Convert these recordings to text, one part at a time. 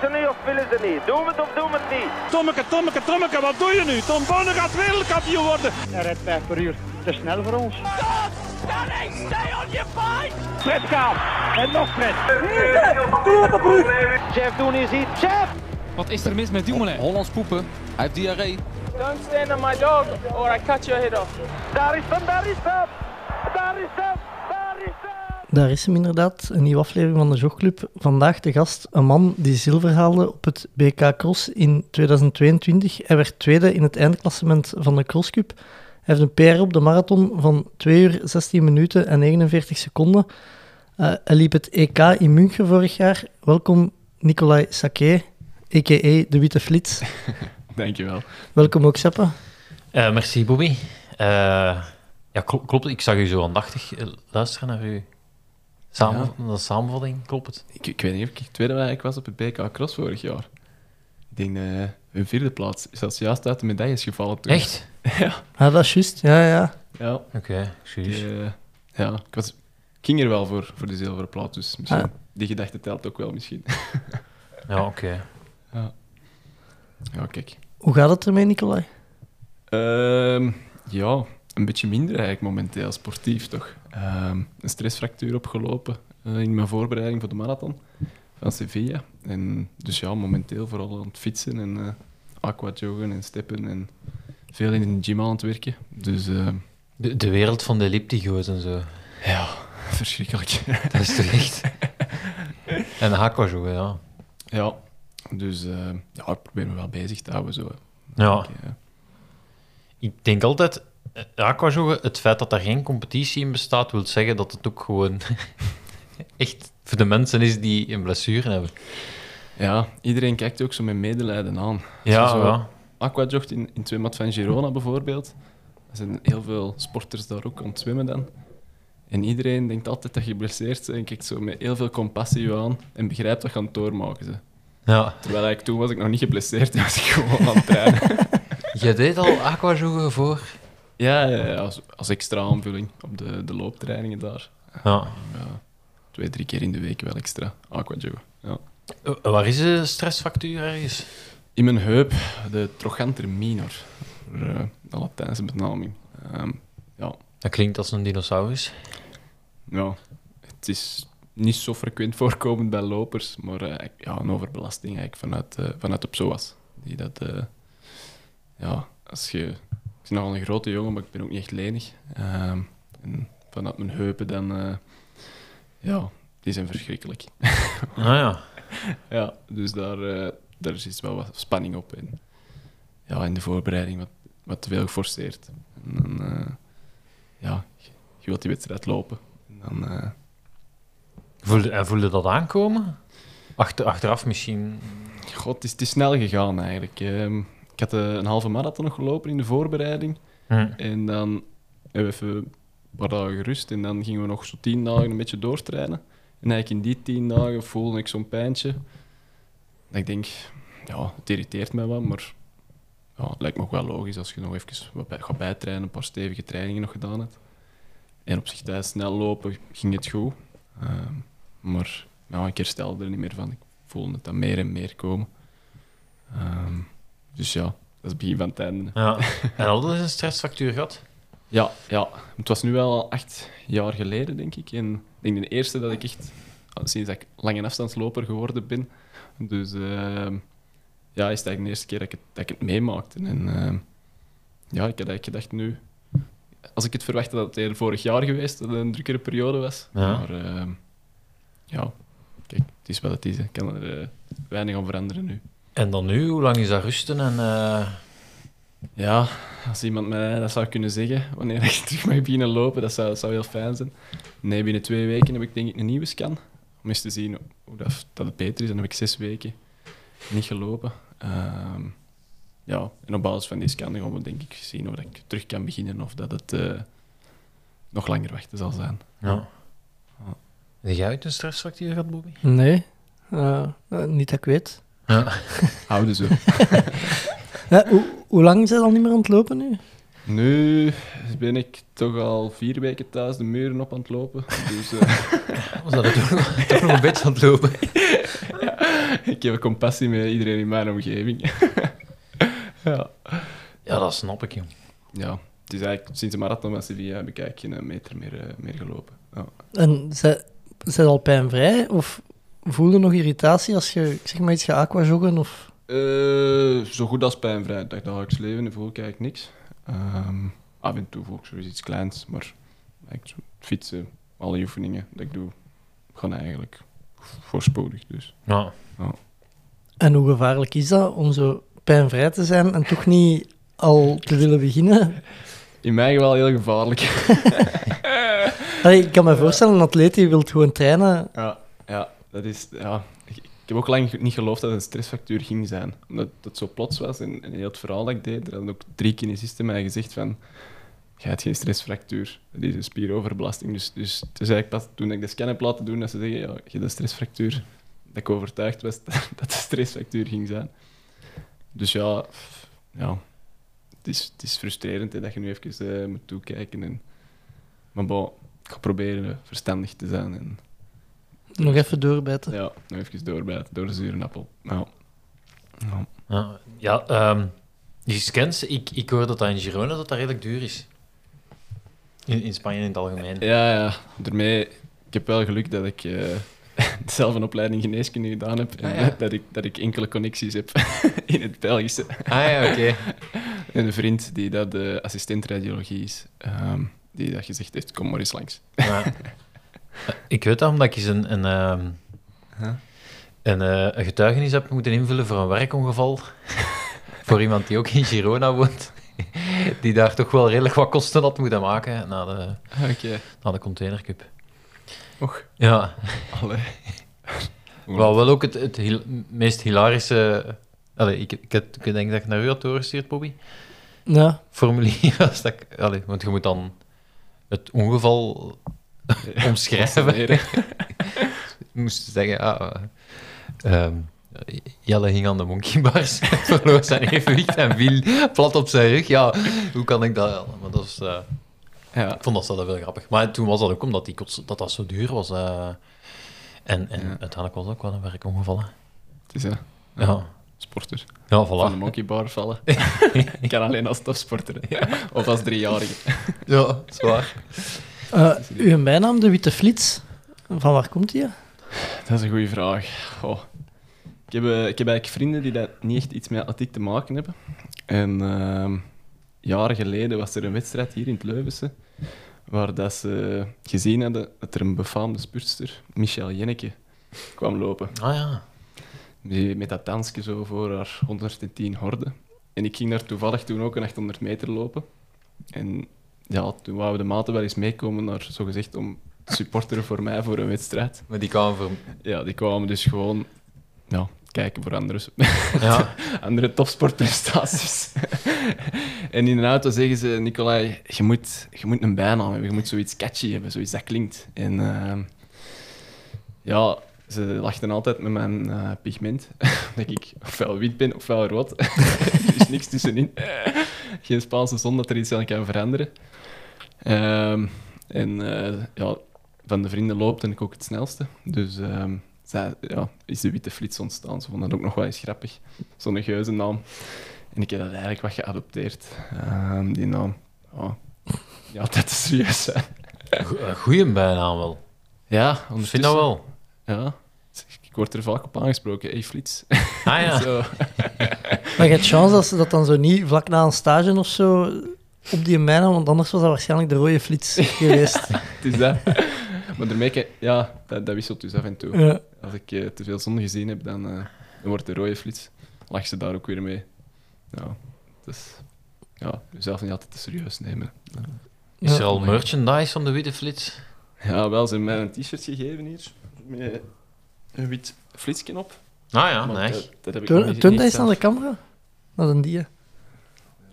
Willen ze nu of willen ze niet? Doen we het of doen we het niet? Tommeke, Tommeke, Tommeke, wat doe je nu? Tom Bonne gaat wereldkampioen worden. Hij rijdt 5 per uur. Te snel voor ons. Fred Kaap. En nog Fred. Jeff Doen is hier. Jeff! Wat is er mis met Dumoulin? Hollands poepen. Hij heeft diarree. Don't stand on my dog or I cut your head off. Daar is hem, daar is hem! Daar is hem, daar is hem! Daar is hem inderdaad, een nieuwe aflevering van de Jogclub. Vandaag de gast, een man die zilver haalde op het BK Cross in 2022. Hij werd tweede in het eindklassement van de Cross Cup. Hij heeft een PR op de marathon van 2 uur 16 minuten en 49 seconden. Eh, hij liep het EK in München vorig jaar. Welkom Nicolai Saké, a.k.a. De Witte Flits. Dankjewel. Welkom ook Seppe. Eh, merci, Bobby. Eh, ja, kl- klopt. Ik zag u zo aandachtig luisteren naar uw samen, naar de samenvatting. Klopt het? Ik, ik weet niet of ik tweede was, ik was op het BK Cross vorig jaar. Ik denk uh, een vierde plaats. Is dat juist uit de medailles gevallen toen? Echt? ja. Ah, dat is juist. Ja, ja. Ja. Oké, okay, Die, uh, ja, ik, was, ging er wel voor, voor de zilveren plaat, dus misschien, ah. die gedachte telt ook wel misschien. ja, oké. Okay. Ja. ja, kijk. Hoe gaat het ermee, Nicolai? Uh, ja, een beetje minder eigenlijk momenteel, sportief toch. Uh, een stressfractuur opgelopen uh, in mijn voorbereiding voor de marathon van Sevilla. En dus ja, momenteel vooral aan het fietsen en uh, aquajoggen en steppen en veel in de gym aan het werken. Dus, uh, de, de wereld van de elliptigo's en zo. Ja, verschrikkelijk. Dat is toch echt... en aquajoggen, ja. Ja, dus ja, ik probeer me wel bezig te houden. Zo. Ja. Ik denk altijd, aquajoggen, het feit dat er geen competitie in bestaat, wil zeggen dat het ook gewoon echt voor de mensen is die een blessure hebben. Ja, iedereen kijkt ook zo met medelijden aan. Ja, zo ja. Aquajogt in, in Zwembad van Girona bijvoorbeeld. Er zijn heel veel sporters daar ook aan het zwemmen dan. En iedereen denkt altijd dat je geblesseerd bent en kijkt zo met heel veel compassie aan en begrijpt dat je aan het doormaken ze. Ja. Terwijl ik toen was ik nog niet geblesseerd en was ik gewoon aan het trainen. Je deed al aquajoggen voor? Ja, ja, ja als, als, extra aanvulling op de, de looptrainingen daar. Ja. ja. Twee, drie keer in de week wel extra aquajoggen. Ja. Uh, waar is de stressfactuur ergens? In mijn heup, de trochanter minor. Uh, de Latijnse benaming. Um, ja. Dat klinkt als een dinosaurus. Ja, het is niet zo frequent voorkomend bij lopers, maar uh, ja, een overbelasting eigenlijk vanuit, uh, vanuit de psoas. Die dat, uh, ja, als je, ik ben nogal een grote jongen, maar ik ben ook niet echt lenig. Um, en vanuit mijn heupen dan, ja, die zijn verschrikkelijk. ah ja. ja, dus daar, daar is wel wat spanning op. En ja, in de voorbereiding wat, wat te veel geforceerd. En dan, ja, je wilt die wedstrijd lopen. En dan... Uh... Voelde, en voelde dat aankomen? Achter, achteraf misschien? God, het is, is snel gegaan eigenlijk. Um, ik had uh, een halve marathon nog gelopen in de voorbereiding. Hm. En dan hebben we even een paar dagen gerust. En dan gingen we nog zo tien dagen een beetje doortrainen. En eigenlijk in die tien dagen voelde ik zo'n pijntje. Dat ik denk, ja, het irriteert mij wat, maar ja, het lijkt me ook wel logisch als je nog even wat bij, gaat bijtrainen, een paar stevige trainingen nog gedaan hebt. En op zich tijdens snel lopen ging het goed. Uh, maar ja, ik herstelde er niet meer van. Ik voelde het dan meer en meer komen. Um, dus ja, dat is het begin van het einde. Ja. En al een stressfactuur gehad? Ja, ja, het was nu wel acht jaar geleden, denk ik. En ik denk de eerste dat ik echt, sinds dat ik lange afstandsloper geworden ben. Dus uh, ja, is het eigenlijk de eerste keer dat ik het, dat ik het meemaakte. En uh, ja, ik had eigenlijk gedacht nu, als ik het verwachtte dat het eerder vorig jaar geweest, dat het een drukkere periode was. Ja. Maar uh, ja, kijk, het is wat het is. Ik kan er uh, weinig aan veranderen nu. En dan nu, hoe lang is dat rusten? En, uh... Ja, als iemand mij dat zou kunnen zeggen, wanneer ik terug mag beginnen lopen, dat zou, dat zou heel fijn zijn. Nee, binnen twee weken heb ik denk ik een nieuwe scan. Om eens te zien hoe dat, dat het beter is. Dan heb ik zes weken niet gelopen. Uh, ja, en op basis van die scan gaan we denk ik zien of ik terug kan beginnen of dat het uh, nog langer wachten zal zijn. Ja. ja. Heb jij uit een stressfactuur gehad, Bobby? Nee, uh, niet dat ik weet. Ja. Houden zo. ja, hoe, hoe lang is hij al niet meer aan het lopen nu? Nu ben ik toch al vier weken thuis de muren op aan het lopen. Dus eh, Was dat toch, nog- toch nog een beetje aan het lopen? ik heb compassie met iedereen in mijn omgeving. ja. Ja, dat snap ik, jong. ja, het is eigenlijk sinds de marathon van Sevilla heb ik eigenlijk geen meter meer, eh, meer gelopen. Ja. En zij, zij al pijnvrij? Of voel je nog irritatie als je ik zeg maar iets gaat aquajoggen? Of... Eh, zo goed als pijnvrij. Het dagelijks leven voel ik eigenlijk niks. Ehm, af en toe voel ik zoiets iets kleins, maar eigenlijk fietsen, alle oefeningen dat ik doe, gaan eigenlijk voorspoedig. Dus. Ja. En hoe gevaarlijk is dat om zo pijnvrij te zijn en toch niet al te willen beginnen? In mijn geval heel gevaarlijk. Allee, ik kan me voorstellen, een atleet die wil gewoon trainen. Ja, ja, dat is... Ja. Ik, heb ook lang niet geloofd dat het een stressfactuur ging zijn. Omdat het zo plots was en, heel het verhaal dat ik deed, er hadden ook drie kinesisten mij gezegd van... Je hebt geen stressfractuur, dat is een spieroverbelasting. Dus, dus het is eigenlijk toen ik de scan heb laten doen dat ze zeggen, ja, je hebt een stressfractuur. Dat ik overtuigd was dat het een stressfractuur ging zijn. Dus ja, ja het, is, is frustrerend hè, dat je nu even eh, moet toekijken. En, maar ik ga proberen eh, verstandig te zijn en Nog even doorbijten. ja, nog even doorbijten, door de zure appel. Nou. Ja. Ja, ja ehm, die scans, ik, ik hoor dat dat in Girona dat dat redelijk duur is. In, in Spanje in het algemeen. ja, ja, daarmee... Ik heb wel geluk dat ik eh, zelf een opleiding geneeskunde gedaan heb en Ah, ja. dat, ik, dat ik enkele connecties heb in het Belgische. Ah ja, oké. En een vriend die dat de assistent radiologie is, ehm, die dat gezegd heeft, kom maar eens langs. Ja. Ik weet dat omdat ik eens een, een, ehm, Huh? een, eh, een getuigenis heb moeten invullen voor een werkongeval. voor iemand die ook in Girona woont. die daar toch wel redelijk wat kosten had moeten maken na de, Oké. na de containercup. Och, Ja, allee. wel, wel ook het, het hil- meest hilarische... Allee, ik, ik, heb- ik denk dat ik naar u had doorgestuurd, Bobby. Ja, Formulier was dat ik... Allee, want je moet dan het ongeval omschrijven. Moest zeggen, ah, eh, ehm, Jelle ging aan de monkeybars, verloor zijn evenwicht en viel plat op zijn rug. Ja, hoe kan ik dat? Maar dat eh, Ja. ik vond dat wel grappig. Maar toen was dat ook omdat die kots, dat, dat zo duur was. eh, en en Ja. uiteindelijk was ook wel een werkongeval. hè. Het is een Ja, sporter. ja Van de voilà. monkeybar vallen. ik kan alleen als topsporter. Of als driejarige. Ja, zwaar. Eh, uw bijnaam, de Witte Flits, van waar komt die? Dat is een goede vraag. Goh. Ik, heb, ik heb eigenlijk vrienden die dat niet echt iets met atletiek te maken hebben. En ehm, jaren geleden was er een wedstrijd hier in het Leuvense, waar dat ze gezien hadden dat er een befaamde spurtster, Michel Jenneke, kwam lopen. Ah ja. Die, met dat dansje zo voor haar 110 horde. En ik ging daar toevallig toen ook een 800 meter lopen. En ja, toen wouden de maten wel eens meekomen naar, zogezegd, om te supporteren voor mij voor een wedstrijd. Maar die kwamen voor... Ja, die kwamen dus gewoon ja, kijken voor andere, Ja, andere topsportprestaties. en in de auto zeggen ze, Nicolai, je moet, je moet een bijnaam hebben, je moet zoiets catchy hebben, zoiets dat klinkt. En ehm, ja, ze lachten altijd met mijn eh, pigment, dat ik ofwel wit ben ofwel rood. er is niks tussenin. Geen Spaanse zon dat er iets aan kan veranderen. Ehm, en eh, ja, van de vrienden loopt en ik ook het snelste. Dus ehm, zij, ja, is de witte flits ontstaan. Ze vonden dat ook nog wel eens grappig. Zo'n geuzennaam. En ik heb dat eigenlijk wat geadopteerd, ehm, die naam. Ja, ja dat is serieus een goeie bijnaam wel. Ja, Ik vind dat wel. Ja, ik word er vaak op aangesproken. Hey, flits. Ah ja. Maar je hebt chance dat ze dat dan zo niet vlak na een stage of zo op die bijnaam, want anders was dat waarschijnlijk de rode flits geweest. Het is dat. maar daarmee, ja, dat, dat wisselt dus af en toe. Ja. Als ik eh, te veel zon gezien heb, dan, eh, dan wordt de rode flits. Lag ze daar ook weer mee. Ja, dus ja, jezelf niet altijd te serieus nemen. Is er al merchandise van de Witte Flits? Ja, wel, ze hebben mij een t-shirt gegeven hier. Met een wit flitsje op. Ah ja, Maar nee. dat, dat heb ik nog Toon niet- toon niet dat eens aan de camera. Dat is een die.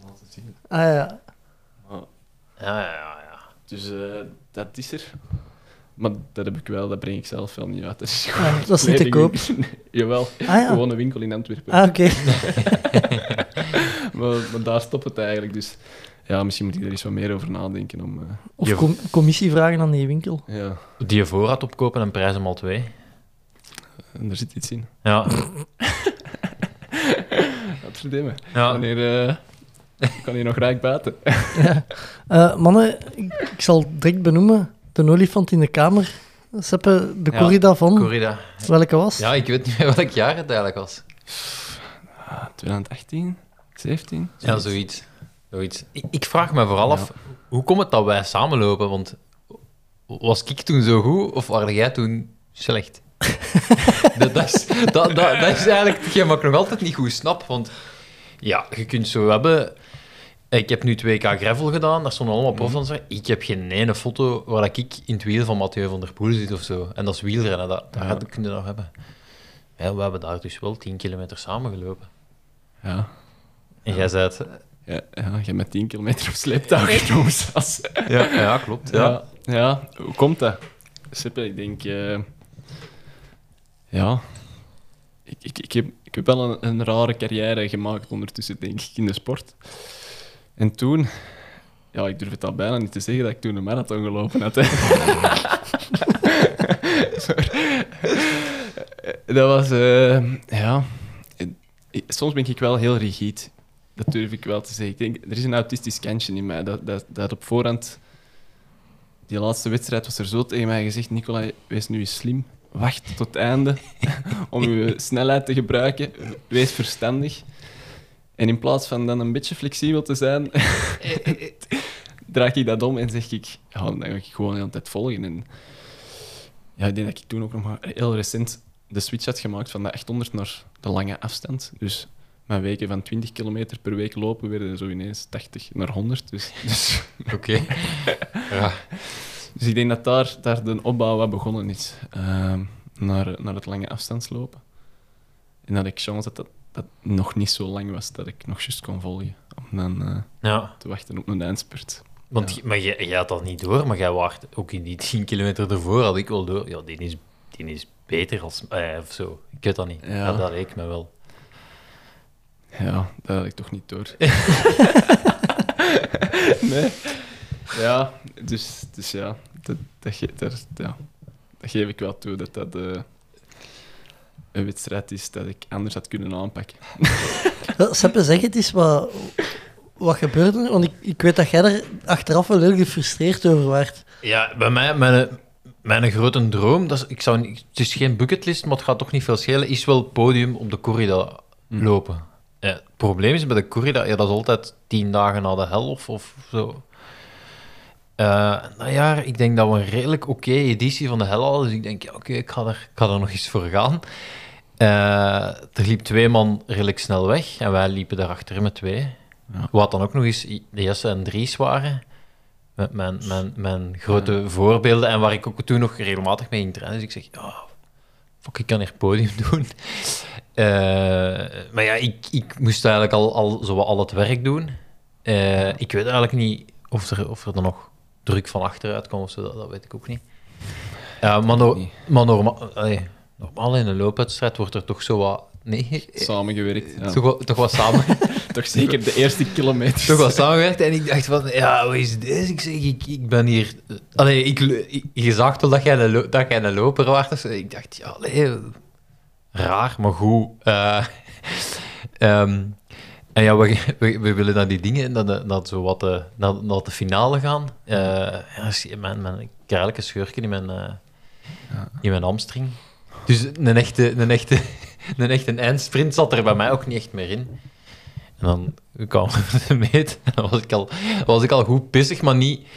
laten zien. Ah ja. Ja, ja, ja. dus eh, dat is er. Maar dat heb ik wel, dat breng ik zelf wel niet uit. Dat is, Ah, dat is niet te koop. Jawel, Ah ja. gewoon een winkel in Antwerpen. Ah, oké. maar, maar daar stopt het eigenlijk. Dus ja, misschien moet ik er eens wat meer over nadenken. Om, eh, Of Je- com- commissie vragen aan die winkel. ja, Die je voorraad opkopen en prijs hem al twee. en er zit iets in. Ja, Wat verdienen. ja. Wanneer eh, kan hier nog rijk buiten? Eh, mannen, ik, ik zal direct benoemen. De olifant in de kamer. Seppe, de Ja, corrida van. corrida. Welke was? Ja, ik weet niet meer welk jaar het eigenlijk was. Ah, 2018, 17? Ja, zoiets. zoiets. Ik, ik vraag me vooral af, hoe komt het dat wij samenlopen? Want was ik toen zo goed of was jij toen slecht? dat, dat, is, dat, dat, dat is eigenlijk hetgeen wat ik nog altijd niet goed snap. Want ja, je kunt zo hebben... Ik heb nu 2K gravel gedaan, daar stonden allemaal profdansers. Ik heb geen ene foto waar ik in het wiel van Mathieu van der Poel zit of zo. En dat is wielrennen, dat, dat Ja. kun je nog hebben. Ja, we hebben daar dus wel 10 kilometer samengelopen. Ja. En jij zei het... Ja, ja, je hebt met 10 kilometer op sleeptouw genomen zelfs. Ja, ja klopt. Ja. ja, hoe komt dat? Sippe, ik denk... eh, ja... Ik, heb, ik heb wel een, rare carrière gemaakt ondertussen, denk ik, in de sport. En toen... Ja, ik durf het al bijna niet te zeggen dat ik toen een marathon gelopen had. hè. Dat was... eh, ja... Soms ben ik wel heel rigide. Dat durf ik wel te zeggen. Ik denk, er is een autistisch kantje in mij. Dat, dat, dat op voorhand... Die laatste wedstrijd was er zo tegen mij gezegd... Nicola, wees nu eens slim. Wacht tot het einde om je snelheid te gebruiken. Wees verstandig. En in plaats van dan een beetje flexibel te zijn... draag ik dat om en zeg ik... Ja, dan ga ik gewoon de hele tijd volgen. En ja, ik denk dat ik toen ook nog maar heel recent de switch had gemaakt van de 800 naar de lange afstand. Dus mijn weken van 20 kilometer per week lopen werden zo ineens 80 naar 100. Dus, dus, Oké. Ja. Dus ik denk dat daar, daar de opbouw wat begonnen is. ehm, naar, naar het lange afstandslopen. En dat ik chance dat dat, dat nog niet zo lang was dat ik nog juist kon volgen. Om dan eh, ja. te wachten op een eindspurt. Want, Ja. Maar jij, jij had dat niet door, maar jij waart ook in die 10 kilometer ervoor, had ik wel door. Ja, die is, die is beter als... Eh, of zo. Ik weet dat niet. Ja. Ja. dat leek me wel. Ja, dat had ik toch niet door. nee. Ja, dus, dus ja, dat, dat, ge- daar, ja, dat geef ik wel toe dat dat eh, een wedstrijd is dat ik anders had kunnen aanpakken. Seppe, zeg het eens, wat, wat gebeurde er? Want ik, ik weet dat jij er achteraf wel heel gefrustreerd over waart. Ja, bij mij, mijn, mijn grote droom, dat is, ik zou, niet- het is geen bucketlist, maar het gaat toch niet veel schelen, is wel podium op de corrida Hm. lopen. Ja, het probleem is bij de corrida, ja, dat is altijd tien dagen na de hel of, of zo. Eh dat jaar, ik denk dat we een redelijk oké editie van de hel hadden, dus ik denk, ja, oké, ik, ga er- ik ga er nog eens voor gaan. Eh, er liep twee man redelijk snel weg en wij liepen daarachter met twee. Ja. Wat dan ook nog eens de Jesse en Dries waren. Met mijn, mijn, mijn grote voorbeelden en waar ik ook toen nog regelmatig mee ging trainen. Dus ik zeg, ja, fuck, ik kan hier podium doen. Eh, maar ja, ik, ik moest eigenlijk al, al, zo al het werk doen. Ik weet eigenlijk niet of er, of er dan nog druk van achteruit kwam of zo, dat, dat weet ik ook niet. Ja, maar, no- niet. maar norma allee, normaal in een loopwedstrijd wordt er toch zo wat... Nee, Samengewerkt. Ja. toch, wat, toch wat samen... Toch zeker de eerste kilometer. toch wat samengewerkt. En ik dacht van, ja, hoe is deze? Ik zeg, ik, ik ben hier... Allee, ik, ik- je zag toch dat jij een, dat jij een loper was? zo. Ik dacht, ja, allee, raar, maar goed. Eh, ehm, en ja, we, we, we willen naar die dingen, naar, de, naar, zo wat de, naar, naar de finale gaan. Eh, ja, mijn, mijn, een scheurtje in mijn, eh, in mijn hamstring. Dus een echte, een, echte, een echte eindsprint zat er bij mij ook niet echt meer in. En dan kwam de meet en dan was ik al, was ik al goed pissig, maar niet,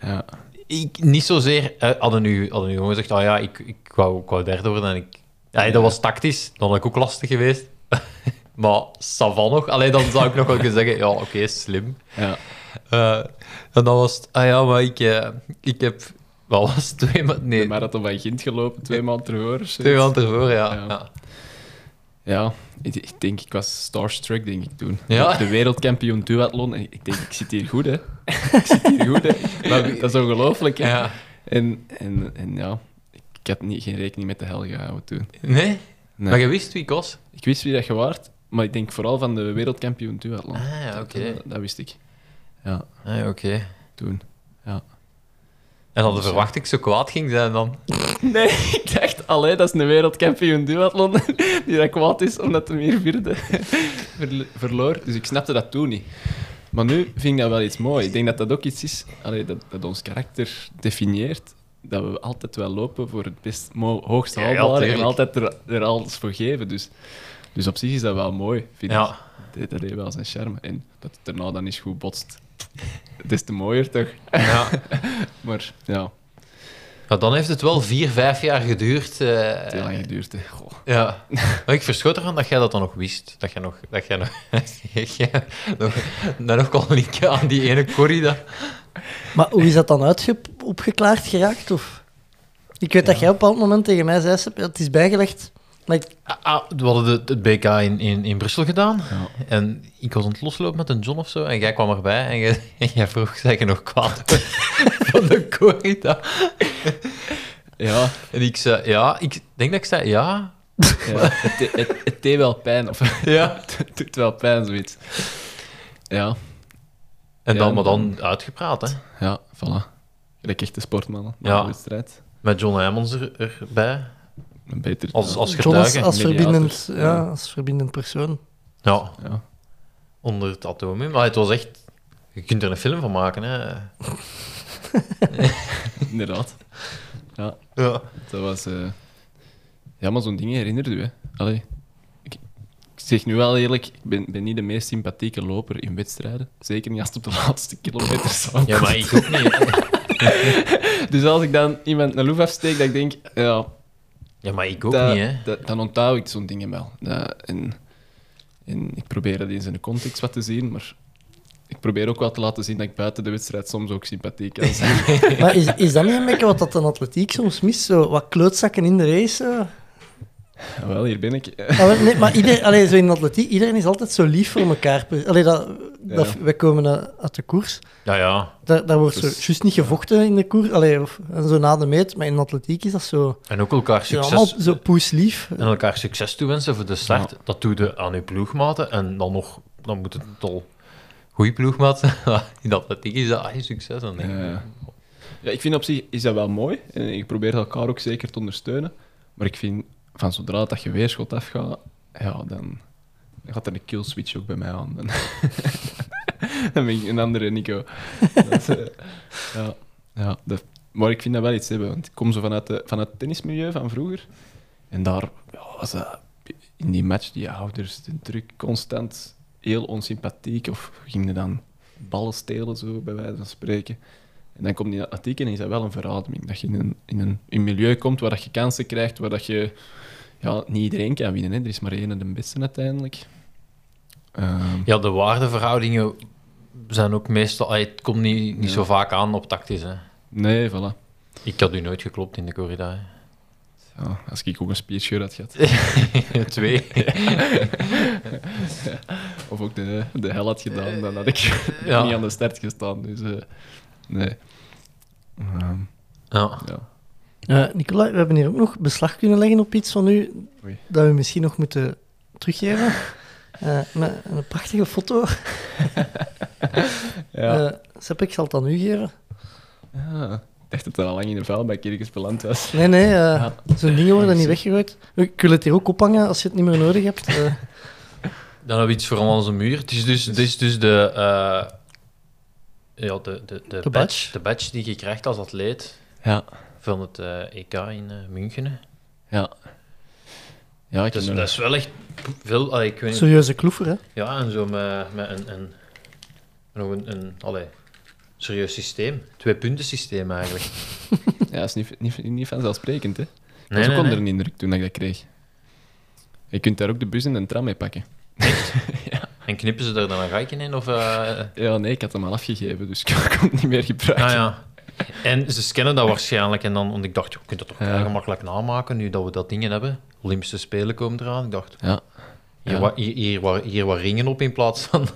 Ja. ik, niet zozeer... eh, hadden nu, hadden nu gewoon gezegd, oh ja, ik, ik, wou, ik wou derde worden en ik... Ja, dat was tactisch, dan had ik ook lastig geweest. Maar savan nog. Alleen dan zou ik nog wel kunnen zeggen, ja, oké, slim. Ja. Eh, en dan was het, ah ja, maar ik, eh, ik heb... Wat was het? Twee maanden... De Nee, marathon van Gint gelopen, twee maanden ervoor. twee maanden ervoor, ja. Ja. ja. Ja, ik, ik denk, ik was starstruck, denk ik, toen. Ja? De wereldkampioen duathlon. En ik denk, ik zit hier goed, hè. ik zit hier goed, hè. Maar dat is ongelooflijk, hè. Ja. En, en, en ja, ik had niet, geen rekening met de hel gehouden toen. Nee? Nee. Maar je wist wie ik was? Ik wist wie dat je waart, maar ik denk vooral van de wereldkampioen duathlon. Ah, ja, oké. Dat, dat wist ik. Ja, Ah, Oké. toen. En dan de verwachting zo kwaad ging zijn dan. Nee, ik dacht, allee, dat is een wereldkampioen duathlon die dat kwaad is omdat hij meer vierde verlo- verloor. Dus ik snapte dat toen niet. Maar nu vind ik dat wel iets mooi. Ik denk dat dat ook iets is allee, dat, dat ons karakter definieert. Dat we altijd wel lopen voor het best hoogste Ja, ja, haalbare en altijd er, er alles voor geven. Dus, dus op zich is dat wel mooi, vind Ja. ik. Dat, dat heeft wel zijn charme. En dat het daarna dan eens goed botst. Het is te mooier, toch? Ja. Maar ja, Maar dan heeft het wel vier, vijf jaar geduurd. eh, heel lang geduurd. Hè. Goh. Ja, maar ik verschot ervan dat jij dat dan nog wist. Dat jij nog, dat jij nog, jij nog, dat nog kon linken aan die ene Corrie. Dat... Maar hoe is dat dan uitge opgeklaard geraakt? Of? Ik weet dat jij op een bepaald moment tegen mij zei, het is bijgelegd. Maar ik- Ah, ah, we hadden het, het BK in, in, in Brussel gedaan. Ja. En ik was aan het loslopen met een John of zo. En jij kwam erbij en jij, en jij vroeg, zeg je nog kwaad van de Corrie? dat- Ja, En ik zei, ja. Ik denk dat ik zei, ja. Ja, het, het, het deed wel pijn. Of, Ja. het doet wel pijn, zoiets. Ja, En dan, Ja, maar dan uitgepraat, hè. ja, voilà. Echte sportmannen na Ja. de wedstrijd. Met John Heijmans er, erbij. Beter... Als, als John als, verbindend, ja, Ja. als verbindend persoon. Ja, Ja. onder het atoom. hè. Maar het was echt... Je kunt er een film van maken, hè. Inderdaad. Ja, Ja. dat was... eh, Ja, maar zo'n ding herinnert u, hè. Allee. Ik, ik zeg nu wel eerlijk, ik ben, ben niet de meest sympathieke loper in wedstrijden. Zeker niet als het op de laatste kilometer staat. Ja, maar ik ook niet. Dus als ik dan iemand een loef afsteek, dat ik denk... Ja, Ja, maar ik ook dat, niet, hè. dat- dan onthoud ik zo'n dingen wel. Dat- en, en ik probeer dat in zijn context wat te zien, maar ik probeer ook wel te laten zien dat ik buiten de wedstrijd soms ook sympathiek kan zijn. Maar is, is dat niet een beetje wat dat een atletiek soms mist? Zo wat klootzakken in de race? Zo? Wel, hier ben ik. Maar, we- nee, maar iedereen, allee, zo in de atletiek, iedereen is altijd zo lief voor elkaar. Allee, dat, dat, Ja. wij komen uit de koers. Ja, ja. Daar, daar wordt zo Dus- juist niet gevochten in de koers. Allee, of, en zo na de meet. Maar in de atletiek is dat zo... En ook elkaar Ze zijn allemaal succes, zo poeslief. en elkaar succes toewensen voor de start. Dat doe je aan je ploegmaten. En dan nog... Dan moet het al goede ploegmaat zijn. In de atletiek is dat ah, succes. Dan denk ik, Ja. Ja, ik vind op zich is dat wel mooi. En ik probeer elkaar ook zeker te ondersteunen. Maar ik vind, van zodra dat je weerschot afgaat, ja, dan, gaat er een kill switch ook bij mij aan. Dan, ben ik een andere Nico. Eh, ja, ja, maar ik vind dat wel iets hebben. Want ik kom zo vanuit, de, vanuit het tennismilieu van vroeger. En daar was dat in die match, die ouders, de druk constant heel onsympathiek. Of gingen dan ballen stelen, zo bij wijze van spreken. En dan komt die atletiek en is dat wel een verademing. Dat je in een, in een, in een milieu komt waar dat je kansen krijgt, waar dat je... Ja, niet iedereen kan winnen. Hè. Er is maar één en de beste uiteindelijk. Ehm, Ja, de waardeverhoudingen zijn ook meestal... Het komt niet, niet Ja. zo vaak aan op tactisch, hè. nee, voilà. Ik had u nooit geklopt in de corrida. hè. Ja, als ik ook een spierscheur had gehad. Twee. Of ook de, de hel had gedaan, dan had ik Ja. niet aan de start gestaan. Dus eh, nee. Ehm, Ja. ja. Eh, Nicola, we hebben hier ook nog beslag kunnen leggen op iets van u Oei. dat we misschien nog moeten teruggeven. Eh, met een prachtige foto. Ja. Eh, Sepp, ik zal het aan u geven. Ja. Ik dacht dat het al lang in de vuilbak ergens beland was. Nee, nee, eh, Ja. zo'n dingen worden niet weggegooid. Ik wil het hier ook ophangen als je het niet meer nodig hebt. Eh, Dan hebben we iets voor aan onze muur. Het is dus, het is dus de, eh, ja, de, de, de, badge, badge. de badge die je krijgt als atleet Ja. Van het eh, EK in eh, München. Ja. Ja, ik Dus dat is wel echt veel... allee, ik weet niet, serieuze kloefer, hè? ja, en zo met, met een, een, nog een, een allee, serieus systeem. Twee punten systeem eigenlijk. Ja, dat is niet, niet, niet vanzelfsprekend, hè. Ik Nee, was ook nee, onder nee. een indruk toen ik dat kreeg. Je kunt daar ook de bus en de tram mee pakken. En knippen ze er dan een gaatje in? Of, eh, Ja, nee, ik had hem al afgegeven, dus ik kon het niet meer gebruiken. Ah ja. En ze scannen dat waarschijnlijk. En dan, want ik dacht, je kunt dat toch Ja. gemakkelijk namaken nu dat we dat dingen hebben. Olympische Spelen komen eraan. Ik dacht, Ja. hier, Ja. wa- hier, hier, wat ringen op in plaats van.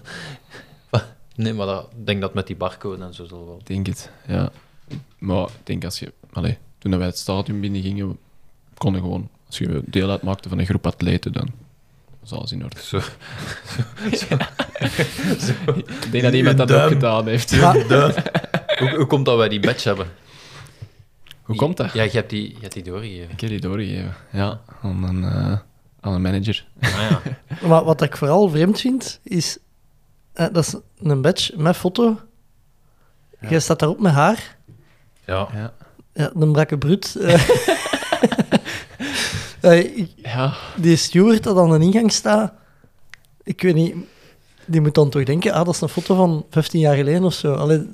nee, maar dat, ik denk dat met die barcode en zo zal wel. Ik denk het, ja. Maar ik denk als je... Allee, toen wij het stadion binnen gingen, kon je gewoon... Als je deel uitmaakte van een groep atleten, dan is alles in orde. Zo. Ik denk dat iemand dat ook gedaan heeft. hoe, hoe komt dat wij die badge hebben? Hoe komt dat? Ja, je hebt die, je hebt die doorgegeven. Ik heb die doorgegeven. Ja, aan een, eh, aan een manager. Ah, ja. Maar wat ik vooral vreemd vind, is... eh, dat is een badge met foto. Jij staat daarop met haar. ja. Ja. Ja, een brakke brut. eh. Ja, die steward dat aan de ingang staat... Ik weet niet... Die moet dan toch denken, ah, dat is een foto van 15 jaar geleden of zo. Allee,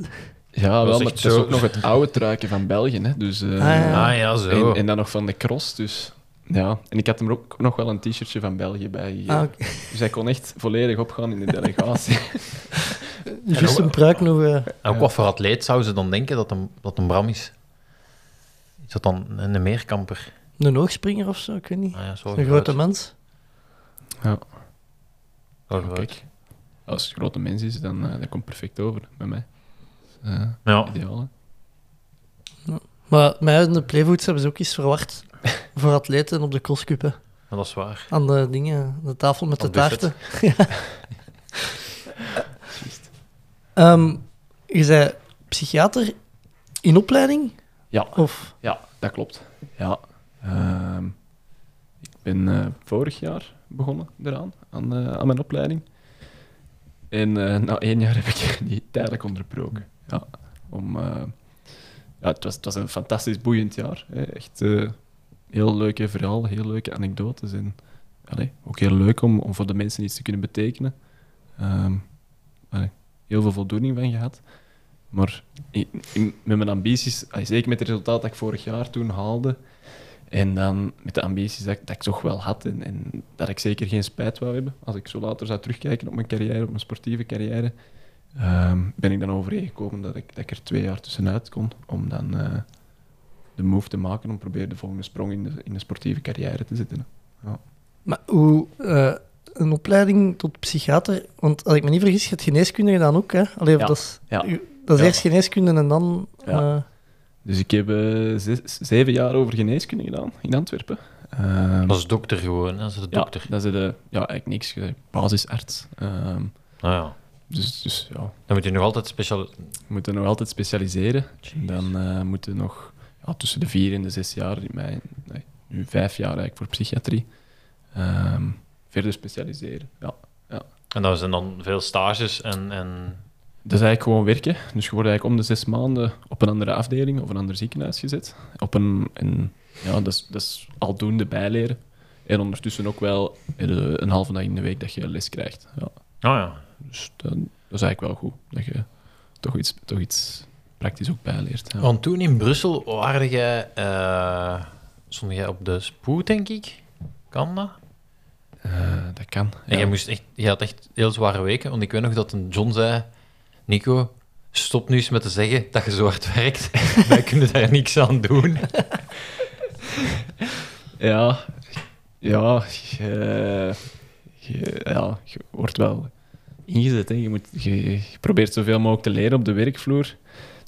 ja wel, maar het is zo. ook nog het oude truikje van België. Hè, dus, eh, Ah, ja. Ah ja, zo. en, en dan nog van de cross. Dus, ja. En ik had hem ook nog wel een t-shirtje van België bij ah. Dus hij kon echt volledig opgaan in de delegatie. Juist een pruik nog... eh, En ook wat voor atleet zou ze dan denken dat een, dat een Bram is? Is dat dan een, een meerkamper? een hoogspringer of zo, ik weet niet. Ah ja, zo Een groot. grote mens. ja, kijk. Als het een grote mens is, dan eh, dat komt perfect over bij mij. Eh, Ja. Ideaal? Maar mij in de playfoods hebben ze ook iets verward voor atleten op de crosscup. hè. Dat is waar. Aan de dingen, de tafel met de taarten. ja. Ehm, je zei psychiater in opleiding? Ja. Of, Ja, dat klopt. Ja. Ehm, ik ben eh, vorig jaar begonnen eraan, aan, eh, aan mijn opleiding. En eh, na één jaar heb ik die tijdelijk onderbroken. Ja, om, eh, ja, het, was, het was een fantastisch boeiend jaar. Echt eh, heel leuke verhalen, heel leuke anekdotes. En allee, ook heel leuk om, om voor de mensen iets te kunnen betekenen. Ehm, heel veel voldoening van gehad. Maar in, met mijn ambities, zeker met het resultaat dat ik vorig jaar toen haalde, en dan met de ambities dat, ik- dat ik toch wel had en, en dat ik zeker geen spijt wou hebben, als ik zo later zou terugkijken op mijn carrière, op mijn sportieve carrière, ehm, ben ik dan overeengekomen dat ik, dat ik er twee jaar tussenuit kon om dan eh, de move te maken om proberen de volgende sprong in de, in de sportieve carrière te zetten. hè. maar hoe, eh, een opleiding tot psychiater, want als ik me niet vergis, je hebt geneeskunde gedaan ook, hè? Allee, Ja, dat is, ja. u- dat is Ja. eerst geneeskunde en dan... Ja. eh, Dus ik heb zes- zeven jaar over geneeskunde gedaan in Antwerpen. Ehm, Dat is dokter gewoon, dat is de dokter. Ja, dat is de, ja, eigenlijk niks. Basisarts. Ehm, Ah, ja. Dus, dus ja, Dan moet je nog altijd speciaal... we moeten nog altijd specialiseren. Dan eh moeten nog ja, tussen de vier en de zes jaar, in mijn, nee, nu vijf jaar eigenlijk voor psychiatrie, ehm, verder specialiseren. Ja. En dat zijn dan veel stages en... en... Dat is eigenlijk gewoon werken. Dus je wordt eigenlijk om de zes maanden op een andere afdeling of een ander ziekenhuis gezet. Op een, en, ja, dat, is, dat is aldoende bijleren. En ondertussen ook wel eh, een halve dag in de week dat je les krijgt. Ja. Oh ja. Dus dat, dat is eigenlijk wel goed. Dat je toch iets, toch iets praktisch ook bijleert. Ja. Want toen in Brussel waarde jij... stond jij op de spoed, denk ik? Kan dat? Eh, dat kan. En ja. jij, moest echt, jij had echt heel zware weken. Want ik weet nog dat een John zei... Nico, stop nu eens met te zeggen dat je zo hard werkt. Wij kunnen daar niks aan doen. Ja, ja, je, je- ja, je wordt wel ingezet. Hè. Je, moet, probeert zoveel mogelijk te leren op de werkvloer.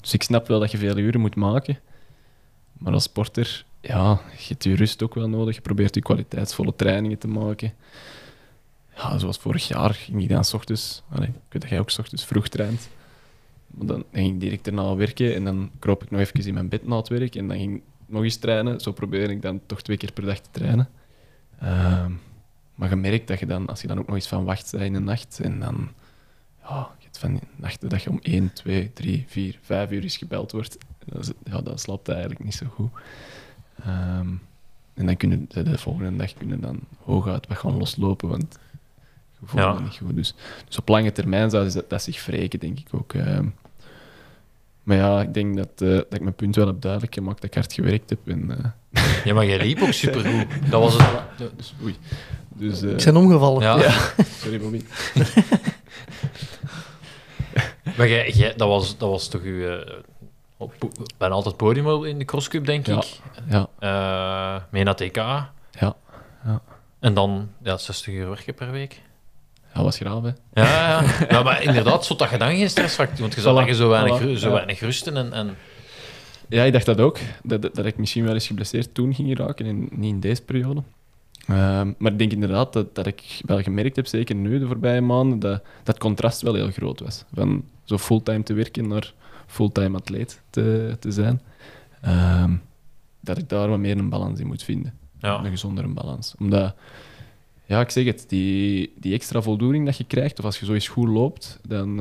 Dus ik snap wel dat je veel uren moet maken. Maar als sporter, ja, je hebt je rust ook wel nodig. Je probeert je kwaliteitsvolle trainingen te maken. Ja, zoals vorig jaar ging ik dan ochtends... Dat jij ook ochtends vroeg traint. Maar dan, ging ik direct erna werken en dan kroop ik nog even in mijn bed na het werk en dan ging ik nog eens trainen. Zo probeer ik dan toch twee keer per dag te trainen. Ehm, maar je merkt dat je dan, als je dan ook nog eens van wacht bent in de nacht, en dan, ja, je hebt van die nachten dat je om 1, 2, 3, 4, 5 uur is gebeld wordt, dat, is, ja, dat slaapt eigenlijk niet zo goed. Ehm, en dan kunnen de, de volgende dag kunnen dan hooguit wat gaan loslopen, want je voelt Ja. je niet goed. Dus, dus op lange termijn zou dat, dat zich wreken, denk ik ook. ehm. maar ja, ik denk dat, eh, dat ik mijn punt wel heb duidelijk gemaakt, dat ik hard gewerkt heb. En, eh, Ja, maar jij liep ook supergoed. Dat was het. ja, dus, oei. Dus, eh, Ik ben omgevallen. Ja. Sorry, Bobby. Maar jij, jij, dat, was, dat was toch uw... eh, op, bijna altijd podium in de crosscup, denk Ja. ik. Ja, Eh mee naar TK. ja. ja. En dan ja, 60 uur werken per week. Dat was graaf, hè. Ja, ja. ja maar inderdaad, zodat je dan geen stressfactor... Want je zou Voilà, zo weinig, voilà, zo ja. weinig rusten en... en Ja, ik dacht dat ook. Dat, dat, dat ik misschien wel eens geblesseerd toen ging raken en niet in deze periode. Ehm, maar ik denk inderdaad dat, dat ik wel gemerkt heb, zeker nu de voorbije maanden, dat dat contrast wel heel groot was. Van zo fulltime te werken naar fulltime atleet te, te zijn. Ehm, dat ik daar wat meer een balans in moet vinden. Ja. Een gezondere balans. Omdat, ja, ik zeg het, die, die extra voldoening dat je krijgt, of als je zo eens goed loopt, dan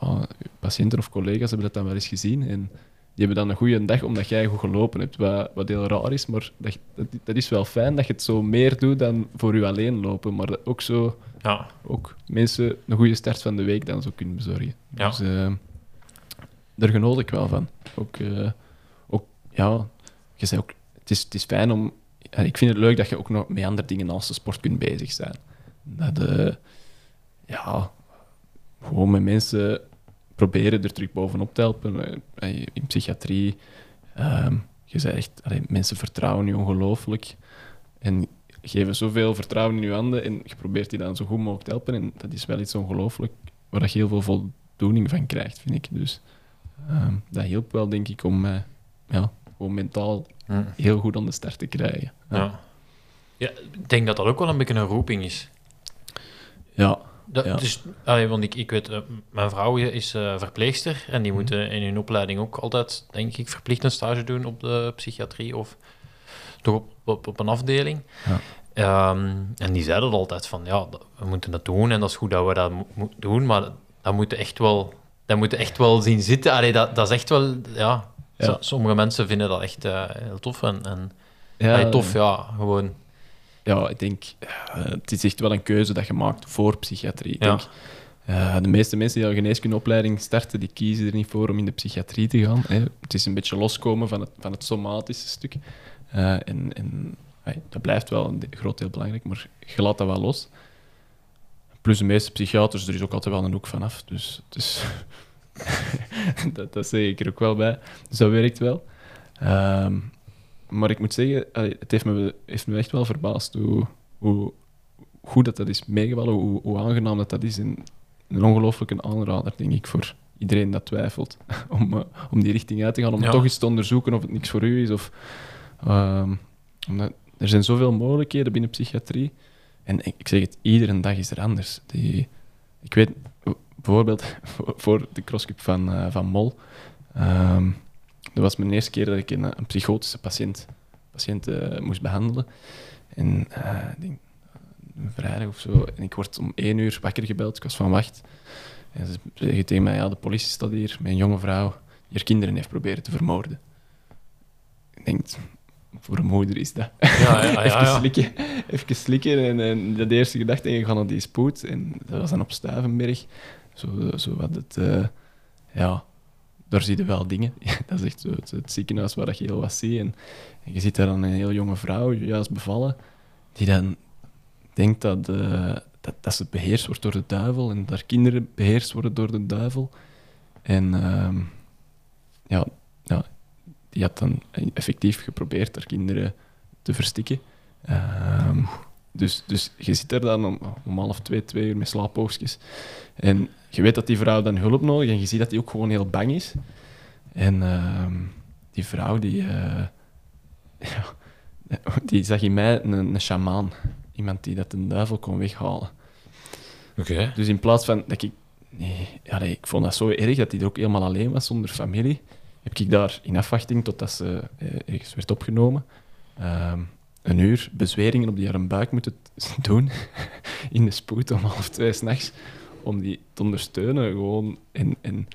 ja, patiënten of collega's hebben dat dan wel eens gezien. En die hebben dan een goede dag omdat jij goed gelopen hebt. Wat, wat heel raar is, maar dat, dat, dat is wel fijn dat je het zo meer doet dan voor je alleen lopen. Maar dat ook zo Ja. ook mensen een goede start van de week dan zo kunnen bezorgen. Ja. Dus eh, daar genoot ik wel van. Ook, eh, ook ja, je zei ook, het is, het is fijn om. ik vind het leuk dat je ook nog met andere dingen naast de sport kunt bezig zijn. Dat, eh, ja, gewoon met mensen proberen er terug bovenop te helpen. Eh, In psychiatrie, ehm, je zei echt, allee, mensen vertrouwen je ongelooflijk. En geven zoveel vertrouwen in je handen en je probeert die dan zo goed mogelijk te helpen. En dat is wel iets ongelooflijk waar je heel veel voldoening van krijgt, vind ik. Dus ehm, dat hielp wel, denk ik, om mij ja, gewoon mentaal heel goed aan de start te krijgen. Ja. ja. Ik denk dat dat ook wel een beetje een roeping is. Ja, Dat, Ja. dus, allee, want ik, ik weet, eh, mijn vrouw is eh, verpleegster en die moeten in hun opleiding ook altijd, denk ik, verplicht een stage doen op de psychiatrie of toch op, op, op een afdeling. Ja. Ehm, en die zeiden altijd van, ja, we moeten dat doen en dat is goed dat we dat mo- moeten doen, maar dat moet echt wel, dat moet echt wel zien zitten. Allee, dat, dat is echt wel, ja, Ja. so- sommige mensen vinden dat echt eh, heel tof en, en allee, tof, ja, gewoon. Ja, ik denk, eh, het is echt wel een keuze dat je maakt voor psychiatrie. Ik Ja. denk, eh, de meeste mensen die al geneeskundeopleiding starten, die kiezen er niet voor om in de psychiatrie te gaan. Hè. Het is een beetje loskomen van het, van het somatische stuk. Eh, en en hey, dat blijft wel een groot deel belangrijk, maar je laat dat wel los. Plus de meeste psychiaters, er is ook altijd wel een hoek vanaf. Dus, dus dat, dat zeg ik er ook wel bij. Dus dat werkt wel. Ehm, maar ik moet zeggen, allee, het heeft me, heeft me echt wel verbaasd hoe, hoe goed dat, dat is meegevallen, hoe, hoe aangenaam dat, dat is. En een ongelooflijke aanrader, denk ik, voor iedereen dat twijfelt om, eh, om die richting uit te gaan, om Ja. toch eens te onderzoeken of het niks voor u is. Of, ehm, omdat, er zijn zoveel mogelijkheden binnen psychiatrie. En ik, zeg het, iedere dag is er anders. Die, ik weet bijvoorbeeld voor- voor de crosscup van, eh, van Mol. ehm, dat was mijn eerste keer dat ik een, een psychotische patiënt, patiënt eh, moest behandelen. En eh, ik denk, een vrijdag of zo. En ik word om één uur wakker gebeld. Ik was van wacht. En ze zeggen tegen mij, ja, de politie staat hier een jonge vrouw die haar kinderen heeft proberen te vermoorden. Ik denk, voor een moeder is dat. Ja, ja, ja, even slikken. Even slikken. En, en dat eerste gedachte, en je gaat naar die spoed. En dat was dan op Stuivenberg. Zo, zo wat het... eh, ja, daar zie je wel dingen. dat is echt zo het, ziekenhuis waar je heel wat ziet. En je ziet daar dan een heel jonge vrouw, juist bevallen, die dan denkt dat, eh, dat, dat ze beheerst wordt door de duivel en dat haar kinderen beheerst worden door de duivel. En ehm, ja, ja, die had dan effectief geprobeerd haar kinderen te verstikken. Ehm, dus, dus je zit er dan om, om half twee, twee uur met slaapoogstjes. En je weet dat die vrouw dan hulp nodig en je ziet dat die ook gewoon heel bang is. En ehm, die vrouw, die, eh, die zag in mij een, een shamaan. Iemand die dat de duivel kon weghalen. Oké. Dus in plaats van dat ik... Nee, ja, nee, ik vond dat zo erg dat hij er ook helemaal alleen was, zonder familie. Heb ik daar in afwachting totdat ze eh, ergens werd opgenomen, ehm, een uur bezweringen op die haar buik moeten doen in de spoed om half twee s'nachts, om die te ondersteunen. Gewoon. En, en,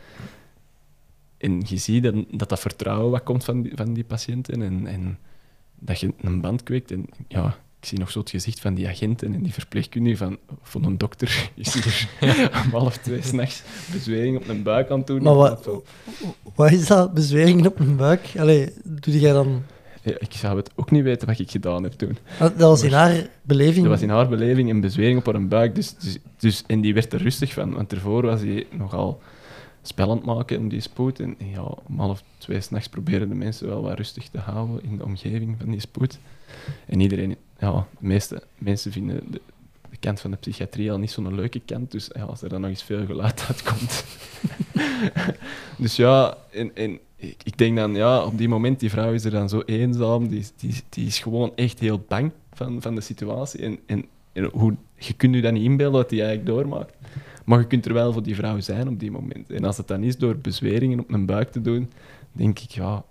en je ziet dat, dat dat vertrouwen wat komt van die, van die patiënten en, en dat je een band kweekt. En ja, ik zie nog zo het gezicht van die agenten en die verpleegkundige van, van een dokter is hier om half twee s'nachts bezwering op een buik aan het doen. Maar wat, wat is dat, bezweringen op mijn buik? Allee, doe jij dan... Ja, ik zou het ook niet weten wat ik gedaan heb toen. Dat was in haar beleving... Dat was in haar beleving een bezwering op haar buik. Dus, dus, dus, en die werd er rustig van, want ervoor was hij nogal spel aan het maken in die spoed. En ja, om half twee s'nachts proberen de mensen wel wat rustig te houden in de omgeving van die spoed. En iedereen, ja, de meeste mensen vinden de, de kant van de psychiatrie al niet zo'n leuke kant. Dus ja, als er dan nog eens veel geluid uitkomt. dus ja, en, en ik, denk dan, ja, op die moment, die vrouw is er dan zo eenzaam. Die, die, die is gewoon echt heel bang van, van de situatie. En, en, en hoe, je kunt je dat niet inbeelden wat hij eigenlijk doormaakt. Maar je kunt er wel voor die vrouw zijn op die moment. En als het dan is door bezweringen op een buik te doen, denk ik, ja,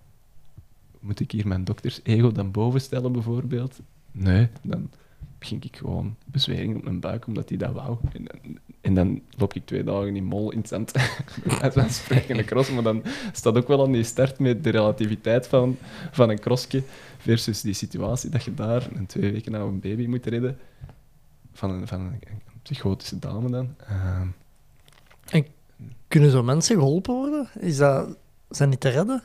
moet ik hier mijn dokters-ego dan boven stellen bijvoorbeeld? Nee, dan begin ik gewoon bezweringen op mijn buik, omdat hij dat wou. En, en dan loop ik twee dagen in mol in het zand. Uit een cross, maar dan staat ook wel aan die start met de relativiteit van, van een crossje versus die situatie dat je daar een twee weken na een baby moet redden van een, van een, een psychotische dame dan. Ehm, Kunnen zo mensen geholpen worden? Is dat, zijn die te redden?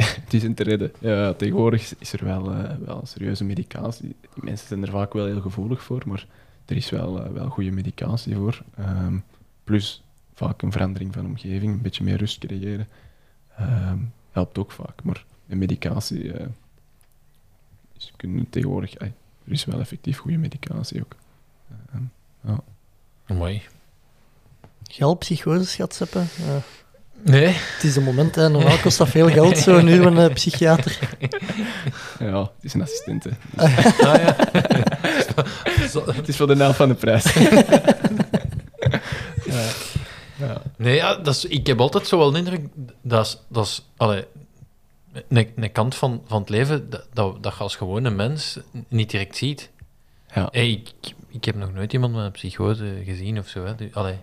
Het is in te redden. Ja, tegenwoordig is er wel, eh, wel serieuze medicatie. Die mensen zijn er vaak wel heel gevoelig voor, maar er is wel, eh, wel goede medicatie voor. Ehm, plus vaak een verandering van omgeving, een beetje meer rust creëren. Ehm, helpt ook vaak, maar de medicatie eh is, kunnen tegenwoordig... er is wel effectief goede medicatie ook. Ehm, ja. Mooi. Geld, psychoses gehad, Seppe? Nee. het is een moment, hè. normaal kost dat veel geld, uur met een psychiater. ja, het is een assistente. Ah, ja. Zo- het is voor de naam van de prijs. ja. Ja. Nee, ja, dat is, ik heb altijd zo wel de indruk, dat is, dat is allee, een, een kant van, van het leven dat, dat, dat je als gewone mens niet direct ziet. Ja. Hey, ik, ik heb nog nooit iemand met een psychose gezien of zo. Hè. Du- Allee.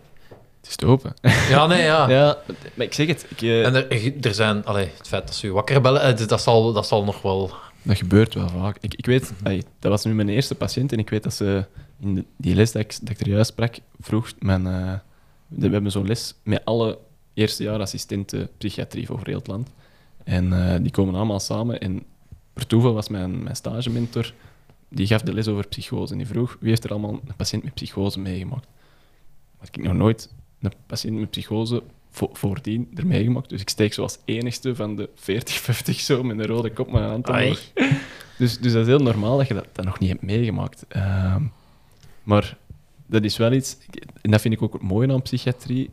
Het is te open. Ja, nee, ja. Ja, maar ik zeg het. Ik, eh, En er, er zijn, allee, het feit dat ze je wakker bellen, eh, dat zal, dat zal nog wel. Dat gebeurt wel vaak. Ik, ik weet, dat was nu mijn eerste patiënt en ik weet dat ze in de- die les dat ik, dat ik er juist sprak, vroeg mijn, eh, we hebben zo'n les met alle eerstejaarassistenten psychiatrie over heel het land. En eh, die komen allemaal samen en per toeval was mijn, mijn stagementor, die gaf de les over psychose en die vroeg wie heeft er allemaal een patiënt met psychose meegemaakt. Had ik nog nooit een patiënt met psychose vo- voordien er meegemaakt. Dus ik steek zoals enigste van de 40, 50 zo met een rode kop mijn hand Ai. omhoog. Dus, dus dat is heel normaal dat je dat, dat nog niet hebt meegemaakt. Ehm, maar dat is wel iets, en dat vind ik ook het mooie aan psychiatrie,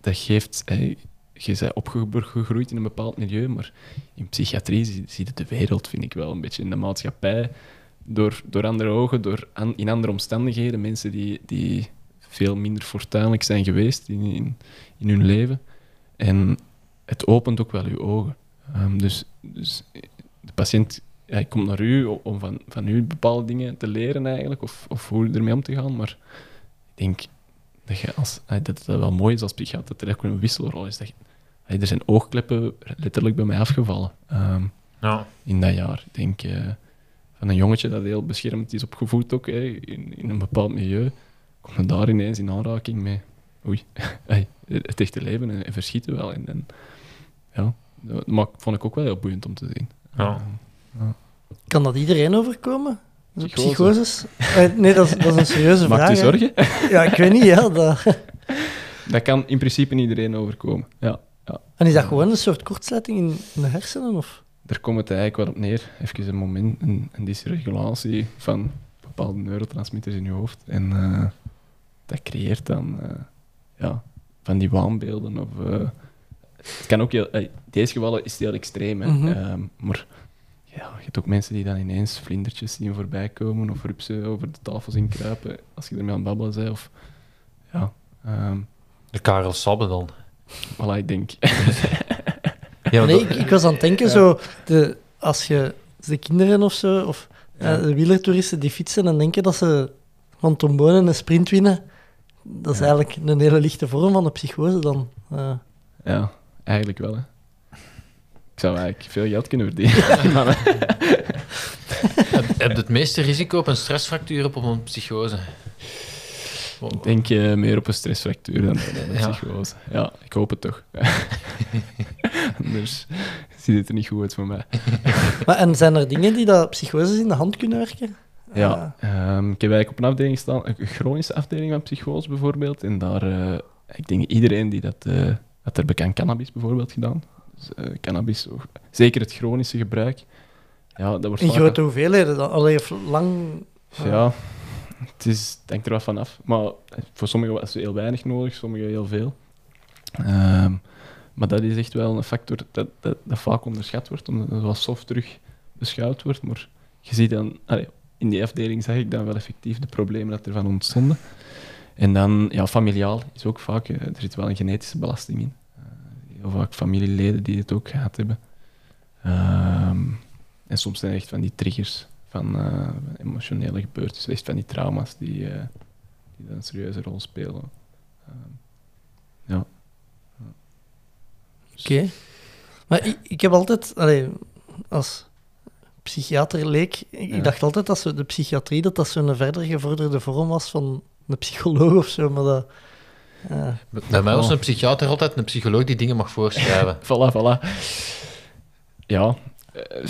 dat geeft, hey, je bent opgegroeid in een bepaald milieu, maar in psychiatrie zie, zie je de wereld, vind ik wel, een beetje in de maatschappij, door, door andere ogen, door an- in andere omstandigheden, mensen die, die veel minder fortuinlijk zijn geweest in, in, in hun leven. En het opent ook wel uw ogen. Ehm, dus, dus de patiënt hij komt naar u om van, van u bepaalde dingen te leren eigenlijk, of, of hoe ermee om te gaan. Maar ik denk dat, je als, dat het wel mooi is als psychiater dat er ook een wisselrol is. Dat je, er zijn oogkleppen letterlijk bij mij afgevallen ehm, Ja. in dat jaar. Ik denk eh, van een jongetje dat heel beschermd is opgevoed ook, in, in een bepaald milieu, komt men daar ineens in aanraking mee. Oei, hey, het echte leven en, en verschieten wel. En, en, ja, dat maak- vond ik ook wel heel boeiend om te zien. Ja. Kan dat iedereen overkomen? Psychose. Psychoses? Eh, nee, dat is, dat is een serieuze vraag. Maakt u hè. zorgen? Ja, ik weet niet, ja. Dat... Dat kan in principe iedereen overkomen. Ja, ja. En is dat gewoon een soort kortsluiting in, in de hersenen? Of? Daar komt het eigenlijk wel op neer. Even een moment, een, een dysregulatie van bepaalde neurotransmitters in je hoofd. En eh, dat creëert dan eh, ja, van die waanbeelden. Of, eh, het kan ook heel, eh, in deze gevallen is het heel extreem. Hè. Mhm. Ehm, maar ja, je hebt ook mensen die dan ineens vlindertjes zien voorbij komen of rupsen over de tafel zien kruipen als je ermee aan het babbelen bent. Of, ja, ehm De Karel Sabbe dan. voilà, ik denk. Ja, Nee, ik, ik was aan het denken, zo, de, als je de kinderen of zo, of Ja. de wielertoeristen die fietsen en denken dat ze van trombonen een sprint winnen, dat is Ja. eigenlijk een hele lichte vorm van de psychose dan. eh. Ja, eigenlijk wel. Hè. Ik zou eigenlijk veel geld kunnen verdienen. Maar, eh, heb, heb je het meeste risico op een stressfractuur op een psychose? ik denk eh, meer op een stressfractuur dan op een Ja. psychose. Ja, ik hoop het toch. Anders ziet het er niet goed uit voor mij. Maar, en zijn er dingen die dat psychoses in de hand kunnen werken? Ja, ehm, ik heb eigenlijk op een afdeling staan, een chronische afdeling van psychose bijvoorbeeld. En daar, eh, ik denk iedereen die dat, eh dat er bekend cannabis bijvoorbeeld gedaan. Dus, eh, cannabis, ook- zeker het chronische gebruik. Ja, dat wordt in vaak- grote hoeveelheden dan? Allee, of lang... Ja, het, is, het hangt er wat van af. Maar voor sommigen was het heel weinig nodig, sommigen heel veel. Ehm, maar dat is echt wel een factor dat, dat, dat vaak onderschat wordt, omdat het als soft terug beschouwd wordt. Maar je ziet dan, allee, in die afdeling zag ik dan wel effectief de problemen dat er van ontstonden. En dan, ja, familiaal is ook vaak, er zit wel een genetische belasting in. Eh, heel vaak familieleden die het ook gehad hebben. Ehm, en soms zijn echt van die triggers van eh, emotionele gebeurtenissen, echt van die trauma's die, eh, die dan een serieuze rol spelen. Ehm, ja. Oké. Maar ik, ik heb altijd, als psychiater leek, ik Ja. dacht altijd dat zo de psychiatrie dat dat zo'n verder gevorderde vorm was van een psycholoog of zo, maar dat... ja. Bij mij was een psychiater altijd een psycholoog die dingen mag voorschrijven. Voilà, voilà. Ja. eh,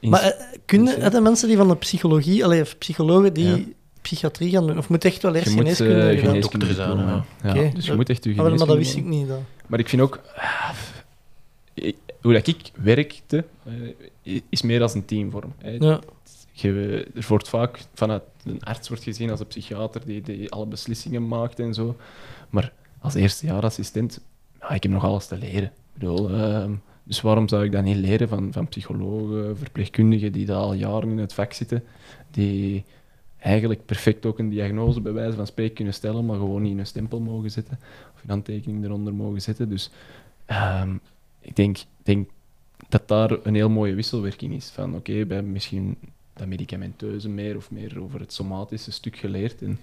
in- Maar uh, kunnen er de mensen die van de psychologie, allee, of psychologen die Ja. psychiatrie gaan doen, of moet echt wel eerst je moet geneeskunde geneeskunde dokter zijn, diploma, ja. Oké. Dus je moet echt je Ah, wel, maar dat geneeskunde wist ik doen. niet. Dat. Maar ik vind ook... ik- hoe dat ik werkte, eh, is meer als een teamvorm. Ja. Je, er wordt vaak vanuit een arts wordt gezien als een psychiater die, die alle beslissingen maakt en zo. Maar als eerstejaarassistent, ja, ik heb nog alles te leren. Ik bedoel, ehm, dus waarom zou ik dat niet leren van, van psychologen, verpleegkundigen die daar al jaren in het vak zitten, die eigenlijk perfect ook een diagnose bij wijze van spreken kunnen stellen, maar gewoon niet in een stempel mogen zetten of een handtekening eronder mogen zetten. Dus ehm, ik denk, denk dat daar een heel mooie wisselwerking is. Van oké, we hebben misschien dat medicamenteuze meer of meer over het somatische stuk geleerd. En,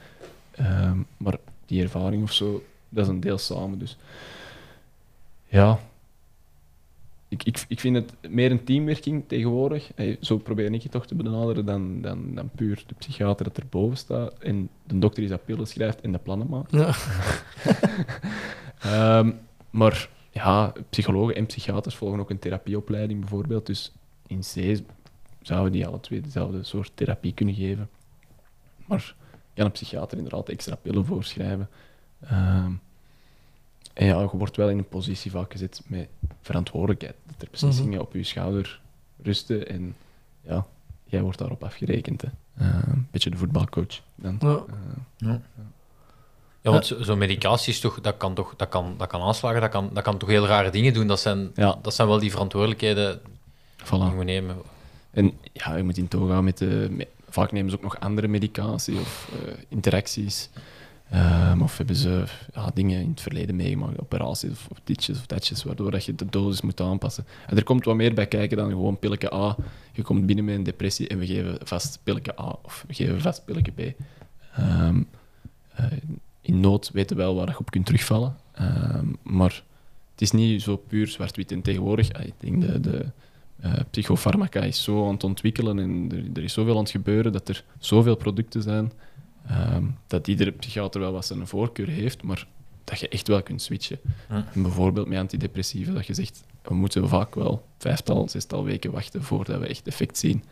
ehm, maar die ervaring of zo, dat is een deel samen. Dus ja, ik, ik, ik vind het meer een teamwerking tegenwoordig. Hey, zo probeer ik het toch te benaderen dan, dan, dan puur de psychiater dat erboven staat en de dokter die dat pillen schrijft en de plannen maakt. Ja. Ehm, maar ja, psychologen en psychiaters volgen ook een therapieopleiding bijvoorbeeld. Dus in C zouden die alle twee dezelfde soort therapie kunnen geven. Maar kan een psychiater inderdaad extra pillen voorschrijven. Ehm, en ja, je wordt wel in een positie vaak gezet met verantwoordelijkheid. Dat er beslissingen op je schouder rusten en ja, jij wordt daarop afgerekend. Hè. Ehm, Een beetje de voetbalcoach dan. Ja. Ehm, Ja, want zo- zo'n medicatie is toch, dat kan toch, dat kan, dat kan aanslagen, dat kan, dat kan toch heel rare dingen doen. Dat zijn, Ja. dat zijn wel die verantwoordelijkheden die moet nemen. En ja, je moet in toon gaan met de... met- vaak nemen ze ook nog andere medicatie of eh, interacties. Ehm, of hebben ze ja, dingen in het verleden meegemaakt, operaties of, of ditjes of datjes, waardoor dat je de dosis moet aanpassen. En er komt wat meer bij kijken dan gewoon pilletje A. Je komt binnen met een depressie en we geven vast pilletje A of we geven vast pilletje B. Ehm, eh, in nood weten we wel waar je op kunt terugvallen. Ehm, maar het is niet zo puur zwart-wit. En tegenwoordig, ah, ik denk de, de eh, psychofarmaca is zo aan het ontwikkelen en er, er is zoveel aan het gebeuren dat er zoveel producten zijn ehm, dat iedere psychiater wel wat zijn voorkeur heeft, maar dat je echt wel kunt switchen. Ja. Bijvoorbeeld met antidepressiva, dat je zegt, we moeten vaak wel vijftal, zestal weken wachten voordat we echt effect zien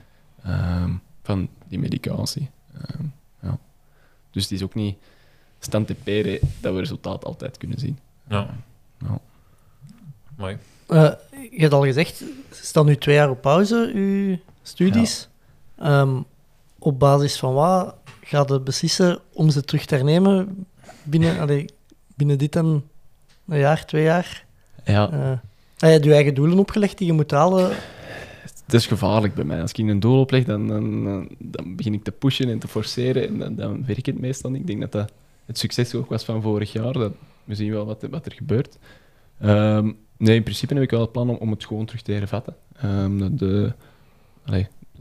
ehm, van die medicatie. Ja. Dus het is ook niet stand te peren dat we resultaat altijd kunnen zien. Ja. Ja. Mooi. Eh, je hebt al gezegd, ze staan nu twee jaar op pauze, uw studies. Ehm, op basis van wat gaat je beslissen om ze terug te hernemen binnen, allee, binnen dit en een jaar, twee jaar? Ja. Eh, ah, je hebt je eigen doelen opgelegd die je moet halen. Het is gevaarlijk bij mij. Als ik een doel opleg, dan, dan, dan, dan begin ik te pushen en te forceren en dan, dan werkt het meestal niet. Ik denk dat dat het succes ook was van vorig jaar. We zien wel wat, er gebeurt. Ehm, nee, in principe heb ik wel het plan om, het gewoon terug te hervatten. Ehm, dat, de,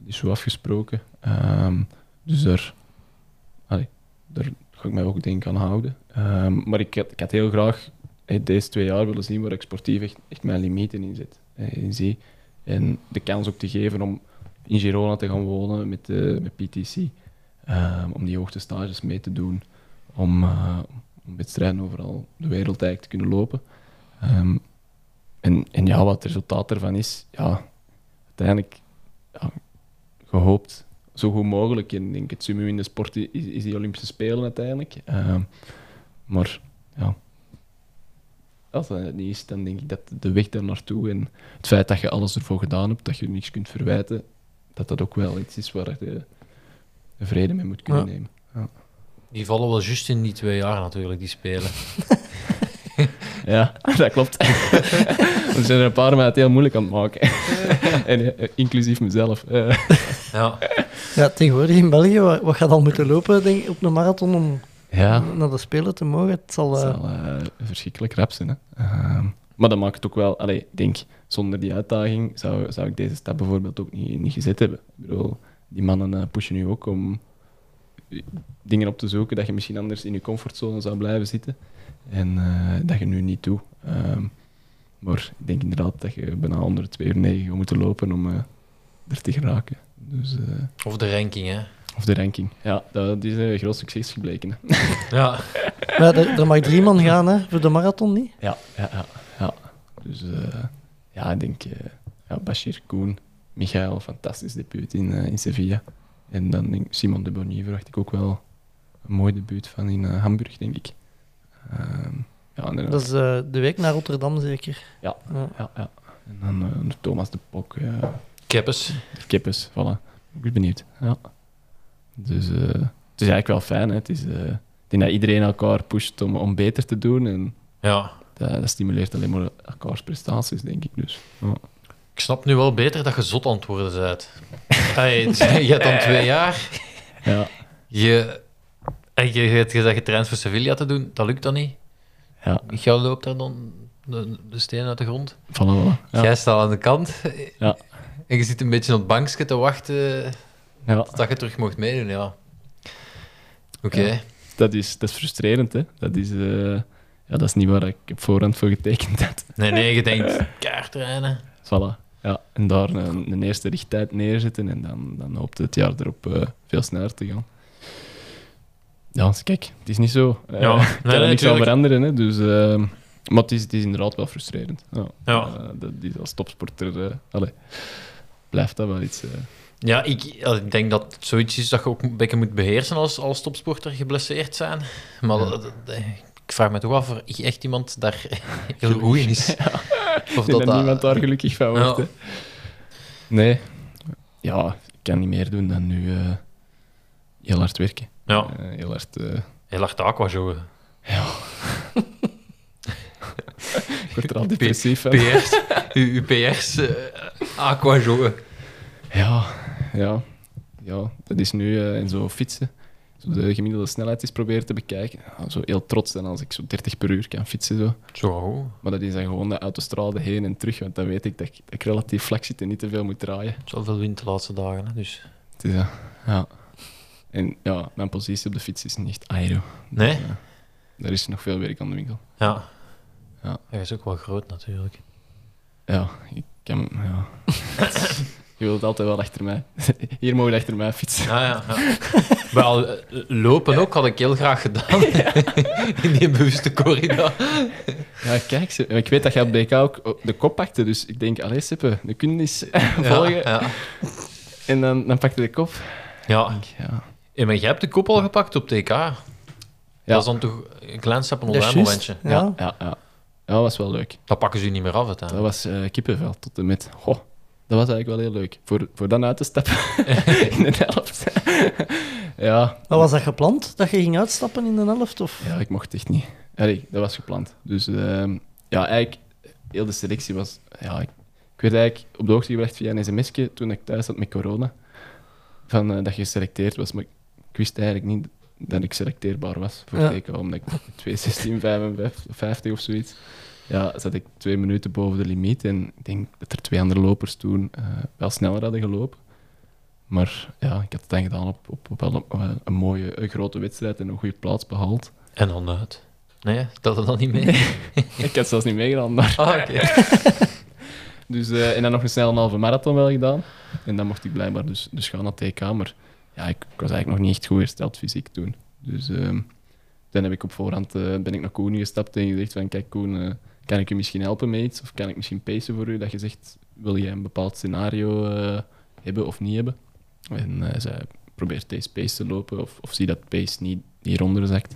is zo afgesproken. Ehm, dus daar, daar ga ik mij ook denk aan houden. Maar ik had, ik had heel graag deze twee jaar willen zien waar ik sportief echt, mijn limieten in zit. eh, in zie. En de kans ook te geven om in Girona te gaan wonen met, eh, met PTC. om die hoogtestages mee te doen. Om, eh, om wedstrijden overal de wereld eigenlijk te kunnen lopen. Ehm, en, en ja, wat het resultaat ervan is, ja, uiteindelijk ja, gehoopt zo goed mogelijk. En ik denk het summum in de sport is, is die Olympische Spelen uiteindelijk. Ehm, maar ja, als dat het niet is, dan denk ik dat de weg daar naartoe en het feit dat je alles ervoor gedaan hebt, dat je niks kunt verwijten, dat dat ook wel iets is waar je de vrede mee moet kunnen Ja. nemen. Die vallen wel juist in die twee jaar natuurlijk, die spelen. Ja, dat klopt. er zijn er een paar mij het heel moeilijk aan het maken. en, eh, inclusief mezelf. Eh, Ja. Ja, tegenwoordig in België, wat, gaat al moeten lopen denk ik, op een marathon om Ja, naar de Spelen te mogen? Het zal... het eh, zal eh, verschrikkelijk rap zijn. Hè. Ehm, maar dat maakt het ook wel... Allee, ik denk, zonder die uitdaging zou, zou ik deze stap bijvoorbeeld ook niet, niet gezet hebben. Ik bedoel, die mannen pushen nu ook om dingen op te zoeken dat je misschien anders in je comfortzone zou blijven zitten. En eh, dat je nu niet doet. Ehm, maar ik denk inderdaad dat je bijna onder de 2 uur 9 gaat moeten lopen om eh, er te geraken. Dus, eh, Of de ranking, hè. of de ranking. Ja, dat is een groot succes gebleken. Hè. Ja. maar er, er mag drie man gaan hè, voor de marathon, niet? Ja, ja, ja. ja. Dus eh, ja, ik denk eh ja, Bashir, Koen, Michael, fantastisch debuut in, in Sevilla. En dan denk ik Simon de Bonnier verwacht ik ook wel een mooi debuut van in eh, Hamburg, denk ik. Ehm, ja, en dan, Dat is eh, de week naar Rotterdam zeker. Ja. Ja. ja, ja. En dan eh, Thomas de Pok, eh Keppes. de Kippes, voilà. Ik ben benieuwd. Ja. Dus eh, het is eigenlijk wel fijn. Hè. Het is, eh, ik denk dat iedereen elkaar pusht om, om beter te doen. En Ja. dat, dat stimuleert alleen maar elkaars prestaties, denk ik. Dus, ja. Ik snap nu wel beter dat je zot bent. Hey, je hebt dan twee jaar. Ja. Je, en je, je hebt gezegd getraind voor Sevilla te doen. Dat lukt dan niet. Ja, Jij loopt daar dan de, de steen uit de grond. voilà. voilà. Ja. Jij staat aan de kant. Ja. En je zit een beetje op het bankje te wachten Ja. tot je terug mocht meedoen. Ja. Oké. Ja. Dat, is, dat is frustrerend, hè. Dat is, eh, ja, dat is niet waar ik op voorhand voor getekend had. Nee, nee, je denkt kaart trainen. Voilà. Ja, en daar een, een eerste richttijd neerzetten en dan, dan hoopt het jaar erop eh, veel sneller te gaan. Ja, dus kijk, het is niet zo. Eh, Ja, ik nee, kan er nee, niks aan veranderen, hè, dus... eh, maar het is, het is inderdaad wel frustrerend. Ja. Ja. Eh, dat is als topsporter... eh, allee, blijft dat wel iets... Ja, ik, ik denk dat het zoiets is dat je ook een beetje moet beheersen als, als topsporter geblesseerd zijn. Maar Ja. dat- dat- ik vraag me toch af of echt iemand daar heel goed in is. Of Ik denk dat, dat- niemand daar gelukkig van wordt. Ja. Nee. Ja, ik kan niet meer doen dan nu eh, heel hard werken. Ja, Eh, heel hard... eh, heel hard aquajoggen. ik word er al depressief van. PR's, uw, uw PR's, aquajoggen. Ja, ja, ja, dat is nu in zo fietsen. De gemiddelde snelheid is proberen te bekijken. Ja, zo heel trots zijn als ik zo 30 per uur kan fietsen. Zo. Zo, Maar dat is dan gewoon de autostrade heen en terug, want dan weet ik dat ik, dat ik relatief vlak zit en niet te veel moet draaien. zoveel wind de laatste dagen. Hè, dus. Het is, eh, ja. En ja, mijn positie op de fiets is niet echt aero. Nee? Dus, eh, daar is nog veel werk aan de winkel. Ja. Ja. Hij is ook wel groot natuurlijk. Ja, ik kan... Ja. Je wilt altijd wel achter mij. Hier mogen achter mij fietsen. Ja, ja, ja. Wel, eh, lopen ook had ik heel graag gedaan. In die bewuste corridor. Ja, kijk, ze- ik weet dat jij op BK ook de kop pakte, dus ik denk, allee Sippe, de kunnen eens volgen. Ja, ja. En dan, dan pakte de kop. ja. Ja, maar jij hebt de kop al gepakt op TK. ja, Dat is dan toch een klein stap Dat een momentje. Ja. ja, ja, dat was wel leuk. Dat pakken ze u niet meer af, Dat uiteindelijk. was eh kippenvel tot en met. Goh, dat was eigenlijk wel heel leuk. Voor, voor dan uit te stappen in de helft. ja, Maar was dat gepland, dat je ging uitstappen in de helft? Of? ja, ik mocht echt niet. Allee, dat was gepland. Dus ehm, ja, eigenlijk, heel de selectie was. Ja, ik, ik werd eigenlijk op de hoogte gebracht via een sms'je toen ik thuis zat met corona. Van, eh, dat je geselecteerd was, maar ik wist eigenlijk niet dat ik selecteerbaar was voor Ja. TK, omdat ik 2.16, 55 of zoiets. Ja, zat ik twee minuten boven de limiet en ik denk dat er twee andere lopers toen eh, wel sneller hadden gelopen. Maar ja, ik had het dan gedaan op, op, op wel een, een, een mooie, een grote wedstrijd en een goede plaats behaald. En dan uit. Nee, dat er dan niet mee? ik had zelfs niet meegedaan daar. Ah. Dus, eh, en dan nog een snel een halve marathon wel gedaan. En dan mocht ik blijkbaar dus, dus gaan naar TK. Maar ja, ik, ik was eigenlijk nog niet echt goed hersteld fysiek toen. Dus ehm, dan heb ik op voorhand eh, ben ik naar Koen gestapt en gezegd van kijk Koen, eh, kan ik u misschien helpen met iets? Of kan ik misschien pacen voor u? Dat je zegt, wil jij een bepaald scenario eh, hebben of niet hebben? En hij zei, probeer deze pace te lopen of, of zie dat pace niet hieronder zakt.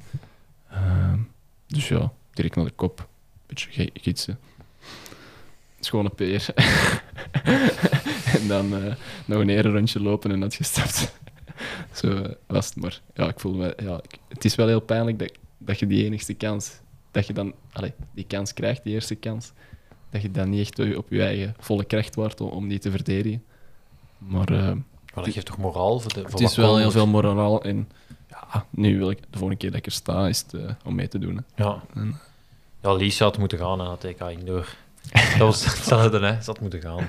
Ehm, dus ja, direct naar de kop. Beetje ge- gidsen. Schone peer. en dan eh, nog een ere rondje lopen en dat gestapt. Zo eh, was het maar. Ja, ik voel me, ja, het is wel heel pijnlijk dat, dat je die enigste kans, dat je dan allee, die kans krijgt, die eerste kans, dat je dan niet echt op je eigen volle kracht wordt om, die te verdedigen. Maar eh, Maar dat geeft toch moraal voor de voor Het is wel heel veel moraal en ja, nu wil ik de volgende keer dat ik er sta, is het eh, om mee te doen. Hè. Ja. En- Ja, Lies had moeten gaan aan het TK Indoor. Dat was hetzelfde, hè. Ze had moeten gaan.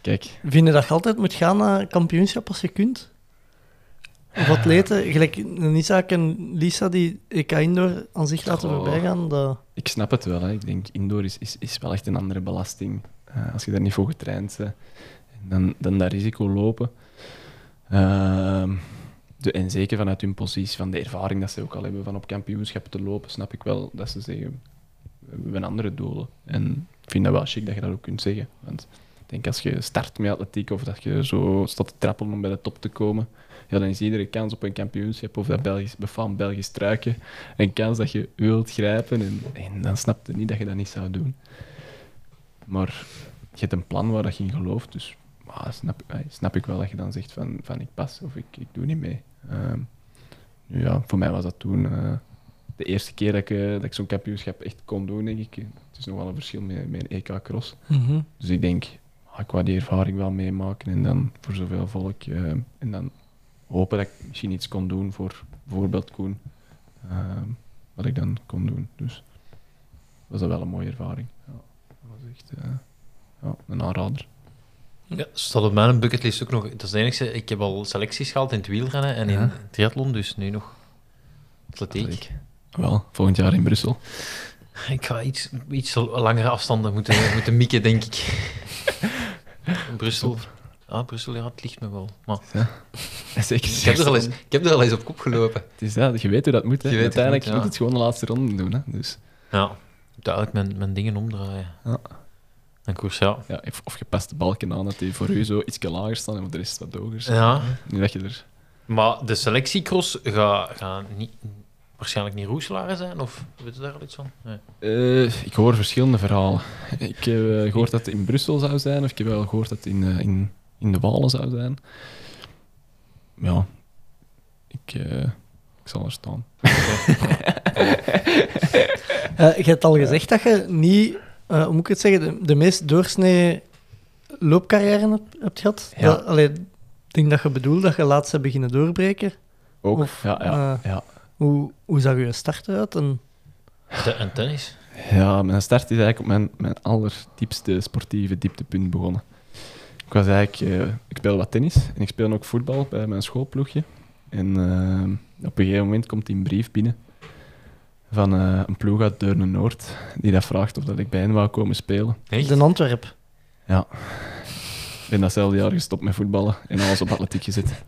Kijk, Vind je dat je altijd moet gaan naar kampioenschap als je kunt? Of atleten, gelijk en Lisa die EK Indoor aan zich laten Goh. voorbij gaan, dat... ik snap het wel. Hè. Ik denk, indoor is, is, is wel echt een andere belasting. Eh, als je daar niet voor getraind bent, dan, dan dat risico lopen. Ehm, de, en zeker vanuit hun positie, van de ervaring dat ze ook al hebben van op kampioenschappen te lopen, snap ik wel dat ze zeggen, we hebben andere doelen. En ik vind dat wel chic dat je dat ook kunt zeggen. Want ik denk als je start met atletiek of dat je zo staat te trappelen om bij de top te komen, ja, dan is iedere kans op een kampioenschap of dat Belgisch, befaamd Belgisch struiken een kans dat je wilt grijpen. En, en dan snap je niet dat je dat niet zou doen. Maar je hebt een plan waar dat je in gelooft, dus ah, snap, ah, snap ik wel dat je dan zegt van, van ik pas of ik, ik doe niet mee. Ehm, nu ja, voor mij was dat toen eh, de eerste keer dat ik, eh, dat ik zo'n kampioenschap echt kon doen, denk ik. Het is nog wel een verschil met, met een EK-cross. Mhm. Dus ik denk, ah, ik wou die ervaring wel meemaken en dan voor zoveel volk. eh, en dan hopen dat ik misschien iets kon doen voor bijvoorbeeld Koen. ehm, wat ik dan kon doen. Dus was dat wel een mooie ervaring. Ja, dat was echt eh, ja, een aanrader. Ja, staat op mijn bucketlist ook nog. Dat is het enige. Ik heb al selecties gehaald in het wielrennen en in triathlon, dus nu nog atletiek. Atletiek. Wel, volgend jaar in Brussel. Ik ga iets, iets langere afstanden moeten, moeten mikken, denk ik. Brussel. Ah, Brussel, ja, het ligt me wel. Maar Zeker. ik, heb er al eens, ik heb er al eens op kop gelopen. Het is dat, je weet hoe dat moet. Hè. Je weet hoe het Uiteindelijk moet, moet, ja. het gewoon de laatste ronde doen. Hè. Dus, Ja, ik moet eigenlijk mijn, mijn dingen omdraaien. Ja. En koers, ja. ja, of- of je past de balken aan dat die voor u zo iets lager staan en voor de rest wat hoger staan. Ja, Nu dat je er... maar de selectiecross gaat ga niet, waarschijnlijk niet Roeselaren zijn, of weet je daar al iets van? Nee. Eh, ik hoor verschillende verhalen. Ik heb eh, gehoord dat het in Brussel zou zijn, of ik heb wel gehoord dat het in, eh, in, in de Walen zou zijn. Ja, ik, eh, ik zal er staan. Eh, je hebt al gezegd dat je niet, eh, hoe moet ik het zeggen, de, de meest doorsnee loopcarrière hebt, hebt gehad. Ja. Dat- allee, ik denk dat je bedoelt dat je laatst hebt beginnen doorbreken. Ook, Of, ja, ja, ja. Hoe, hoe zag je start uit? En, en tennis? Ja, mijn start is eigenlijk op mijn, mijn allerdiepste sportieve dieptepunt begonnen. Ik was eigenlijk... eh, ik speel wat tennis en ik speel ook voetbal bij mijn schoolploegje. En eh, op een gegeven moment komt die een brief binnen van eh, een ploeg uit Deurne Noord, die dat vraagt of dat ik bij hen wou komen spelen. Echt? in Antwerp. Ja. Ik ben datzelfde jaar gestopt met voetballen en alles op atletiek gezet.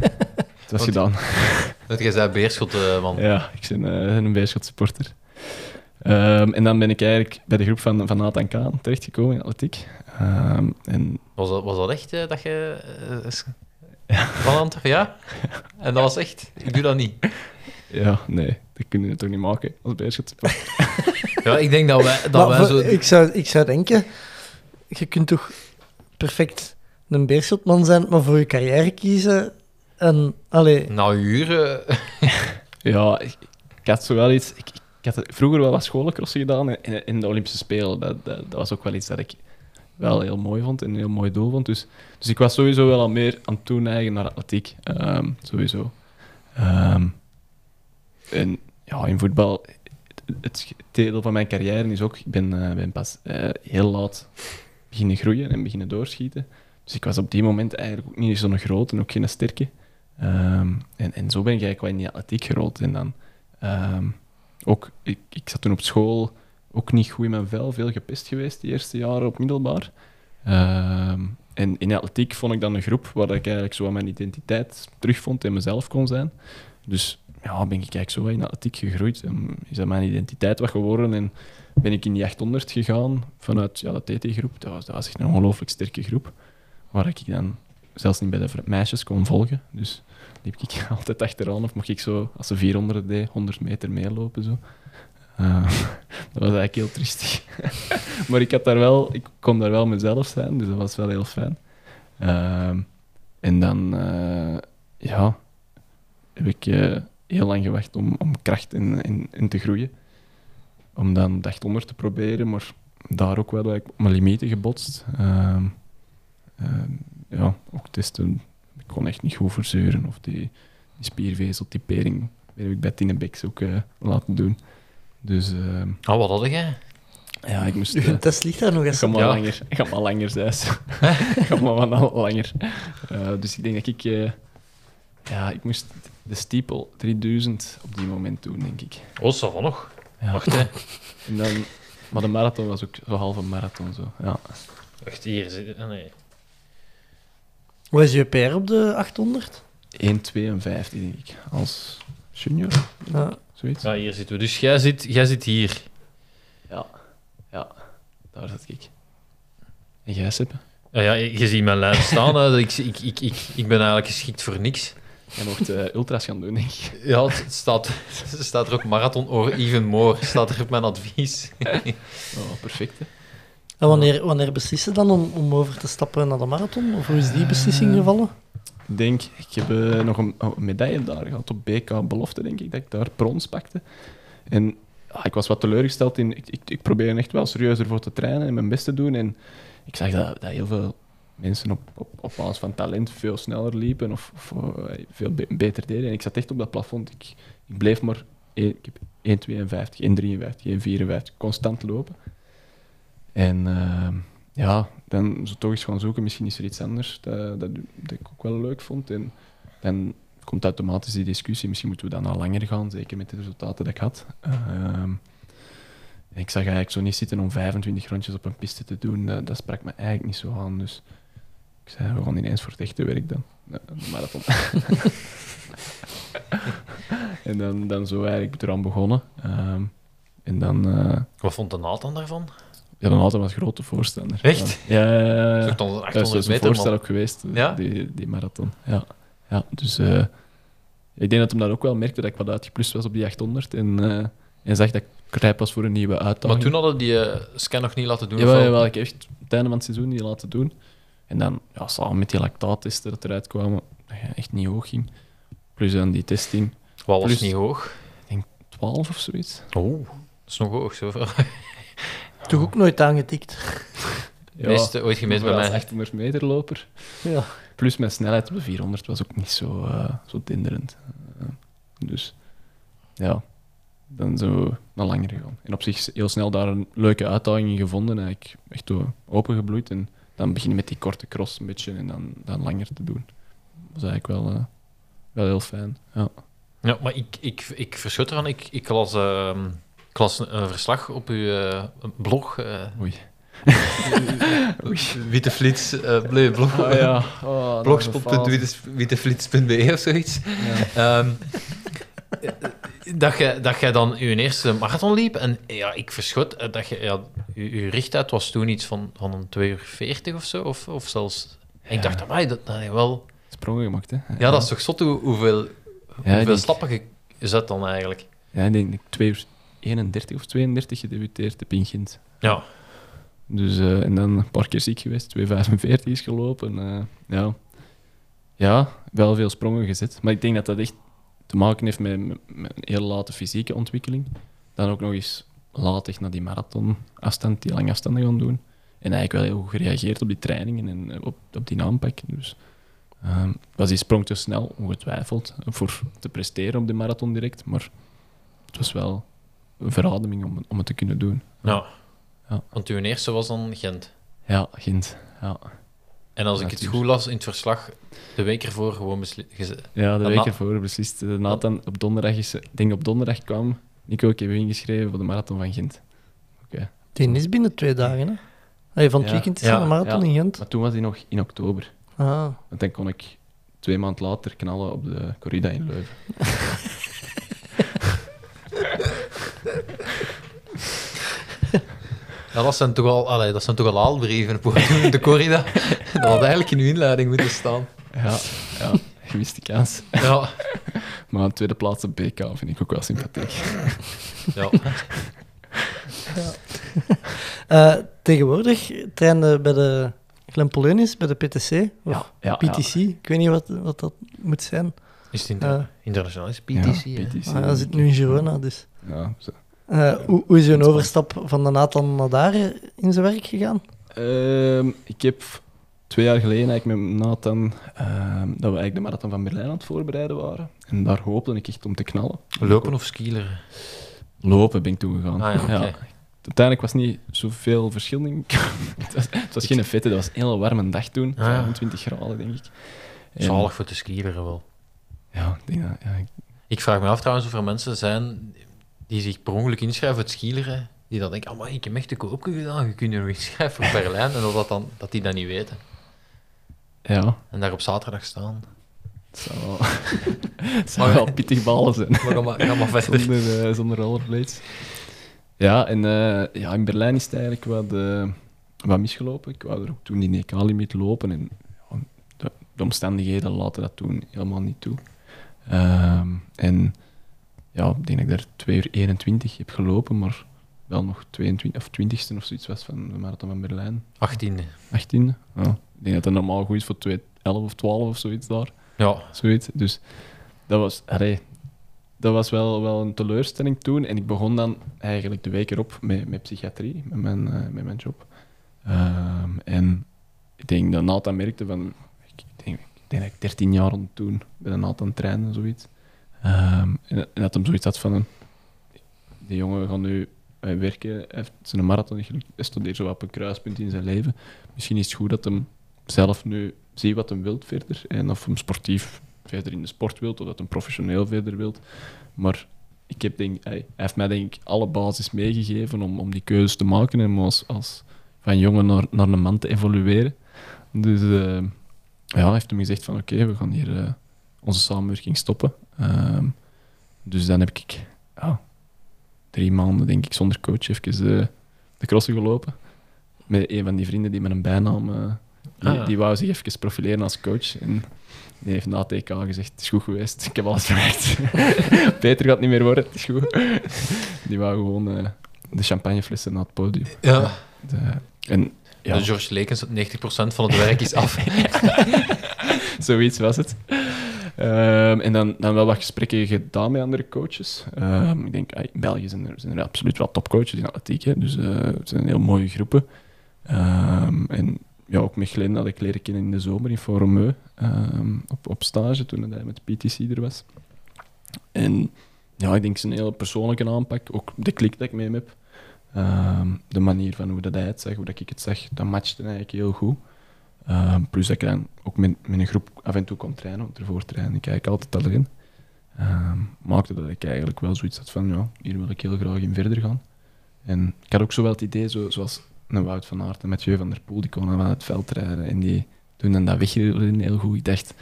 Het was gedaan. Dat jij zei Beerschot, eh, man. Ja, ik ben eh, een Beerschot supporter. Ehm, en dan ben ik eigenlijk bij de groep van, van Nathan Kaan terechtgekomen in atletiek. Ehm, en Was dat, was dat echt eh, dat je... eh, Van Antwerpen, ja? En dat was echt... Ik doe dat niet. ja, nee, dat kun je toch niet maken als Beerschot supporter. Ja, ik denk dat wij, dat Maar wij voor- zo... ik, zou, ik zou denken, je kunt toch perfect een Beerschotman zijn, maar voor je carrière kiezen. En, allee, Na uren... Ja, ik, ik had zo wel iets... Ik, ik had vroeger wel wat scholencrossen gedaan en, en de Olympische Spelen. Dat, dat, dat was ook wel iets dat ik wel heel mooi vond en een heel mooi doel vond. Dus, dus ik was sowieso wel al meer aan het toeneigen naar atletiek. Ehm, sowieso. Ehm, en ja, in voetbal... Het, deel van mijn carrière is ook... Ik ben, eh, ben pas eh, heel laat beginnen groeien en beginnen doorschieten. Dus ik was op die moment eigenlijk ook niet zo'n grote en ook geen sterke. Ehm, en, en zo ben ik eigenlijk wel in die atletiek gerold. En dan ook, ik, ik zat toen op school ook niet goed in mijn vel, veel gepest geweest die eerste jaren op middelbaar. Ehm, en in atletiek vond ik dan een groep waar ik eigenlijk zo aan mijn identiteit terugvond en mezelf kon zijn. Dus ja, ben ik eigenlijk zo in atletiek gegroeid. En is dat mijn identiteit wat geworden en ben ik in die 800 gegaan vanuit ja, de TT-groep. Dat was, dat echt een ongelooflijk sterke groep, waar ik dan zelfs niet bij de meisjes kon volgen. Dus liep ik altijd achteraan of mocht ik zo, als ze 400 deed, 100 meter meelopen. Zo. Eh, dat was eigenlijk heel triestig. maar ik, had daar wel, ik kon daar wel mezelf zijn, dus dat was wel heel fijn. Ehm, en dan eh, ja, heb ik eh, heel lang gewacht om, om kracht in, in, te groeien. Om dan de 800 te proberen, maar daar ook wel op mijn limieten gebotst. Ehm, ehm, ja, ook testen ik kon echt niet goed verzeuren. Of die, die spiervezeltypering heb ik bij Tine Beks ook laten doen. Dus ehm, Oh, wat had jij? ja, ik moest... Uw eh, test ligt daar nog ik eens. ga maar Ja. langer, ik ga maar langer ik ga maar wat langer. Eh, dus ik denk dat ik... eh, ja, ik moest de Steeple 3000 op die moment doen, denk ik. Oh, ça va nog. Ja. Wacht, hè. En dan, maar de marathon was ook zo halve marathon. Zo. Ja. Wacht, hier zit... ah, nee. Wat is je PR op de 800? 1,52 denk ik. Als junior, Ja. Zoiets. Ja, hier zitten we. Dus jij zit, jij zit hier. Ja. ja, daar zat ik. En jij, Seppe? Ja, ja, je ziet mijn lijn staan. hè. Ik, ik, ik, ik, ik ben eigenlijk geschikt voor niks. Jij mocht eh, ultra's gaan doen, denk ik. Ja, het staat, het staat er ook marathon or even more. Staat er op mijn advies. Oh, perfect, hè. En wanneer, wanneer beslis je dan om, om over te stappen naar de marathon? Of hoe is die beslissing gevallen? Denk, ik heb eh, nog een, een medaille daar gehad op BK Belofte, denk ik, dat ik daar brons pakte. En ja, ik was wat teleurgesteld in... Ik, ik, probeerde echt wel serieus ervoor te trainen en mijn best te doen. En ik zag dat, dat heel veel mensen op, op, op basis van talent veel sneller liepen of, of eh, veel be- beter deden. En ik zat echt op dat plafond. Ik, ik bleef maar... één- Ik heb 1,52, 1,53, 1,54 constant lopen. En ehm, ja, dan zo toch eens gaan zoeken. Misschien is er iets anders dat, dat, ik ook wel leuk vond. En dan komt automatisch die discussie. Misschien moeten we dan al langer gaan, zeker met de resultaten dat ik had. Ehm, ik zag eigenlijk zo niet zitten om 25 rondjes op een piste te doen. Dat, sprak me eigenlijk niet zo aan. Dus ik zei, we gaan ineens voor het echte werk dan. Marathon. en dan, dan zo eigenlijk eraan begonnen. Ehm, en dan... eh, Wat vond de Nathan daarvan? Ja, dan altijd was grote voorstander. Echt? Ja, ja, ja. ja. Dat is 800 dus een meter, voorstel man. ook geweest, Ja? die, die marathon. Ja, ja dus eh, ik denk dat hem dat ook wel merkte dat ik wat uitgeplust was op die 800 en, eh, en zag dat ik rijp was voor een nieuwe uitdaging. Maar toen hadden die eh, scan nog niet laten doen. Of wel? ik heb echt het einde van het seizoen die laten doen. En dan, ja, samen met die lactaattesten dat eruit kwamen, dat je echt niet hoog ging. Plus dan die testing, Wat was Plus- niet hoog? 12 of zoiets. Oh, dat is nog hoog. Zo. Toch ook nooit aangetikt. Ja, Meeste ooit gemeten bij als mij. 800 meter loper. Ja. Plus mijn snelheid op de 400 was ook niet zo, eh, zo dinderend. Eh, dus ja, dan zo naar langer gegaan. En op zich heel snel daar een leuke uitdaging in gevonden. En ik echt opengebloeid. En dan beginnen met die korte cross een beetje en dan, dan langer te doen. Dat was eigenlijk wel, eh, wel heel fijn. Ja. Ja, maar ik, ik, ik verschut ervan. Ik, ik las, ehm, ik las een, verslag op uw eh, blog. eh Oei. Witteflits, eh nee, blog, Ah, ja. Oh, blogspot.witteflits.be of zoiets. Ehm, dat jij dat jij dan je eerste marathon liep. En ja, ik verschot eh, dat je... Ja, je, je richttijd was toen iets van, van een 2 uur 40 of zo. Of, of zelfs... En ik dacht, amai, dat, dat je wel... Sprongen gemaakt, hè? Ja, dat is toch zot hoe- hoeveel, hoeveel stappen je zet dan eigenlijk. Ja, ik denk dat ik 2 uur 31 of 32 gedebuteerd heb in Gent. Ja. Dus, eh, en dan een paar keer ziek geweest, 2,45 is gelopen. eh, ja. ja, wel veel sprongen gezet. Maar ik denk dat dat echt te maken heeft met, een hele late fysieke ontwikkeling. Dan ook nog eens laat echt naar die marathonafstand, die lange afstanden gaan doen. En eigenlijk wel heel goed gereageerd op die trainingen en eh, op, op die aanpak. Dus ehm, was die sprong te snel, ongetwijfeld, voor te presteren op de marathon direct. Maar het was wel verademing om, om het te kunnen doen. Ja. Ja. Want uw eerste was dan Gent. Ja, Gent. Ja. En als ik het goed las in het verslag, de week ervoor gewoon beslist. Ja, de En week ervoor beslist. De Nathan op donderdag is... Ik denk op donderdag kwam Nico, ik heb u ingeschreven voor de marathon van Gent. Die is binnen twee dagen, hè? Hey, van het Ja. weekend is Ja, een marathon ja. in Gent. Maar toen was hij nog in oktober. Ah. Want dan kon ik twee maanden later knallen op de corrida in Leuven. Ja, dat zijn toch al, allee, dat zijn toch al aalbrieven voor de corrida. Dat had eigenlijk in uw inleiding moeten staan. Ja, ja gemiste kans. Ja. Maar een tweede plaats op BK vind ik ook wel sympathiek. ja. Eh, tegenwoordig trainde bij de Glenpoleunis, bij de PTC, of ja, PTC, ik weet niet wat, wat dat moet zijn. Is het inter- Eh, internationaal? Is het Ja, PTC? PTC. ah, hij zit nu in Girona, dus. Ja, zo. Eh, hoe, hoe is een overstap van de Nathan naar daar in zijn werk gegaan? Ehm, ik heb twee jaar geleden eigenlijk met Nathan, ehm, dat we eigenlijk de marathon van Berlijn aan het voorbereiden waren. En daar hoopte ik echt om te knallen. Lopen of skileren? Lopen ben ik toegegaan. Ah, ja. Uiteindelijk was niet zoveel verschil, denk ik. het, was, het was geen vette, dat was een heel warme dag toen. Ah, ja. 25 graden, denk ik. En- Zalig voor te skileren wel. Ja, ik denk dat... Ja, ik- Ik vraag me af trouwens of er mensen zijn die zich per ongeluk inschrijven voor het skileren, die dan denken, oh, ik heb echt de koopje gedaan, je kunt je nog inschrijven voor Berlijn, en dat, dat, dan, dat die dat niet weten. ja, En daar op zaterdag staan. het zou wel, het zou wel pittig ballen zijn. Maar ga maar, ga maar verder. zonder, eh, zonder rollerblades. Ja, en eh, ja, in Berlijn is het eigenlijk wat, eh, wat misgelopen. Ik wou er ook toen die EK-limiet lopen en ja, de, de omstandigheden laten dat toen helemaal niet toe. Ehm, en ja, ik denk dat ik daar 2 uur 21 heb gelopen, maar wel nog 22 of 20ste of zoiets was van de Marathon van Berlijn. 18e. 18e. Ja. Ik denk dat dat normaal goed is voor 2, 11 of 12 of zoiets daar. Ja, Zoiets. Dus dat was, allee, dat was wel, wel een teleurstelling toen. En ik begon dan eigenlijk de week erop met, met psychiatrie, met mijn, eh, met mijn job. Ehm, en ik denk dat Nathan merkte van... Ik denk, ik denk dat ik 13 jaar toen bij Nathan trainen, zoiets. Ehm, en, dat hem zoiets had van... Een, die jongen gaat nu eh, werken, heeft zijn marathon gelukt. Hier zo op een kruispunt in zijn leven. Misschien is het goed dat hem zelf nu ziet wat hem wilt verder. En of hem sportief verder in de sport wilt, of dat hem professioneel verder wilt. Maar ik heb denk, hij heeft mij denk ik alle basis meegegeven om, om die keuzes te maken en als, als van jongen naar, naar een man te evolueren. Dus eh, ja, hij heeft hem gezegd van oké, we gaan hier eh, onze samenwerking stoppen. Ehm, dus dan heb ik ja, drie maanden denk ik zonder coach even eh, de crossen gelopen. Met een van die vrienden die met een bijnaam... eh, die, Ah, ja. die wou zich even profileren als coach. En die heeft na het EK gezegd, het is goed geweest, ik heb alles verwerkt. Beter gaat het niet meer worden, het is goed. die wou gewoon eh, de champagneflessen naar het podium. ja. De- en ja, Dus George Lekens, 90% van het werk is af. zoiets was het. Ehm, en dan, dan wel wat gesprekken gedaan met andere coaches. Ehm, ik denk, ah, in België zijn er, zijn er absoluut wel topcoaches in atletiek. Hè, dus eh, het zijn heel mooie groepen. Ehm, en ja, ook met had ik leren kennen in de zomer in Foromeu, ehm op, op stage, toen hij met PTC er was. En ja, ik denk zijn hele persoonlijke aanpak, ook de klik dat ik met hem heb, de manier van hoe dat hij het zag, hoe dat ik het zag, dat matchte eigenlijk heel goed. Ehm, plus dat ik dan ook met, een groep af en toe kon trainen, ervoor trainen ik eigenlijk altijd alleen. Ehm, maakte dat ik eigenlijk wel zoiets had van, ja, hier wil ik heel graag in verder gaan. En ik had ook zo wel het idee, zo, zoals een Wout van Aert en Mathieu van der Poel, die konden van het veld rijden en die doen dan dat wegrijden heel goed. Ik dacht,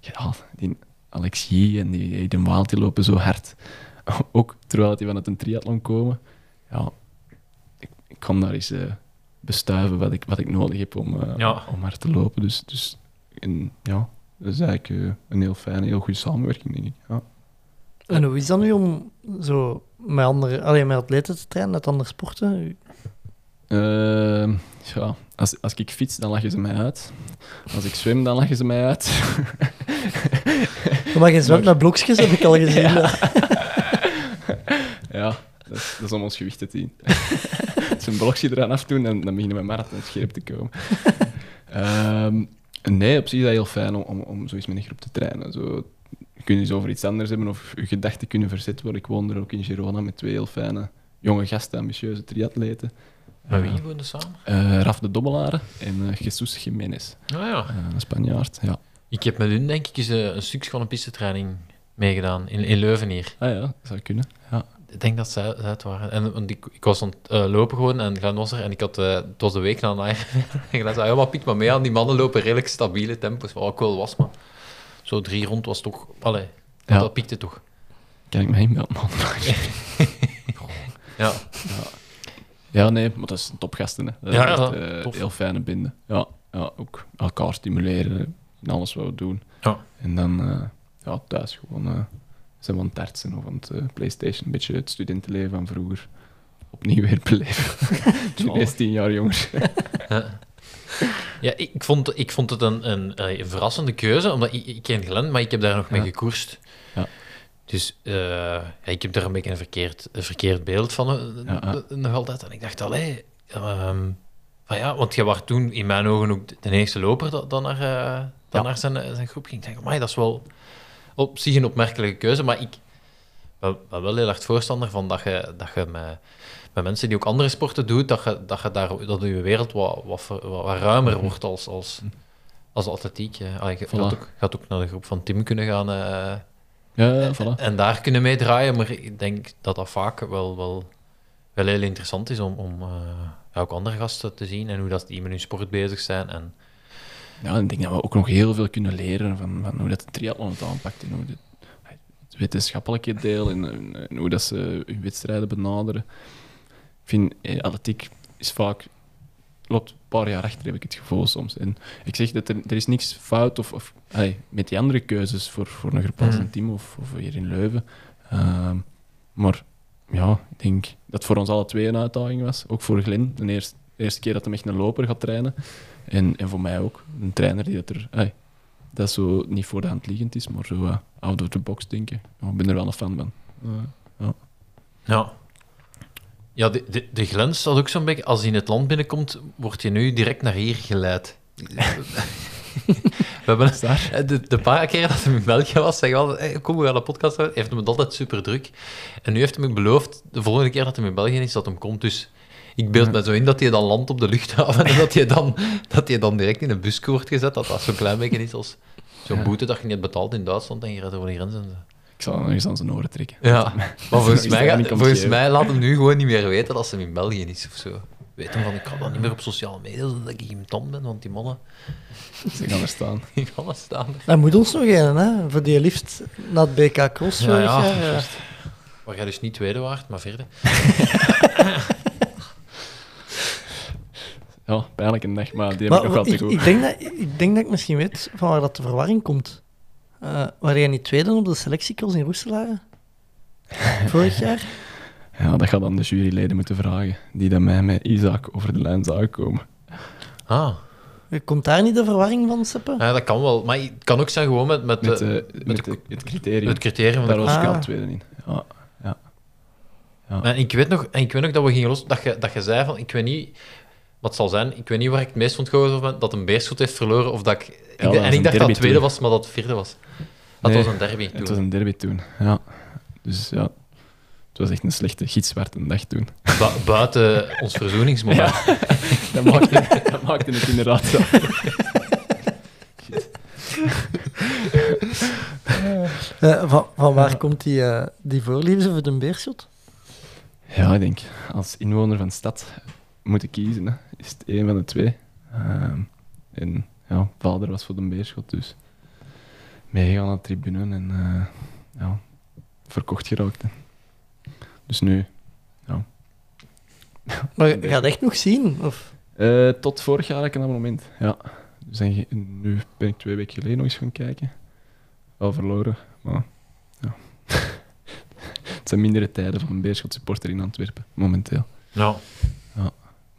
ja, die Alex J en die Waal, die lopen zo hard. Ook terwijl die vanuit een triathlon komen. Ja, ik, ik kan daar eens eh, bestuiven wat ik, wat ik nodig heb om, eh, Ja. om hard te lopen. Dus, dus en, ja, dat is eigenlijk eh, een heel fijne, heel goede samenwerking, denk ik. Ja. En hoe is dat nu om zo met, andere, allee, met atleten te trainen uit andere sporten? Ehm, ja, als, als ik fiets, dan lachen ze mij uit. Als ik zwem, dan lachen ze mij uit. Maar je zwemt met blokjes, heb ik al gezien. ja, dat is, dat is om ons gewicht te zien. Als we een blokje eraan afdoen, dan, dan beginnen we marathon scherp te komen. Ehm, nee, op zich is dat heel fijn om, om, om zoiets met een groep te trainen. Zo, je kunt eens over iets anders hebben of je gedachten kunnen verzetten worden. Ik woon er ook in Girona met twee heel fijne jonge gasten, ambitieuze triatleten. Met Eh, wie woonde samen? eh, Raf de Dobbelaren en eh Jesus Jiménez, Ah ja. eh, een Spanjaard. Ja. Ik heb met hun, denk ik, eens eh, een stukje van een pistetraining meegedaan. In, in Leuven hier. Ah ja, dat zou kunnen. Ja. Ik denk dat zij, zij het waren. En, want ik, ik was aan het eh, lopen gewoon en Glenn was er. En ik had, eh het was de week na een. En Glenn zei, ja, maar piek maar mee aan. Die mannen lopen redelijk stabiele tempos. Wat ook wel was, maar zo drie rond was toch... Allee, Ja. dat piekte toch. Ik me inbeelden, man? Ja. Ja, nee, maar dat is een topgasten. Hè. Dat is Ja, echt, ja, eh, heel fijne binden. Ja, ja, ook elkaar stimuleren in alles wat we doen. Ja. En dan ja, thuis gewoon zijn we aan het tartsen of aan het eh, Playstation. Een beetje het studentenleven van vroeger opnieuw weer beleven. Ineens tien jaar jonger. Ja. Ja, ik vond, ik vond het een, een, eh, een verrassende keuze, omdat ik, ik ken Glenn, maar ik heb daar nog mee gekoerst. Ja. Dus eh, ja, ik heb daar een beetje een verkeerd, een verkeerd beeld van nog altijd. En ik dacht, allee, ehm, Ah ja, want je was toen in mijn ogen ook de eerste loper dat, dat naar, dat Ja. naar zijn, zijn groep ging. Ik denk, amai, dat is wel op zich een opmerkelijke keuze, maar ik ben, wel heel erg voorstander van dat je, dat je met, met mensen die ook andere sporten doet, dat je, dat je daar, dat je wereld wat, wat, wat, wat ruimer wordt als, als, als atletiek. Allee, je Voilà. gaat ook, gaat ook naar de groep van Tim kunnen gaan eh, Ja, voilà. en daar kunnen meedraaien, maar ik denk dat dat vaak wel, wel, wel heel interessant is om, om eh, ook andere gasten te zien en hoe dat die met hun sport bezig zijn. En, Ja, ik denk dat we ook nog heel veel kunnen leren van, van hoe dat de triathlon het aanpakt en hoe de, het wetenschappelijke deel en, en- hoe dat ze hun wedstrijden benaderen. Ik vind, eh, atletiek is vaak, loopt een paar jaar achter, heb ik het gevoel soms. En ik zeg dat er, er is niks fout of, of allee, met die andere keuzes voor, voor een Mhm. een team of, of hier in Leuven. Ehm, maar ja, ik denk dat het voor ons alle twee een uitdaging was. Ook voor Glenn, de eerste, de eerste keer dat hij echt een loper gaat trainen. En, en voor mij ook, een trainer die dat er... dat zo niet voor de hand liggend is, maar zo eh, out of the box denken. Ja, ik ben er wel een fan van. Eh, ja. Ja, de, de, de glens dat ook zo'n beetje, als hij in het land binnenkomt, wordt je nu direct naar hier geleid. We hebben de, de paar keer dat hij in België was, zei hij altijd, hey, kom, we gaan een podcast houden. Heeft hem altijd super druk. En nu heeft hij me beloofd, de volgende keer dat hij in België is, dat hem komt. Dus ik beeld me zo in dat hij dan landt op de luchthaven en dat hij dan, dat hij dan direct in een busje wordt gezet. Dat dat zo'n klein beetje is als zo'n boete dat je niet betaalt in Duitsland en je rijdt over de grens. En zo. ik zal hem nog eens aan zijn oren trekken. Ja, maar volgens, mij, gaat- volgens mij laat hem nu gewoon niet meer weten dat ze hem in België is of zo. Weet hem van, ik ga dan niet meer op sociale media dat ik in tand ben, want die mannen, Ze gaan er staan. die gaan er staan. Dat moet ons nog een, hè, voor die lift naar het BK Cross Ja, ja, ja. Waar jij dus niet tweede waard, maar vierde. Ja, pijnlijk een dag, maar die heb Maar ik nog wel te goed. ik, denk dat, ik denk dat ik misschien weet van waar dat de verwarring komt. Eh waar jij niet tweede op de selectiecross in Roeselare? Vorig jaar? Ja, dat gaat dan de juryleden moeten vragen, die dan mij met Isaac over de lijn zouden komen. Ah, Komt daar niet de verwarring van, Seppe? ja, dat kan wel. Maar het kan ook zijn gewoon met, met, Met, de- eh, met de- het criterium. het criterium van Daar de was ik Ah. al tweede in. Ja, ja. ja. En ik weet nog, en ik weet nog dat we gingen los, dat je, dat je zei van, ik weet niet wat het zal zijn, ik weet niet waar ik het meest van gehoord heb, dat een beerschot heeft verloren, of dat ik... ik dat was en ik dacht dat het tweede toen. was, maar dat het vierde was. Dat Nee, was een derby toen. Het was een derby toen, ja. Dus ja, het was echt een slechte gitzwarte dag toen. Bu- buiten ons verzoeningsmoment. Dat maakte, dat maakte het inderdaad zo. Eh, van, van waar komt die, eh, die voorliefde voor de beerschot? Ja, ik denk, als inwoner van de stad moeten kiezen, hè, is het één van de twee. Ehm, en ja, vader was voor de beerschot, dus meegegaan naar de tribune en eh, ja, verkocht geraakt. hè. Dus nu, Maar je gaat echt nog zien? Of? eh, tot vorig jaar ik een abonnement. Ja. Dus nu ben ik twee weken geleden nog eens gaan kijken. Wel verloren, maar ja. het zijn mindere tijden van een beerschot supporter in Antwerpen, momenteel. Ja.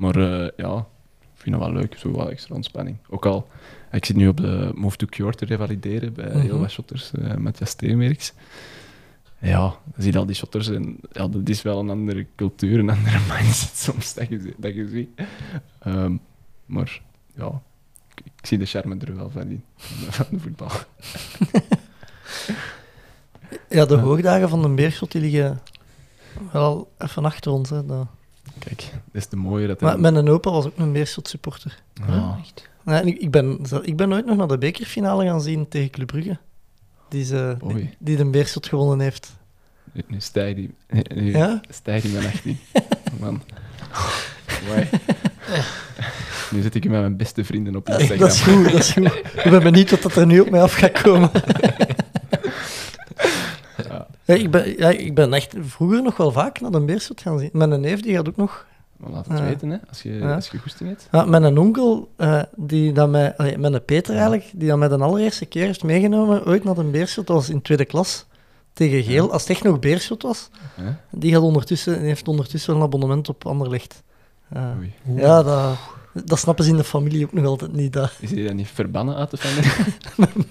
Maar eh, ja, ik vind het wel leuk, zo wat extra ontspanning. Ook al, ik zit nu op de Move to Cure te revalideren bij heel Mhm. wat shotters, Matthias Steenwerks. Ja, dan zie je al die shotters en ja, dat is wel een andere cultuur, een andere mindset soms dat je, dat je ziet. Ehm, maar ja, ik, ik zie de charme er wel van in, van de, voetbal. Ja, de hoogdagen van de beerschot die liggen wel even achter ons. Hè, dat. Kijk, dat is de mooie dat... Maar mijn opa was ook een beerschot supporter. Ja. Nee, en ik, ik, ben, ik ben nooit nog naar de bekerfinale gaan zien tegen Club Brugge. Die, ze, die, die de beerschot gewonnen heeft. Nu, nu stijgt die, nu Ja? stijgt die mijn 18. Man. Nu zit ik met mijn beste vrienden op Instagram. Dat is goed, dat is goed. Ik ben benieuwd wat dat er nu op mij af gaat komen. Ja. Ik, ben, ja, ik ben echt vroeger nog wel vaak naar de beerschot gaan zien. Mijn neef die gaat ook nog. Maar laat het weten, hè, als je, Ja. als je goesting hebt. Ja, mijn onkel, eh, die dat mij, allee, mijn Peter eigenlijk, die dat mij de allereerste keer heeft meegenomen ooit naar de beerschot, dat was in tweede klas. Tegen Geel, als het echt nog beerschot was. Die had ondertussen, heeft ondertussen een abonnement op Anderlecht. Oei. ja, dat, dat snappen ze in de familie ook nog altijd niet. Dat. Is hij dan niet verbannen uit de familie?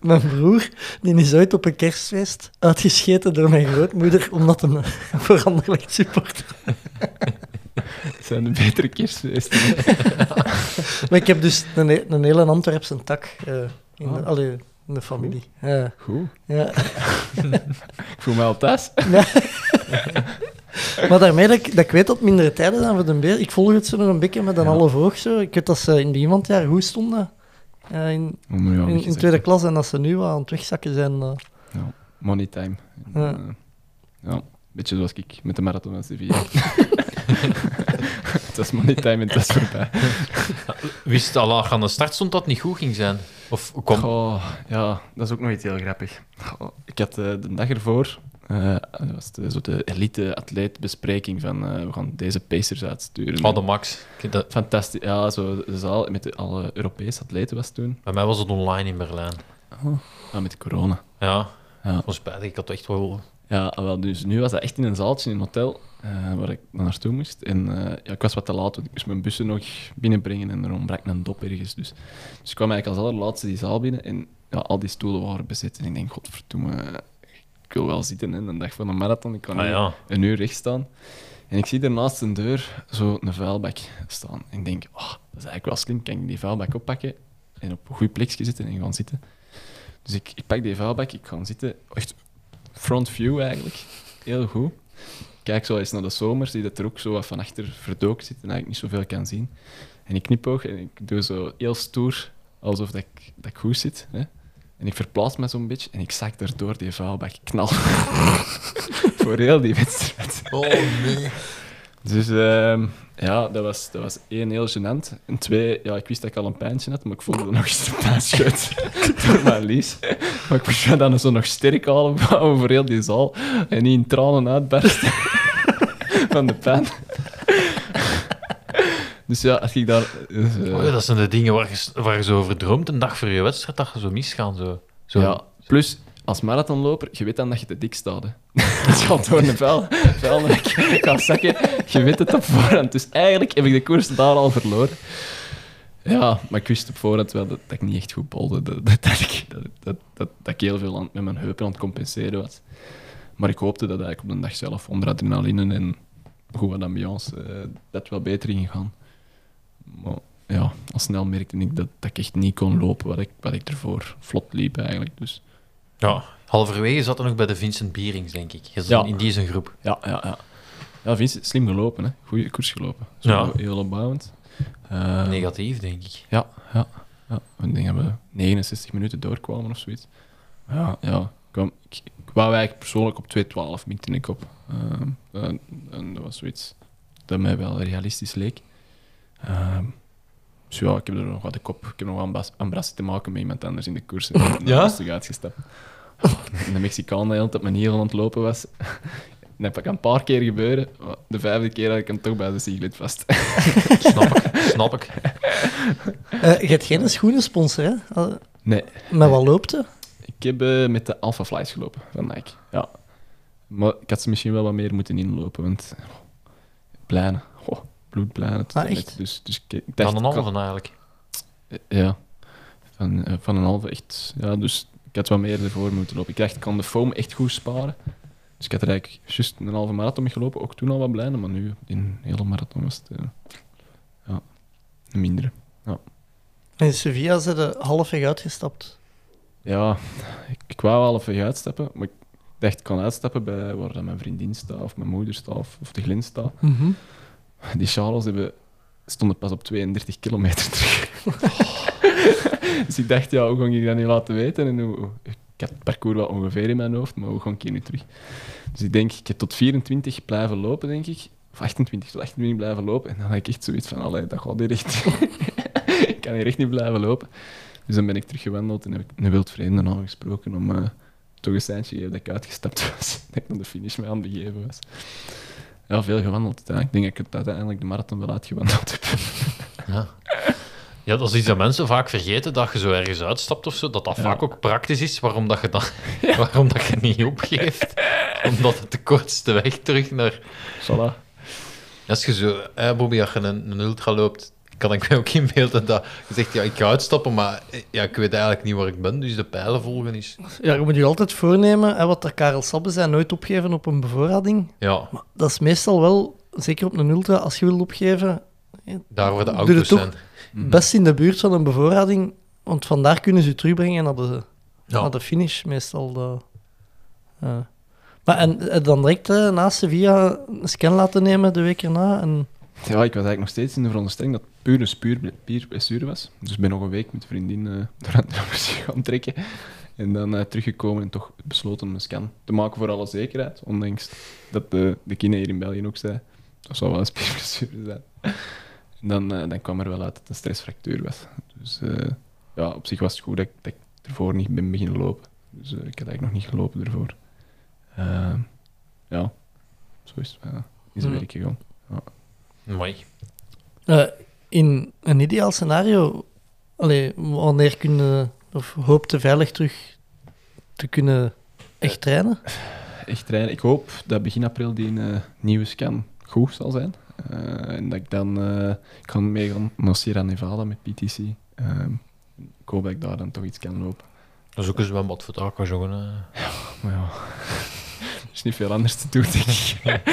Mijn, broer die is ooit op een kerstfeest uitgescheten door mijn grootmoeder, omdat hij voor Anderlecht supporter zijn de betere kerstfeesten. Maar ik heb dus een, he- een hele Antwerpse tak eh, in, de, Ah. allee, in de familie. Ja. Goed. Ja. Ik voel mij al thuis. Maar daarmee dat ik, dat ik weet dat het mindere tijden zijn voor de beer. Ik volg het zo nog een beetje met een half oog. Zo. Ik weet dat ze in die iemandjaar goed stonden. Eh, in, ja, in, wie in gezegd, tweede klas en dat ze nu wel aan het wegzakken zijn. eh. Money time. En, Ja. eh, ja, beetje zoals ik met de marathon van Sevilla. het was money time en het was voorbij. Wist al aan aan de start stond dat het niet goed ging zijn? Of kom, Goh, ja, dat is ook nog iets heel grappig. Goh, ik had eh, de dag ervoor, eh, dat was de, zo de elite-atleet-bespreking van eh, we gaan deze pacers uitsturen. oh, de max. Dat- Fantastisch. Ja, zo de zaal met de, alle Europese atleten was toen. bij mij was het online in Berlijn. Ah, met corona. Ja, Ja. was spijtig. Ik had echt wel... Ja, ah, wel, dus nu was dat echt in een zaaltje in een hotel eh, waar ik naartoe moest. En eh, ja, ik was wat te laat, want ik moest mijn bussen nog binnenbrengen en er ontbrak een dop ergens. Dus, dus ik kwam eigenlijk als allerlaatste die zaal binnen en ja, al die stoelen waren bezet. En ik denk, godverdomme, ik wil wel zitten. Hè. Een dag van een marathon, ik kan Ah ja. een uur recht staan. En ik zie er naast een deur zo een vuilbak staan. En ik denk, oh, dat is eigenlijk wel slim, kan ik die vuilbak oppakken en op een goed plekje zitten en gaan zitten. Dus ik, ik pak die vuilbak, ik ga zitten, echt front view eigenlijk, heel goed. Kijk zo eens naar de zomer, zie dat er ook zo wat van achter verdoken zit en eigenlijk niet zoveel kan zien. En ik knipoog en ik doe zo heel stoer, alsof dat ik, dat ik goed zit. Hè? En ik verplaats me zo'n beetje en ik zak daardoor die vuilbak knal. Voor heel die wedstrijd. Oh, nee. Dus ehm, ja, dat was, dat was één, heel gênant. En twee, ja, ik wist dat ik al een pijntje had, maar ik voelde nog eens een pijnscheut door mijn lies. Maar ik moest me dan zo nog sterk halen voor heel die zaal en niet in tranen uitbarsten van de pijn. Dus ja, als ik daar... dus, Oh, dat zijn de dingen waar je, waar je zo over droomt een dag voor je wedstrijd, dat je zo misgaan. Zo. Zo. Ja, plus als marathonloper, je weet dan dat je te dik staat. Het gaat door een vuil, vuil dat ik ga zakken. Je weet het op voorhand. Dus eigenlijk heb ik de koers daar al verloren. Ja, maar ik wist op voorhand wel dat, dat ik niet echt goed bolde. Dat, dat, dat, ik, dat, dat, dat, dat ik heel veel aan, met mijn heupen aan het compenseren was. Maar ik hoopte dat eigenlijk op de dag zelf, onder adrenaline en goed wat ambiance, eh, dat wel beter ging gaan. Maar ja, al snel merkte ik dat, dat ik echt niet kon lopen wat ik, wat ik ervoor vlot liep eigenlijk. Dus ja. Halverwege zat er nog bij de Vincent Bierings, denk ik. Je zat Ja. In die zijn groep. Ja, ja, ja. Ja, Vincent, slim gelopen, hè. Goeie koers gelopen. Zo Ja. heel opbouwend. Eh, Negatief, denk ik. Ja, ja, ja. Ik denk dat we 69 minuten doorkwamen of zoiets. Ja, ja. Ik, kwam, ik, ik wou eigenlijk persoonlijk op 2.12 mikte ik op. En, en dat was zoiets dat mij wel realistisch leek. Ehm, dus ja, ik heb er nog wat de kop. Ik heb nog wel een brassie te maken met iemand anders in de koers. En ik ben Ja? rustig uitgestapt. En de Mexicaan die altijd mijn heel aan het lopen was. Dat heb ik een paar keer gebeuren. maar De vijfde keer had ik hem toch bij de siglet vast. Snap ik. Snap ik. Eh, je hebt geen schoenensponsor, hè? Nee. Met wat loopt je? Ik heb eh, met de Alpha Flies gelopen van Nike. Ja. Maar ik had ze misschien wel wat meer moeten inlopen, want pleinen, tot Ah, echt? Dus, dus ik, dacht... Dan een halve eigenlijk. Ja. Van, eh, van een halve echt... Ja, dus ik had wat meer ervoor moeten lopen. Ik dacht, ik kan de foam echt goed sparen. Dus ik had er eigenlijk juist een halve marathon mee gelopen. Ook toen al wat blijven, maar nu in een hele marathon was het... eh, ja, een mindere. In Sevilla zijn ze halfweg uitgestapt. Ja, ik, ik wou wel even uitstappen, maar ik dacht, ik kan uitstappen bij waar dan mijn vriendin staat, of mijn moeder staat, of, of de Glin staat. Die Charles hebben, stonden pas op 32 kilometer terug. dus ik dacht, ja, hoe ga ik dat nu laten weten? En hoe, ik had het parcours wel ongeveer in mijn hoofd, maar hoe ga ik hier nu terug? Dus ik denk, ik heb tot 24 blijven lopen, denk ik. Of 28, tot 28 blijven lopen. En dan had ik echt zoiets van, allee, dat gaat hier echt... ik kan hier echt niet blijven lopen. Dus dan ben ik teruggewandeld en heb ik een wildvreemde aangesproken om eh, toch een seintje te geven dat ik uitgestapt was. dat ik naar de finish mee aan het begeven was. Ja, veel gewandeld. Ja. Ik denk dat ik het uiteindelijk de marathon wel uitgewandeld heb. Ja. ja, dat is iets dat mensen vaak vergeten, dat je zo ergens uitstapt of zo, dat dat Ja. vaak ook praktisch is, waarom, dat je, dan, waarom dat je niet opgeeft. Omdat het de kortste weg terug naar... Voilà. Als je zo, Bobby, als je een, een ultra loopt, kan ik mij ook inbeelden dat je zegt, ja, ik ga uitstappen, maar eh, ja, ik weet eigenlijk niet waar ik ben, dus de pijlen volgen is... Ja, je moet je altijd voornemen, hè, wat de Karel Sabbe zei, nooit opgeven op een bevoorrading. Ja, Maar dat is meestal wel zeker op een ultra, als je wil opgeven, Daar waar de auto's zijn. Mhm. best in de buurt van een bevoorrading, want vandaar kunnen ze je terugbrengen naar de, Ja. naar de finish, meestal. De, ja. Maar en eh, dan direct eh, naast Sevilla een scan laten nemen de week erna. En, Ja, ik was eigenlijk nog steeds in de veronderstelling dat het puur een spuur, puur blessure was. Dus ik ben nog een week met vriendin eh door aan de gaan trekken. En dan eh, teruggekomen en toch besloten om een scan te maken voor alle zekerheid. Ondanks dat de, de kine hier in België ook zei, dat zou wel een spierblessure zijn. En dan, eh, dan kwam er wel uit dat het een stressfractuur was. Dus ja, op zich was het goed dat ik, dat ik ervoor niet ben beginnen lopen. Dus ik had eigenlijk nog niet gelopen ervoor. Ja, zo is het in zijn Hmm. werk gegaan. Mooi. eh, in een ideaal scenario, allee, wanneer kun je, of hoopt je veilig terug te kunnen echt trainen? echt trainen. Ik hoop dat begin april die eh, nieuwe scan goed zal zijn. Eh, en dat ik dan eh, ik kan meegaan naar Sierra Nevada met PTC. Ehm, ik hoop dat ik daar dan toch iets kan lopen. Dan zoeken ze wel wat voor taken joggen. hè. Maar ja, is niet veel anders te doen, denk ik.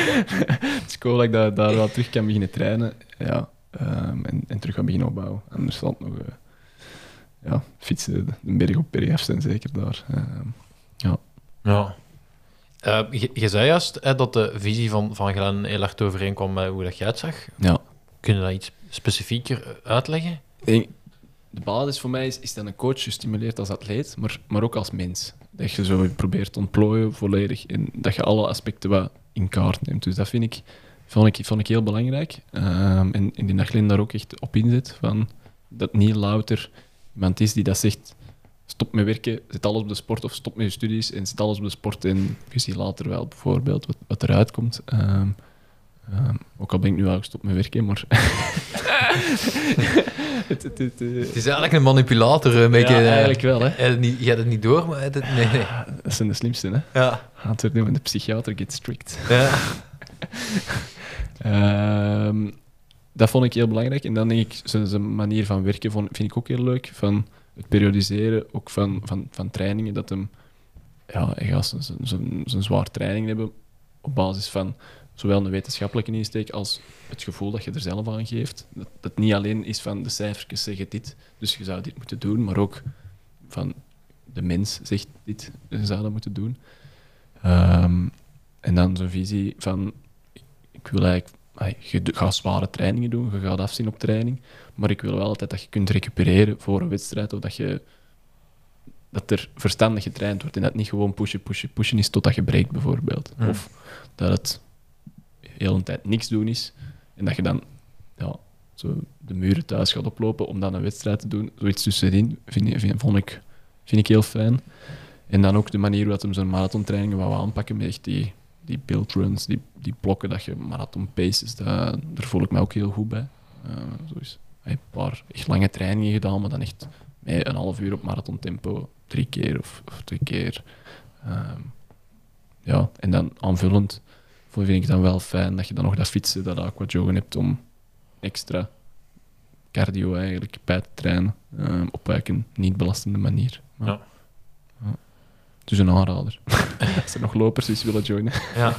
dus ik hoop dat ik daar, daar wel terug kan beginnen trainen. Ja, ehm, en, en terug gaan beginnen opbouwen. Anders zal het nog eh, ja, fietsen, de berg op berg af zijn, zeker daar. Ehm, Ja. Eh, je, je zei juist hè, dat de visie van, van Glenn heel erg overeenkwam met hoe dat jij het zag. ja. Kun je dat iets specifieker uitleggen? De basis voor mij is, is dat een coach je stimuleert als atleet, maar, maar ook als mens. Dat je zo probeert te ontplooien volledig en dat je alle aspecten wat in kaart neemt. Dus dat vind ik, vond, ik, vond ik heel belangrijk. Ehm, en, en die Glenn daar ook echt op inzet, van dat niet louter iemand is die dat zegt stop met werken, zet alles op de sport of stop met je studies en zet alles op de sport en je ziet later wel bijvoorbeeld wat, wat eruit komt. Ehm, ehm, ook al ben ik nu al gestopt met werken, maar... het, het, het, eh, Het is eigenlijk een manipulator. Een beetje, ja, eh, eigenlijk wel, hè. je hebt het niet- door, maar het, nee, nee. Dat zijn de slimste, hè. Ja. Gaat het doen, de psychiater get strict. ja. Ehm, dat vond ik heel belangrijk. En dan denk ik, zijn manier van werken vond, vind ik ook heel leuk. Van het periodiseren, ook van, van, van trainingen. Dat hem, ja, hij gaat zijn zwaar training hebben op basis van zowel een wetenschappelijke insteek als het gevoel dat je er zelf aan geeft. Dat het niet alleen is van de cijfertjes zeggen dit, dus je zou dit moeten doen, maar ook van de mens zegt dit, je zou dat moeten doen. Ehm, en dan zo'n visie van, ik wil eigenlijk, je gaat zware trainingen doen, je gaat afzien op training, maar ik wil wel altijd dat je kunt recupereren voor een wedstrijd, of dat je dat er verstandig getraind wordt en dat het niet gewoon pushen, pushen, pushen is totdat je breekt, bijvoorbeeld. Of dat het de hele tijd niks doen is en dat je dan ja, zo de muren thuis gaat oplopen om dan een wedstrijd te doen. Zoiets tussenin vind, vind, vond ik, vind ik heel fijn. En dan ook de manier dat hem zo'n marathontrainingen wou aanpakken met echt die, die build runs, die, die blokken dat je marathon paces, dat, daar voel ik me ook heel goed bij. Eh, zo is een paar echt lange trainingen gedaan, maar dan echt een half uur op marathon tempo, drie keer of, of twee keer. Ehm, ja, en dan aanvullend vind ik dan wel fijn dat je dan nog dat fietsen, dat aqua joggen hebt om extra cardio eigenlijk bij te trainen ehm, op een niet belastende manier. Maar, Ja. ja. Dus een aanrader. Als er nog lopers is willen joinen. Ja.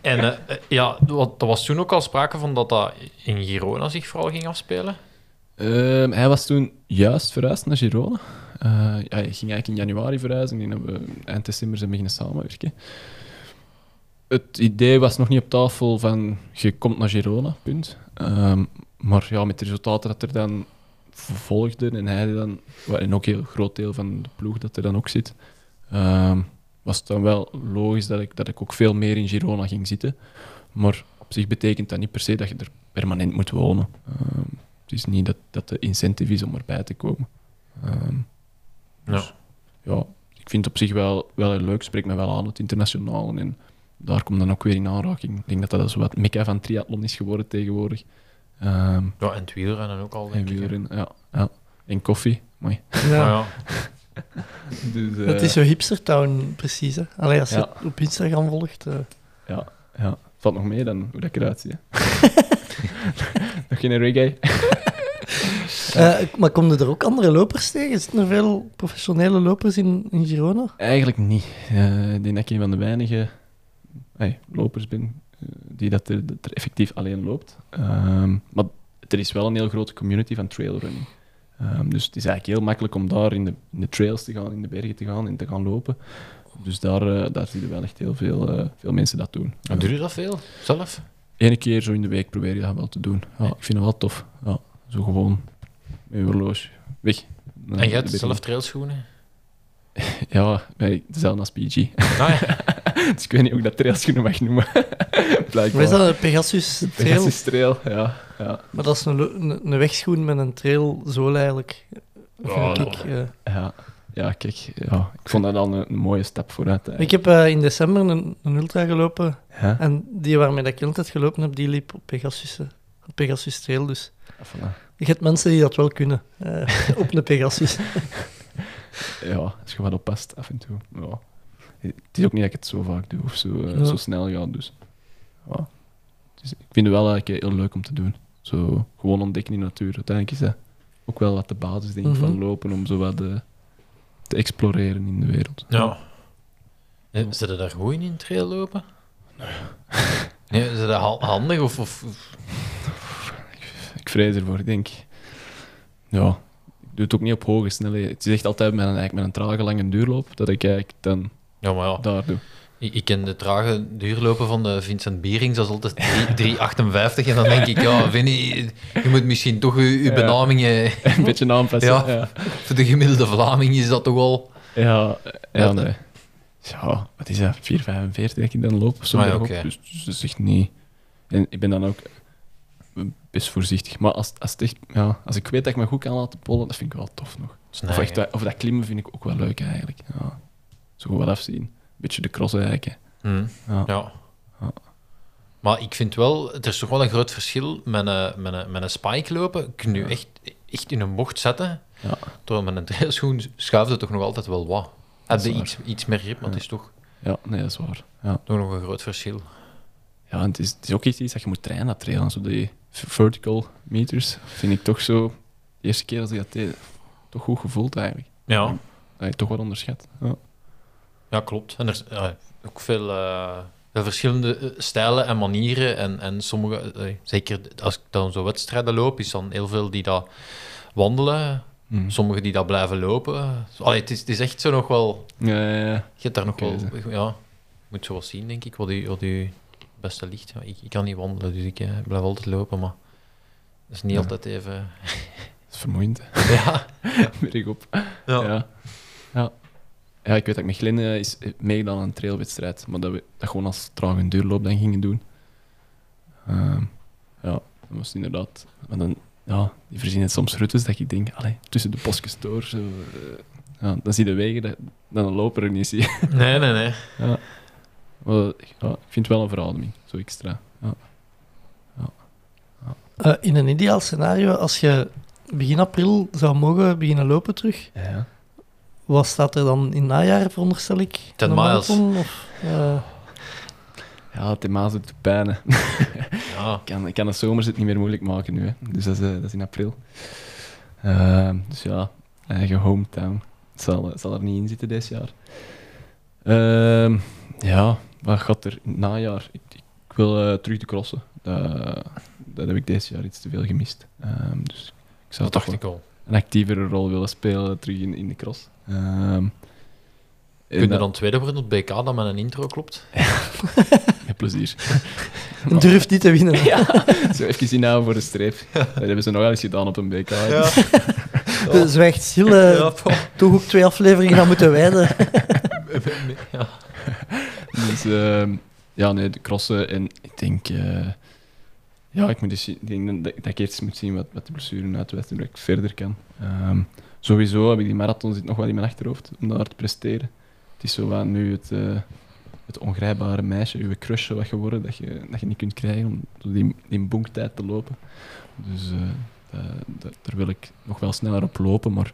En eh, eh, ja, wat, er was toen ook al sprake van dat dat in Girona zich vooral ging afspelen. Ehm, hij was toen juist verhuisd naar Girona. Eh, hij ging eigenlijk in januari verhuizen en eind december zijn beginnen samenwerken. Het idee was nog niet op tafel van je komt naar Girona, punt. Ehm, maar ja, met de resultaten dat er dan volgden en hij dan, en ook een heel groot deel van de ploeg dat er dan ook zit, ehm, was het dan wel logisch dat ik, dat ik ook veel meer in Girona ging zitten. Maar op zich betekent dat niet per se dat je er permanent moet wonen. Ehm, het is niet dat, dat de incentive is om erbij te komen. Dus, ja, ik vind het op zich wel, wel heel leuk. Spreekt me wel aan, het internationaal. En daar komt dan ook weer in aanraking. Ik denk dat dat zo wat mekka van triathlon is geworden tegenwoordig. Ehm Ja, en het wielrennen ook al, en denk ik. hè. wielrennen, ja, ja. En koffie, mooi. Ja. ja. Dus, eh, Het is zo hipstertown, precies. Hè? Allee, als je Ja. het op Instagram volgt. eh. Ja, ja. Valt nog mee dan hoe dat ik eruit zie. hè. nog geen reggae? Eh, maar komen er ook andere lopers tegen? Zitten er veel professionele lopers in, in Girona? Eigenlijk niet. Eh, ik denk dat ik een van de weinige hey, lopers ben die dat er, dat er effectief alleen loopt. Ehm, maar er is wel een heel grote community van trailrunning. Ehm, dus het is eigenlijk heel makkelijk om daar in de, in de trails te gaan, in de bergen te gaan en te gaan lopen. Dus daar, eh, daar zie je wel echt heel veel, eh, veel mensen dat doen. En doe je dat veel? Zelf? Eén keer zo in de week probeer je dat wel te doen. Ja, ik vind het wel tof. Ja, zo gewoon met je horloge weg. En jij hebt zelf trailschoenen? Ja, dezelfde als PG. Ah, ja. dus ik weet niet hoe ik dat trailschoenen mag noemen. Blijkbaar. Is dat, een Pegasus trail? Pegasus trail, ja. ja. Maar dat is een, een, een wegschoen met een trailzool eigenlijk. Ja, Vind ik. Ja, ja kijk, ja, ik vond dat al een, een mooie stap vooruit. Ik heb eh, in december een, een ultra gelopen Ja. en die waarmee dat ik altijd gelopen heb, die liep op Pegasus, eh, op Pegasus Trail. Dus Voilà. je hebt mensen die dat wel kunnen, eh, op een Pegasus. Ja, als je wat oppast af en toe. Ja. Het is ook niet dat ik het zo vaak doe of zo, eh, Ja. zo snel ga. Dus, ja. Dus ik vind het wel eigenlijk heel leuk om te doen. Zo gewoon ontdekken in de natuur. Uiteindelijk is dat ook wel wat de basis denk ik, van Mhm. lopen om zo wat eh, te exploreren in de wereld. Ja. Eh, Zit je daar goed in, in trail lopen? Nee. nee is dat ha- handig of... of of- Ik vrees ervoor, ik denk. Ja, ik doe het ook niet op hoge snelheden. Het is echt altijd met een, eigenlijk met een trage lange duurloop dat ik eigenlijk dan Ja, maar ja. Ik, ik ken de trage duurlopen van de Vincent Bierings, dat is altijd 3 3,58. En dan denk ik, ja, Vinnie, je moet misschien toch je, benamingen... Een beetje aanpassen. Ja. ja. Voor de gemiddelde Vlaming is dat toch wel... Ja, ja, nee. Ja, wat is dat? 4,45 dat ik dan loop of zo. Ah, dus, dus dat is echt niet... En ik ben dan ook best voorzichtig. Maar als, als, het echt, ja, als ik weet dat ik me goed kan laten pollen, dat vind ik wel tof nog. Of, echt, of dat klimmen vind ik ook wel leuk eigenlijk. Ja. Zo wat afzien. Beetje de cross eigenlijk. hè. Hm, Ja. ja. Ja. Maar ik vind wel, er is toch wel een groot verschil met een, met een, met een spike lopen. Kun je Ja. echt, echt in een bocht zetten. Ja. Door met een trailschoen schuift het toch nog altijd wel wat. Heb is je iets, iets meer grip, maar Ja. het is toch, ja, nee, dat is waar. Ja, toch nog een groot verschil. ja en het, is, het is ook iets dat je moet trainen, dat trailen. Zo die vertical meters vind ik toch zo... De eerste keer dat ik dat deed, toch goed gevoeld eigenlijk. Ja, Dat je toch wat onderschat. Ja. Ja klopt. En er ja, ook veel, eh, veel verschillende eh, stijlen en manieren. En, en sommige, eh, zeker als ik dan zo wedstrijden loop, is dan heel veel die dat wandelen. Mm. Sommigen die dat blijven lopen. Allee, het, is, het is echt zo nog wel... Ja, ja, ja. Je hebt daar nog wel... Ja, je moet zo wat zien, denk ik, wat je, wat beste ligt. Ja, ik, ik kan niet wandelen, dus ik blijf altijd lopen, maar dat is niet Ja. altijd even... Dat is vermoeiend. hè. ja. Berg op. Ja. Ja. Ja. ik weet dat ik met Glenn eh, is meegedaan aan een trailwedstrijd, maar dat we dat gewoon als trage duurloop dan gingen doen. Ehm, ja, dat was inderdaad... Maar dan, ja, die verzinnen soms routes dat ik denk, allee, tussen de postjes door, zo, eh, ja, dan zie je de wegen dat, dat een loper er niet ziet. Nee, nee, nee. Maar, ja, ik vind het wel een verademing, zo extra. Ja. Eh, in een ideaal scenario, als je begin april zou mogen beginnen lopen terug, Ja. Wat staat er dan in najaar, veronderstel ik? 10 Een miles. marathon, Of, eh, Ja, het maas doet pijn. hè. Ja. Ik kan, ik kan de zomers het niet meer moeilijk maken nu. Hè. Dus dat is, eh, dat is in april. Ehm, dus ja, eigen hometown. Het zal, zal er niet in zitten dit jaar. Ehm, ja, wat gaat er in het najaar? Ik, ik wil eh, terug de crossen. Dat, dat heb ik dit jaar iets te veel gemist. Ehm, dus ik zou Dat toch dacht wel ik al. een actievere rol willen spelen terug in, in de cross. Ehm, en Kun je dat- dan tweede worden op BK dat met een intro klopt? Met plezier. durft niet te winnen. Ja, zo even inhouden voor de streep. Dat hebben ze nog wel eens gedaan op een BK. De zwijgt stil, eh, toch ook twee afleveringen aan moeten wijden. ja. Dus ehm, ja, nee, de crossen. En ik denk, eh, ja, ik, moet eens, zien- ik denk dat, ik eerst moet zien wat, wat de blessuren en dat ik verder kan. Ehm, sowieso heb ik die marathon zit nog wel in mijn achterhoofd om daar te presteren. Het is zo wat nu het, eh, het ongrijpbare meisje, uw crush wat geworden, dat je, dat je niet kunt krijgen om die, die bonktijd te lopen. Dus eh, dat- dat- daar wil ik nog wel sneller op lopen, maar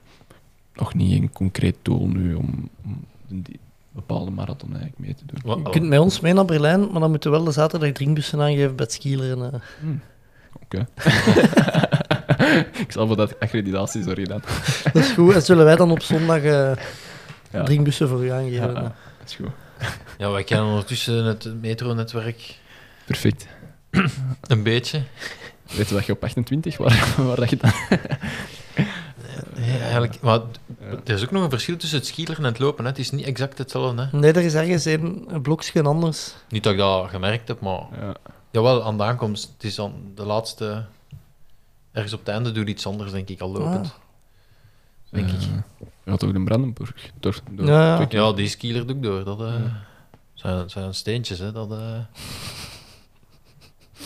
nog niet een concreet doel nu om, om die bepaalde marathon eigenlijk mee te doen. Je kunt met ons mee naar Berlijn, maar dan moeten we wel de zaterdag drinkbussen aangeven bij het skileren. eh. Oké. ik zal voor dat accreditatie, sorry dan. Dat is goed. En zullen wij dan op zondag eh Ja. drinkbussen voor u aangeven? Ja, dat is goed. ja, wij kennen ondertussen het metronetwerk Perfect. Een beetje. Weet je dat je op 28 waar, waar dat je dan... Nee, eigenlijk, maar er is ook nog een verschil tussen het skileren en het lopen. Hè. Het is niet exact hetzelfde. Hè. Nee, er is ergens een, een blokje anders. Niet dat ik dat gemerkt heb, maar Ja. jawel, aan de aankomst. Het is dan de laatste... Ergens op het einde doe je iets anders, denk ik, al lopend. Denk ik. Eh, Ja, toch in Brandenburg. Door, door Ja, die skieler doe ik door. Dat eh, zijn, zijn steentjes, hè. Dat, eh,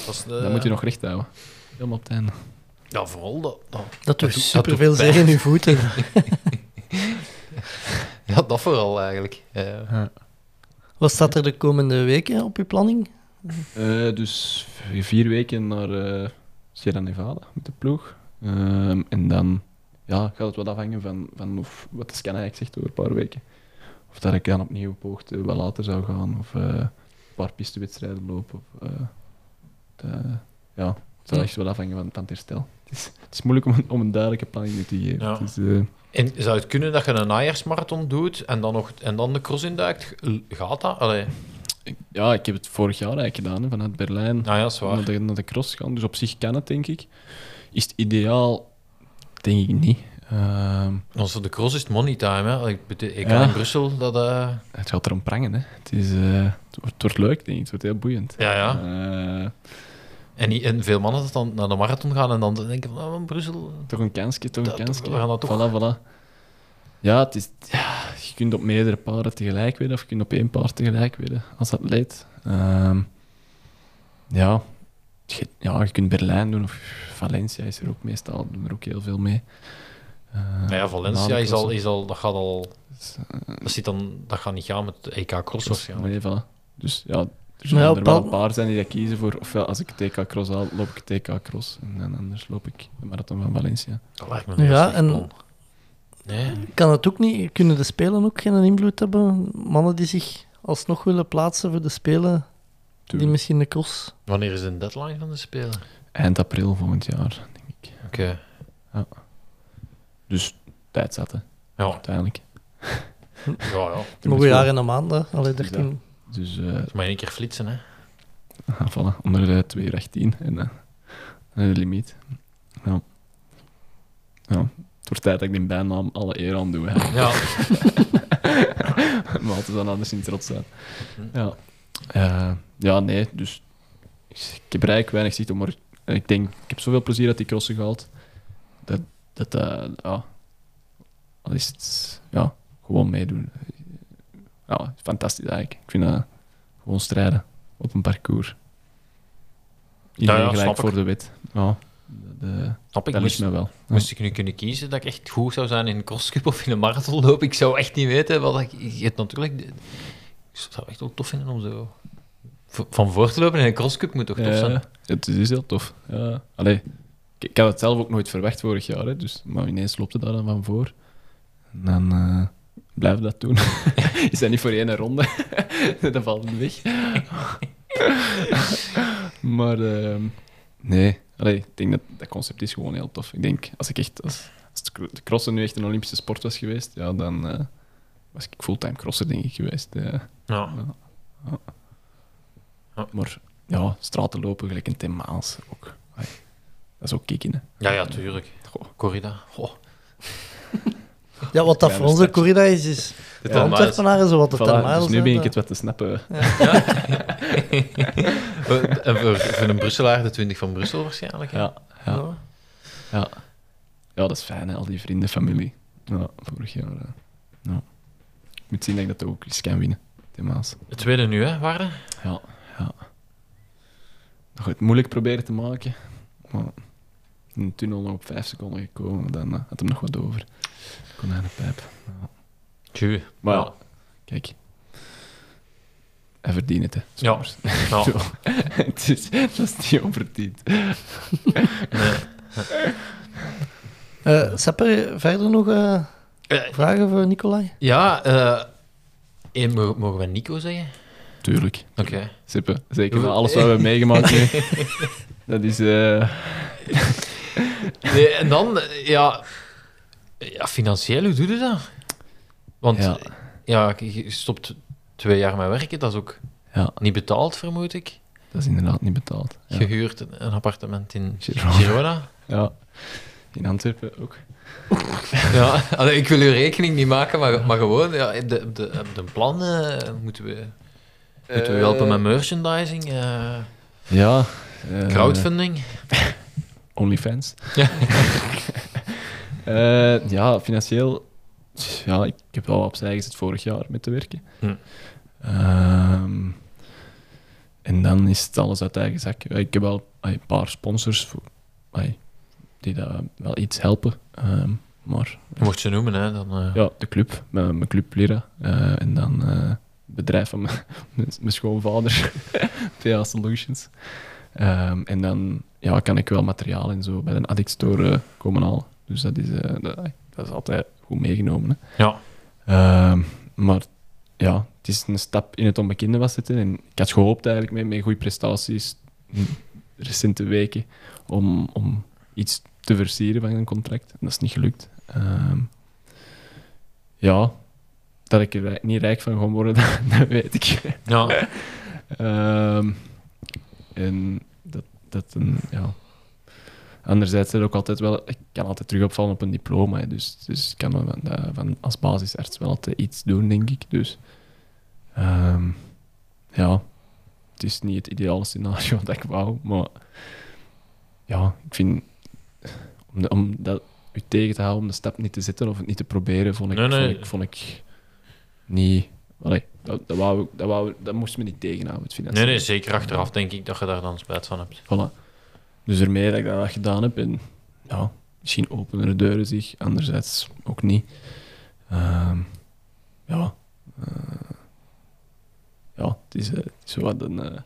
dat is de- moet je nog recht houden. Helemaal op het einde. Ja, vooral dat... dat Dat doet doet- superveel doet zeer in je voeten. ja, dat vooral, eigenlijk. Ja. Wat staat er de komende weken op je planning? Eh, dus vier weken naar eh Sierra Nevada met de ploeg. Ehm, en dan ja, gaat het wat afhangen van, van of, wat de scan eigenlijk zegt over een paar weken. Of dat ik dan opnieuw op hoogte wat later zou gaan, of eh, een paar pistewedstrijden lopen. Of, eh, de- ja, het zal echt wel afhangen van, van het herstel. Het is, het is moeilijk om, een- om een duidelijke planning te geven. Ja. Het is, eh, En zou het kunnen dat je een najaarsmarathon doet en dan, nog, en dan de cross induikt? Gaat dat? Allee. Ja, ik heb het vorig jaar eigenlijk gedaan, hè, vanuit Berlijn. Nou ja, zwaar. naar de, naar de cross gaan. Dus op zich kan het, denk ik. Is het ideaal? Denk ik niet. Ehm, Want voor de cross is het money time. Hè. Ik, ik Ja. ga in Brussel, dat... eh, het gaat erom prangen. Hè. Het, is, eh, het, wordt, het wordt leuk, denk ik. Het wordt heel boeiend. Ja, ja. Eh, En, en veel mannen dat dan naar de marathon gaan en dan denken van, oh, Brussel... toch een kansje, toch een kansje. we gaan dat toch- Voilà, voilà. Ja, het is, ja, kunt op meerdere paarden tegelijk winnen, of je kunt op één paard tegelijk winnen, als dat leidt. Ehm, ja. Je, ja, je kunt Berlijn doen, of Valencia is er ook meestal, doen er ook heel veel mee. Eh, Nou ja, Valencia is al, is al... Dat gaat al... Dus, eh, Dat, zit dan, dat gaat niet gaan met de EK Cross waarschijnlijk. Nee, voilà. Dus ja, er zullen ja, er wel een paar zijn die dat kiezen voor. Ofwel, als ik TK Cross haal, loop ik TK Cross. En dan anders loop ik de Marathon van Valencia. Dat lijkt me Ja, en- plan. Nee. Kan het ook niet? Kunnen de Spelen ook geen invloed hebben? Mannen die zich alsnog willen plaatsen voor de Spelen, die misschien de cross... Wanneer is de deadline van de Spelen? Eind april volgend jaar, denk ik. Oké. Dus tijd hè, Ja, uiteindelijk. ja, ja. Nog moet een jaar en een maand, hè. Allee, 13... Dus, eh Maar één keer flitsen, hè. ah, voilà, onder de 218 en eh, de limiet. Ja. ja. Het wordt tijd dat ik die bijnaam alle eer aan doe. Hè. Ja. maar altijd dan anders in trots zijn. Ja. Eh, ja, nee, dus ik heb eigenlijk weinig zicht op, maar ik denk, ik heb zoveel plezier uit die crossen gehaald, dat, dat eh, ja, al is het, ja, gewoon meedoen. Ja, fantastisch eigenlijk. Ik vind dat gewoon strijden op een parcours. Iedereen ja, gelijk ik. voor de wet. Ja, de, Snap ik. Moest, me wel. Ja. moest ik nu kunnen kiezen dat ik echt goed zou zijn in een crosscup of in een marathon lopen, ik zou echt niet weten wat ik... Je hebt natuurlijk... Ik zou het echt wel tof vinden om zo... Van voor te lopen in een crosscup moet toch tof Ja, zijn? het is heel tof. Ja. Allee, ik, ik had het zelf ook nooit verwacht vorig jaar, hè, dus, maar ineens loopt het daar dan van voor. En dan eh blijf dat doen. is dat niet voor één ronde? dan valt het weg. maar ehm, nee, Allee, ik denk dat dat concept is gewoon heel tof. Ik denk, als ik echt... Als, als de crossen nu echt een Olympische sport was geweest, ja, dan eh, was ik fulltime crosser, denk ik, geweest. eh. Ja. Maar ja, straten lopen gelijk een Tim Maals ook. Dat is ook kicken, hè. Ja, ja, tuurlijk. Goh. Corrida. Goh. Ja, wat dat voor onze corrida is, is De de Antwerpenaren zo wat de Voilà, dus nu begin ik het wat te snappen. en voor, voor een Brusselaar de 20 van Brussel waarschijnlijk. hè? Ja, ja, ja. Ja, dat is fijn, hè, al die vrienden, familie. Ja, vorig jaar. eh, ja. Ik moet zien dat ik dat ook eens kan winnen. De tweede nu, hè, Waarde? Ja, ja. Nog het moeilijk proberen te maken. Maar in de tunnel nog op vijf seconden gekomen, dan eh, had hem nog wat over. Konijnenpijp. Ja. Tjue. Maar ja, kijk. Hij verdient het, hè. Ja. Het is, dat is niet onverdiend. Nee. Sepper, verder nog eh, Eh, vragen voor Nicolai? ja, eh, eh, mogen we Nico zeggen? Tuurlijk. Oké. Sippe. Zeker na alles wat we hebben meegemaakt nu. Dat is... eh, Nee, en dan, ja, ja, financieel, hoe doe je dat? Want Ja. ja. je stopt twee jaar met werken, dat is ook ja. niet betaald, vermoed ik. dat is inderdaad niet betaald. Ja, Gehuurd een, appartement in Girona. Girona. ja. in Antwerpen ook. Ja, allee, ik wil uw rekening niet maken, maar, maar gewoon, ja, de, de, de plan eh, moeten, we, moeten we helpen met merchandising, eh, Ja. eh, crowdfunding. OnlyFans. Eh, ja, financieel. Ja, ik heb wel opzij gezet vorig jaar met te werken. Hm. Ehm, en dan is het alles uit eigen zak. Ja, Ik heb wel een paar sponsors voor, die dat wel iets helpen. Ehm, maar Je mocht ze noemen, hè. Dan, eh, ja, de club, mijn, mijn club Lira. Eh, en dan eh, het bedrijf van mijn, mijn, schoonvader, PA Solutions. Ehm, en dan ja, kan ik wel materiaal en zo bij een Addict Store eh, komen halen. Dus dat is, eh, dat, dat is altijd goed meegenomen. Hè. Ja. Ehm, maar ja, het is een stap in het onbekende was het. hè. En ik had gehoopt eigenlijk met, met goede prestaties in recente weken om, om iets te versieren van een contract. En dat is niet gelukt. Ehm, ja, dat ik er niet rijk van ga worden, dat, dat weet ik. ja. Ehm, en dat, dat een, ja. Anderzijds er ook altijd wel, ik kan altijd terug opvallen op een diploma. hè. Dus, dus ik kan van, van als basisarts wel altijd iets doen, denk ik. Dus ehm, ja, het is niet het ideale scenario dat ik wou, maar ja, ik vind om, de- om dat u tegen te houden om de stap niet te zetten of het niet te proberen, vond ik, Nee, nee. Vond ik, vond ik niet. Allee, dat, dat, wou, dat, wou, dat moest me niet tegenhouden, het Nee, financieel. nee, zeker achteraf denk ik dat je daar dan spijt van hebt. Voilà. Dus ermee dat ik dat gedaan heb en ja, misschien openen de deuren zich, anderzijds ook niet. Ehm, ja, eh, ja, het is, eh, het is zo wat een, eh,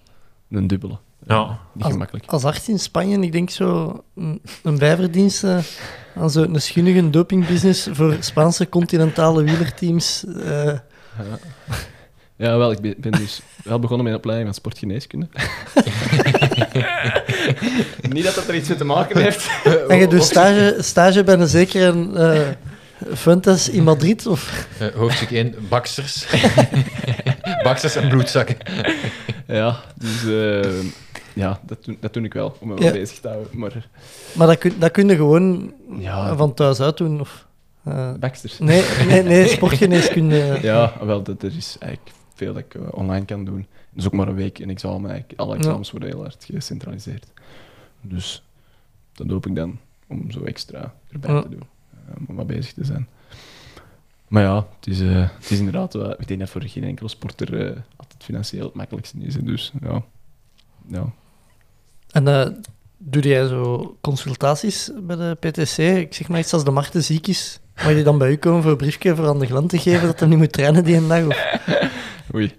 een dubbele. Ja. Niet Als- gemakkelijk. Als arts in Spanje, ik denk zo een, een bijverdienst eh, aan zo'n schunnige dopingbusiness voor Spaanse continentale wielerteams. eh, Ja. Ja, wel, ik ben, ben dus wel begonnen met een opleiding van sportgeneeskunde. Niet dat dat er iets mee te maken heeft. en je doet stage, stage bij een zekere eh Fuentes in Madrid? Of? Eh, hoofdstuk 1, baksters. baksters en bloedzakken. Ja, dus eh, ja, dat, doe, dat doe ik wel, om me Ja. bezig te houden. Maar Maar dat kun, dat kun je gewoon ja, van thuis uit doen? Of, eh, Baxter. nee, nee, nee, sportgeneeskunde. Ja, wel, dat, er is eigenlijk veel dat ik online kan doen. Dus ook maar een week en examen. Eigenlijk. Alle examens worden heel hard gecentraliseerd. Dus dat hoop ik dan om zo extra erbij te doen. eh, om wat bezig te zijn. Maar ja, het is, eh, het is inderdaad wel... Ik denk dat voor geen enkele sporter eh, altijd financieel het makkelijkste is. Dus ja. ja. En eh, doe jij zo consultaties bij de PTC? Ik zeg maar iets als de Marten ziek is. Mag je dan bij u komen voor een briefje voor aan de glant te geven dat hij niet moet trainen die een dag? Of? Oei.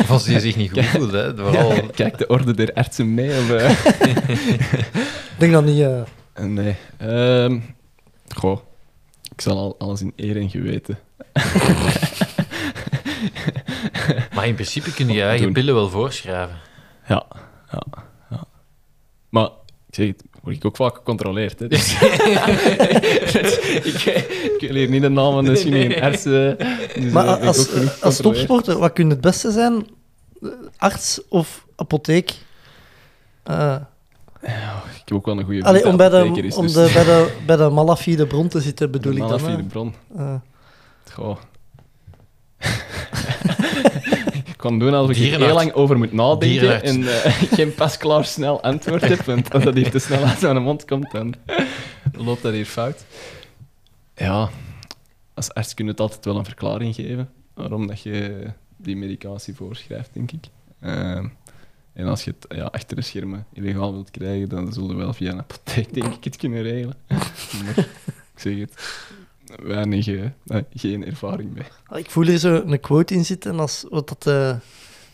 Of als hij zich niet goed voelt, hè. Vooral... Kijk de orde der artsen mee. Of, eh? Ik denk dat niet. eh, Eh, Nee. Ehm goh, ik zal al alles in eer en geweten. Maar in principe kun je je eigen pillen wel voorschrijven. Ja, ja, ja. Maar ik zeg het, word ik ook vaak gecontroleerd. Hè, dus. ik, ik wil hier niet de naam van de chemie dus, Maar eh, ik als, als topsporter, wat kun het beste zijn? Arts of apotheek? Eh, Ik heb ook wel een goede allee, om bij de, is, om dus- de, bij, de, bij de malafide bron te zitten, bedoel de ik dan. malafide bron. Eh, Goh. kan doen alsof ik er heel lang over moet nadenken en eh, geen pasklaar snel antwoord heb. Want als dat hier te snel uit mijn mond komt, dan loopt dat hier fout. Ja, als arts kun je het altijd wel een verklaring geven waarom dat je die medicatie voorschrijft, denk ik. Ehm, en als je het ja, achter de schermen illegaal wilt krijgen, dan zullen we wel via een apotheek, denk ik, het kunnen regelen. Maar ik zeg het, weinig, eh, geen ervaring mee. ik voel hier zo een quote in zitten als wat dat eh,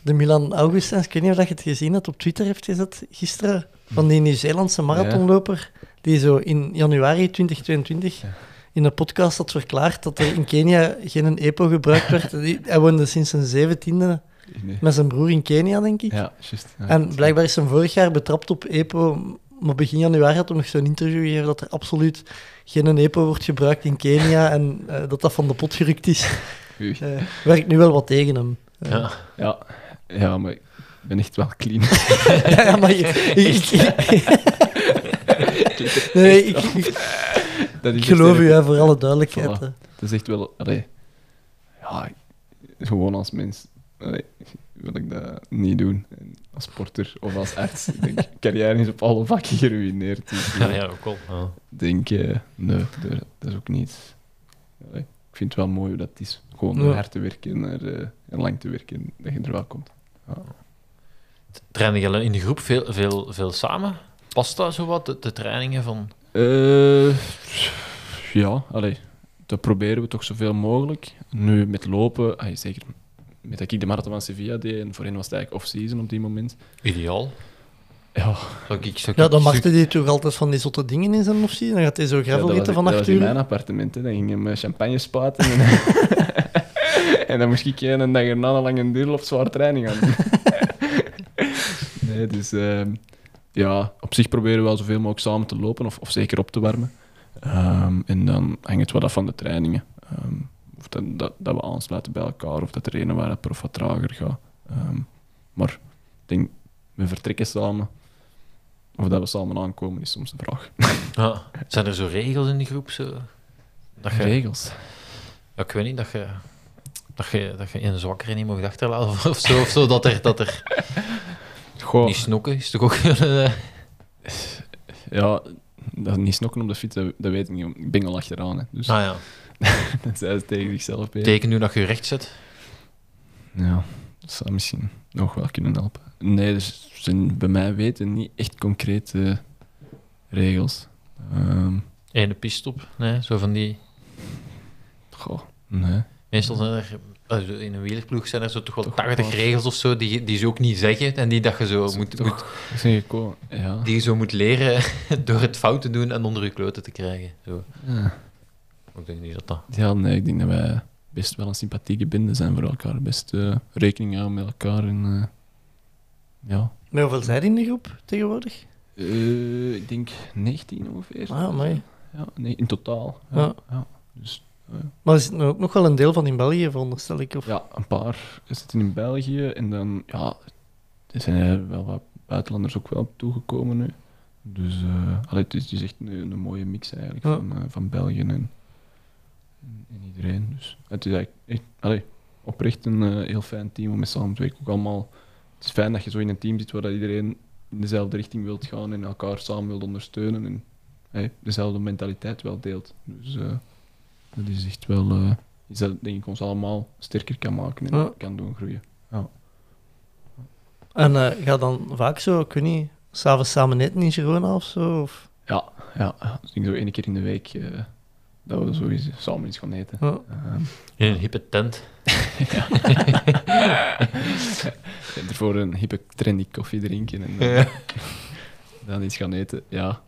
de Milan Augustins, ik weet niet of dat je het gezien hebt, op Twitter heeft gezet gisteren, van die Nieuw-Zeelandse marathonloper, die zo in januari 2022 Ja. in een podcast had verklaard dat er in Kenia geen EPO gebruikt werd. Die- Hij woonde sinds zijn zeventiende Nee. met zijn broer in Kenia, denk ik. Ja, juist. Ja. En blijkbaar is hij vorig jaar betrapt op EPO, maar begin januari had hij nog zo'n interview gegeven dat er absoluut geen EPO wordt gebruikt in Kenia en eh, dat dat van de pot gerukt is. Eh, werkt nu wel wat tegen hem. Eh, Ja. Ja, ja, maar Ik ben echt wel clean. Ja, maar je- ik, ik- nee, ik, ik, Dat is ik echt geloof u, hè, voor alle duidelijkheid. Voilà. Dat is echt wel... Allee, ja, gewoon als mens allee, wil ik dat niet doen. En als sporter of als arts. Ik denk, carrière is op alle vlakken geruineerd. Dus, Ja, eh, ja, ook al. Ja. Ik denk, eh, nee, dat, dat is ook niet... Allee, ik vind het wel mooi hoe dat is. Gewoon Ja. hard te werken en, eh, en lang te werken, dat je er wel komt. Trainen jullie in de groep veel, veel, veel samen? Past dat zo wat, de, de trainingen van... Eh, ja, allee, dat proberen we toch zoveel mogelijk. Nu met lopen, ah, zeker met dat ik de marathon van Sevilla deed, en voorheen was het eigenlijk off-season op die moment. Ideaal. Ja, Zou ik, zou Ja, dan maakte die toch altijd van die zotte dingen in zijn of zo. Dan gaat hij zo ja, gravel eten van dat acht was in uur. mijn appartement. Hè. Dan ging hem champagne spaten. En, en dan moest ik een dag erna een lange duur of zware training gaan doen. nee, dus ehm, ja, op zich proberen we wel zoveel mogelijk samen te lopen, of, of zeker op te warmen. Ehm, en dan hangt het wel af van de trainingen. Ehm, of dat, dat, dat we aansluiten bij elkaar, of dat er ene waar het prof wat trager gaat. Ehm, maar ik denk, we vertrekken samen. Of dat we samen aankomen, is soms een vraag. Ja. Zijn er zo regels in die groep? Zo? Dat je, Regels. ja, ik weet niet, dat je, dat je, dat je een zwakkere niet mag achterlaten of, of zo. Of zo dat er, dat er Goh, niet snokken is toch ook... eh, ja, dat niet snokken op de fiets, dat, dat weet ik niet. Ik ben al achteraan, hè. dus ah ja, dat zei ze tegen zichzelf. hè. teken nu dat je recht zet. Ja, dat zou misschien nog wel kunnen helpen. Nee, er zijn bij mij weten niet echt concrete regels. Ehm, Ene pistop, nee, zo van die... goh, nee. Meestal zijn er, eh, in een wielerploeg zijn er zo toch wel Toch 80 wel. regels of zo, die, die ze ook niet zeggen en die, dat je zo moet, Toch- moet? Ja. die je zo moet leren door het fout te doen en onder je kloten te krijgen. Zo. ja. Ik denk niet dat dat... Ja, nee, ik denk dat wij best wel een sympathieke bende zijn voor elkaar. Best eh, rekening houden met elkaar. En, eh, ja. Maar hoeveel zijn er in de groep tegenwoordig? Eh, ik denk 19 ongeveer. Ah, mooi. Ja, nee, in totaal. Ja. Ja. ja. Dus, Maar er zit er ook nog wel een deel van in België, veronderstel ik. Of... ja, een paar zitten in België. En dan, ja, er zijn er wel wat buitenlanders ook wel toegekomen nu. Dus eh, allee, het, is, het is echt een, een mooie mix eigenlijk Ja. van, van België en, en iedereen. Dus het is eigenlijk echt, allee, oprecht een eh, heel fijn team om mee samen te werken. Ook allemaal, het is fijn dat je zo in een team zit waar dat iedereen in dezelfde richting wilt gaan en elkaar samen wilt ondersteunen en hey, dezelfde mentaliteit wel deelt. Dus eh, dat is echt wel eh, iets dat denk ik ons allemaal sterker kan maken en Ja. kan doen groeien. En eh ga dan vaak zo, ik weet niet, s'avonds samen eten in Girona of zo? Of... Ja, ja, ja. Dus ik denk zo één keer in de week eh, dat we sowieso samen iets gaan eten. Ja. Ehm, In een hippe tent. en ervoor een hippe trendy koffie drinken en dan, dan iets gaan eten. Ja,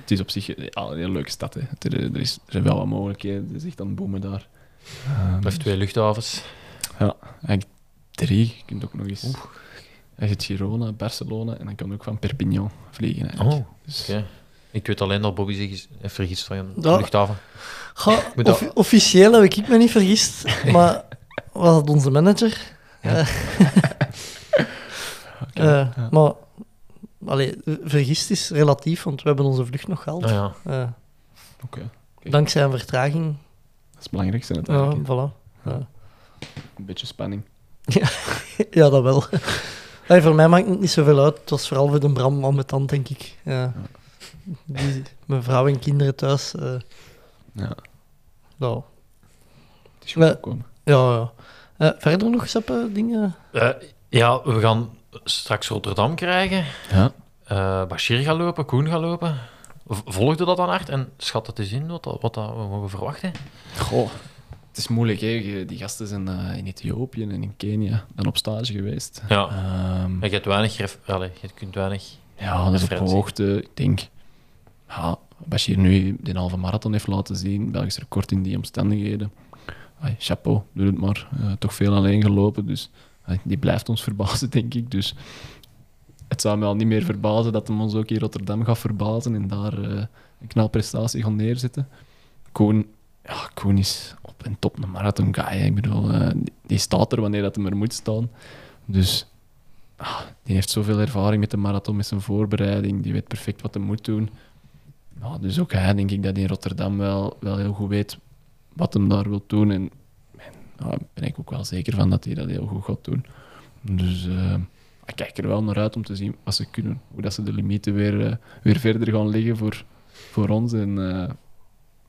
het is op zich eh, ja, een hele leuke stad. Hè. Er, er, is, er zijn wel wat mogelijkheden. Het is echt aan het boomen daar. Je heeft twee luchthavens. eigenlijk drie. Je kunt ook nog eens... Hij zit Girona, Barcelona en dan kan je ook van Perpignan vliegen. Eigenlijk. Oh, Dus. Ik weet alleen dat Bobby zich is- heeft vergist van een Ja. luchthaven. Dat- offi- officieel heb ik me niet vergist, maar was het onze manager? Ja. Eh, eh, ja. Maar, allee, vergist is relatief, want we hebben onze vlucht nog gehaald. Ah ja. Eh, Oké, dankzij een vertraging. dat is het belangrijkste Ja, voilà. Ja. Een beetje spanning. ja, dat wel. Allee, voor mij maakt het niet zoveel uit. Het was vooral voor de Bram aan mijn tand, denk ik. Ja. Die, mijn vrouw en kinderen thuis. eh Ja, nou, het is goed gekomen. ja, ja. Eh, verder nog, Seppe, dingen? Eh, ja, we gaan straks Rotterdam krijgen. Ja. Eh Bashir gaat lopen, Koen gaat lopen. Volgde dat dan hard en schat het eens in wat, dat, wat dat we mogen verwachten? Goh, het is moeilijk, hè. Die gasten zijn eh, in Ethiopië en in Kenia dan op stage geweest. Ja. Ehm, Je hebt weinig... ref- Allee, je kunt weinig... ja, dat is op hoogte. Ik denk, ja, Bashir nu de halve marathon heeft laten zien, Belgisch record in die omstandigheden. Ai, chapeau, doe het maar. Eh, toch veel alleen gelopen, dus die blijft ons verbazen, denk ik. Dus het zou me al niet meer verbazen dat hem ons ook in Rotterdam gaat verbazen en daar eh, een knalprestatie gaat neerzetten. Koen, ja, Koen is op en top een marathon guy. Ik bedoel, eh, die, die staat er wanneer dat hem er moet staan. Dus ah, die heeft zoveel ervaring met de marathon, met zijn voorbereiding. Die weet perfect wat hij moet doen. Dus ook hij, denk ik, dat in Rotterdam wel, wel heel goed weet wat hem daar wil doen. En daar ben ik ook wel zeker van dat hij dat heel goed gaat doen. Dus eh, ik kijk er wel naar uit om te zien wat ze kunnen. Hoe dat ze de limieten weer, eh, weer verder gaan liggen voor, voor ons. En eh,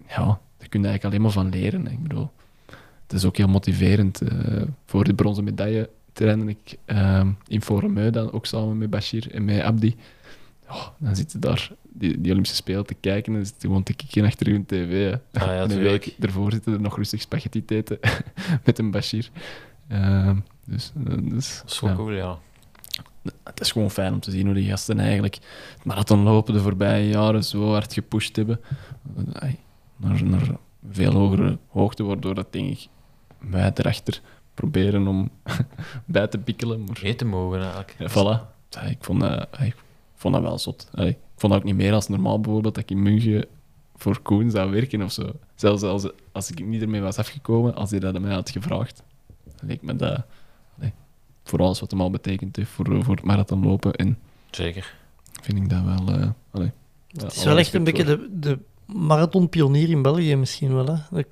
ja, daar kun je eigenlijk alleen maar van leren. Ik bedoel, het is ook heel motiverend. voor de bronzen medaille trainde ik in Forumeu, dan ook samen met Bashir en met Abdi. Oh, dan zitten daar die, die Olympische Spelen te kijken en dan zit gewoon te kijken achter hun tv. hè. Ah ja, en wil ik ervoor zitten er nog rustig spaghetti te eten met een Bashir. Eh, dus, eh, dus Dat is wel ja. cool, ja. Het is gewoon fijn om te zien hoe die gasten eigenlijk het marathonlopen de voorbije jaren zo hard gepusht hebben. Eh, Naar, naar veel hogere hoogte, waardoor dat denk ik wij erachter proberen om bij te pikkelen. Maar Mee te mogen eigenlijk. ja, voilà. Ik vond, dat, ik vond dat wel zot. Ik vond dat ook niet meer als normaal bijvoorbeeld dat ik in München voor Koen zou werken of zo. Zelfs als, als ik niet ermee was afgekomen, als hij dat aan mij had gevraagd, leek me dat... voor alles wat hem al betekend heeft voor, voor het marathonlopen. En Zeker. vind ik dat wel... eh allee, ja, Het is wel echt een beetje de, de marathonpionier in België misschien wel. Hè? Dat-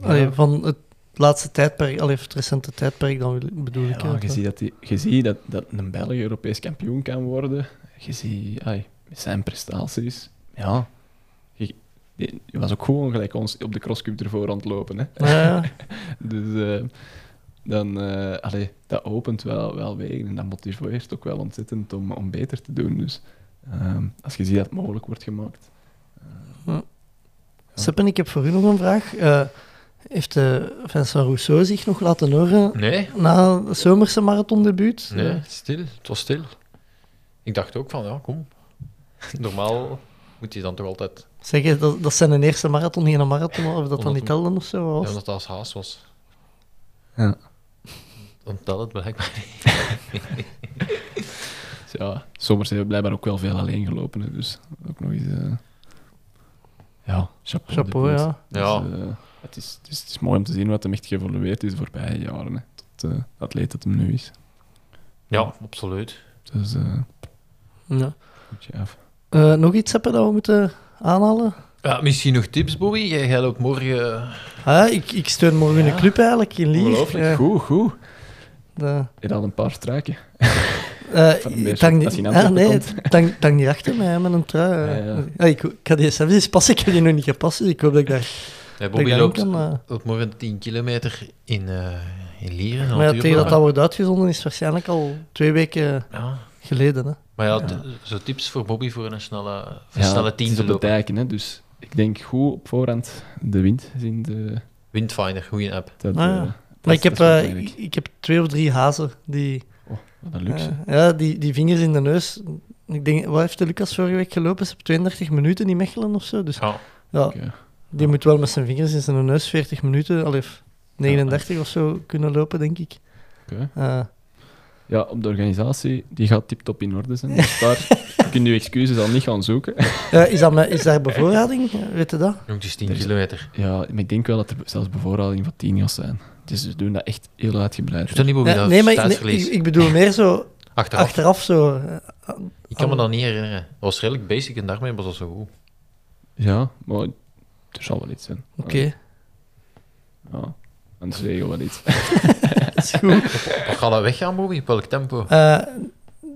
allee, Ja. van het laatste tijdperk, allee, het recente tijdperk dan bedoel ik. Ja, je ziet, dat, die, je ziet dat, dat een Belg Europees kampioen kan worden. Je ziet ai, met zijn prestaties. Ja, je, was ook gewoon gelijk ons op de crosscup ervoor aan het lopen. Hè. Ja, ja. Dus eh, dan, eh, allee, dat opent wel, wel wegen en dat motiveert ook wel ontzettend om, om beter te doen. Dus ehm, als je ziet dat het mogelijk wordt gemaakt. Seppen, ik heb voor u nog een vraag. Eh, heeft Vincent Rousseau zich nog laten horen Nee, na het zomerse marathondebuut? nee, stil. Het was stil. Ik dacht ook van, ja, kom. Normaal moet je dan toch altijd... zeg je, dat, dat zijn een eerste marathon, geen een marathon, of dat dan niet telde of zo? Ja, omdat dat als haas was. Ja. Dan telt het blijkbaar niet. Dus ja, zomers hebben we blijkbaar ook wel veel alleen gelopen. hè, Dus ook nog eens. eh, ja, chapeau. Chapeau, ja. punt. Ja. Dus, eh, het, is, het, is, het is mooi om te zien wat hem echt geëvolueerd is de voorbije jaren. Hè, tot de atleet dat hem nu is. Ja, absoluut. Dus eh Ja. goed je af. Eh, nog iets hebben dat we moeten aanhalen? Ja, misschien nog tips, Bobby. Jij jij loopt morgen... Ah, ja, ik, ik steun morgen Ja. een club eigenlijk in Lier. Ongelooflijk. Ja, Goed, goed. de- Je had een paar struiken. Eh, het hangt als hij niet, ah, nee, het hangt, het hangt niet achter mij met een trui. Ja, ja. Ah, ik, ik had die eens passen, ik heb die nog niet gepast, dus ik hoop dat ik daar, Ja, Bobby loopt, kan. eh. loopt morgen 10 kilometer in, eh in Lieren. maar ja, tegen dat dat wordt uitgezonden is waarschijnlijk al twee weken Ja. geleden. Hè. Maar ja, zo tips voor Bobby voor een snelle, voor Ja, snelle het 10 is te lopen. dijken, hè, dus ik denk goed op voorhand de wind zien. De, Windfinder, goede app. dat, Ah, ja. eh, Maar dat- ik heb, eh, ik, ik heb twee of drie hazen die, Oh, wat een luxe. eh, ja, die, die vingers in de neus. Ik denk, wat heeft de Lucas vorige week gelopen? Is op 32 minuten in Mechelen of zo? Dus Ja. die moet wel met zijn vingers in zijn neus 40 minuten, al heeft 39 of zo kunnen lopen, denk ik. Oké. Ja, op de organisatie, die gaat tip-top in orde zijn. Dus daar kun je excuses al niet gaan zoeken. ja, is, dat, met- is daar bevoorrading? Weet je dat? Nog eens 10 Er is- kilometer. Ja, maar ik denk wel dat er zelfs bevoorrading van 10 gaat zijn. Dus ze doen dat echt heel uitgebreid. Is dat niet Bobby? Ja, dat nee, maar ik, nee, ik, ik bedoel meer zo Achteraf. achteraf zo. eh, Ik kan me dat niet herinneren. Dat was redelijk basic en daarmee was dat zo goed. Ja, maar er zal wel iets zijn. Oké, Ja, anders regel wel iets. dat is goed. Wat gaat dat weggaan, Bobby? Op welk tempo? Eh,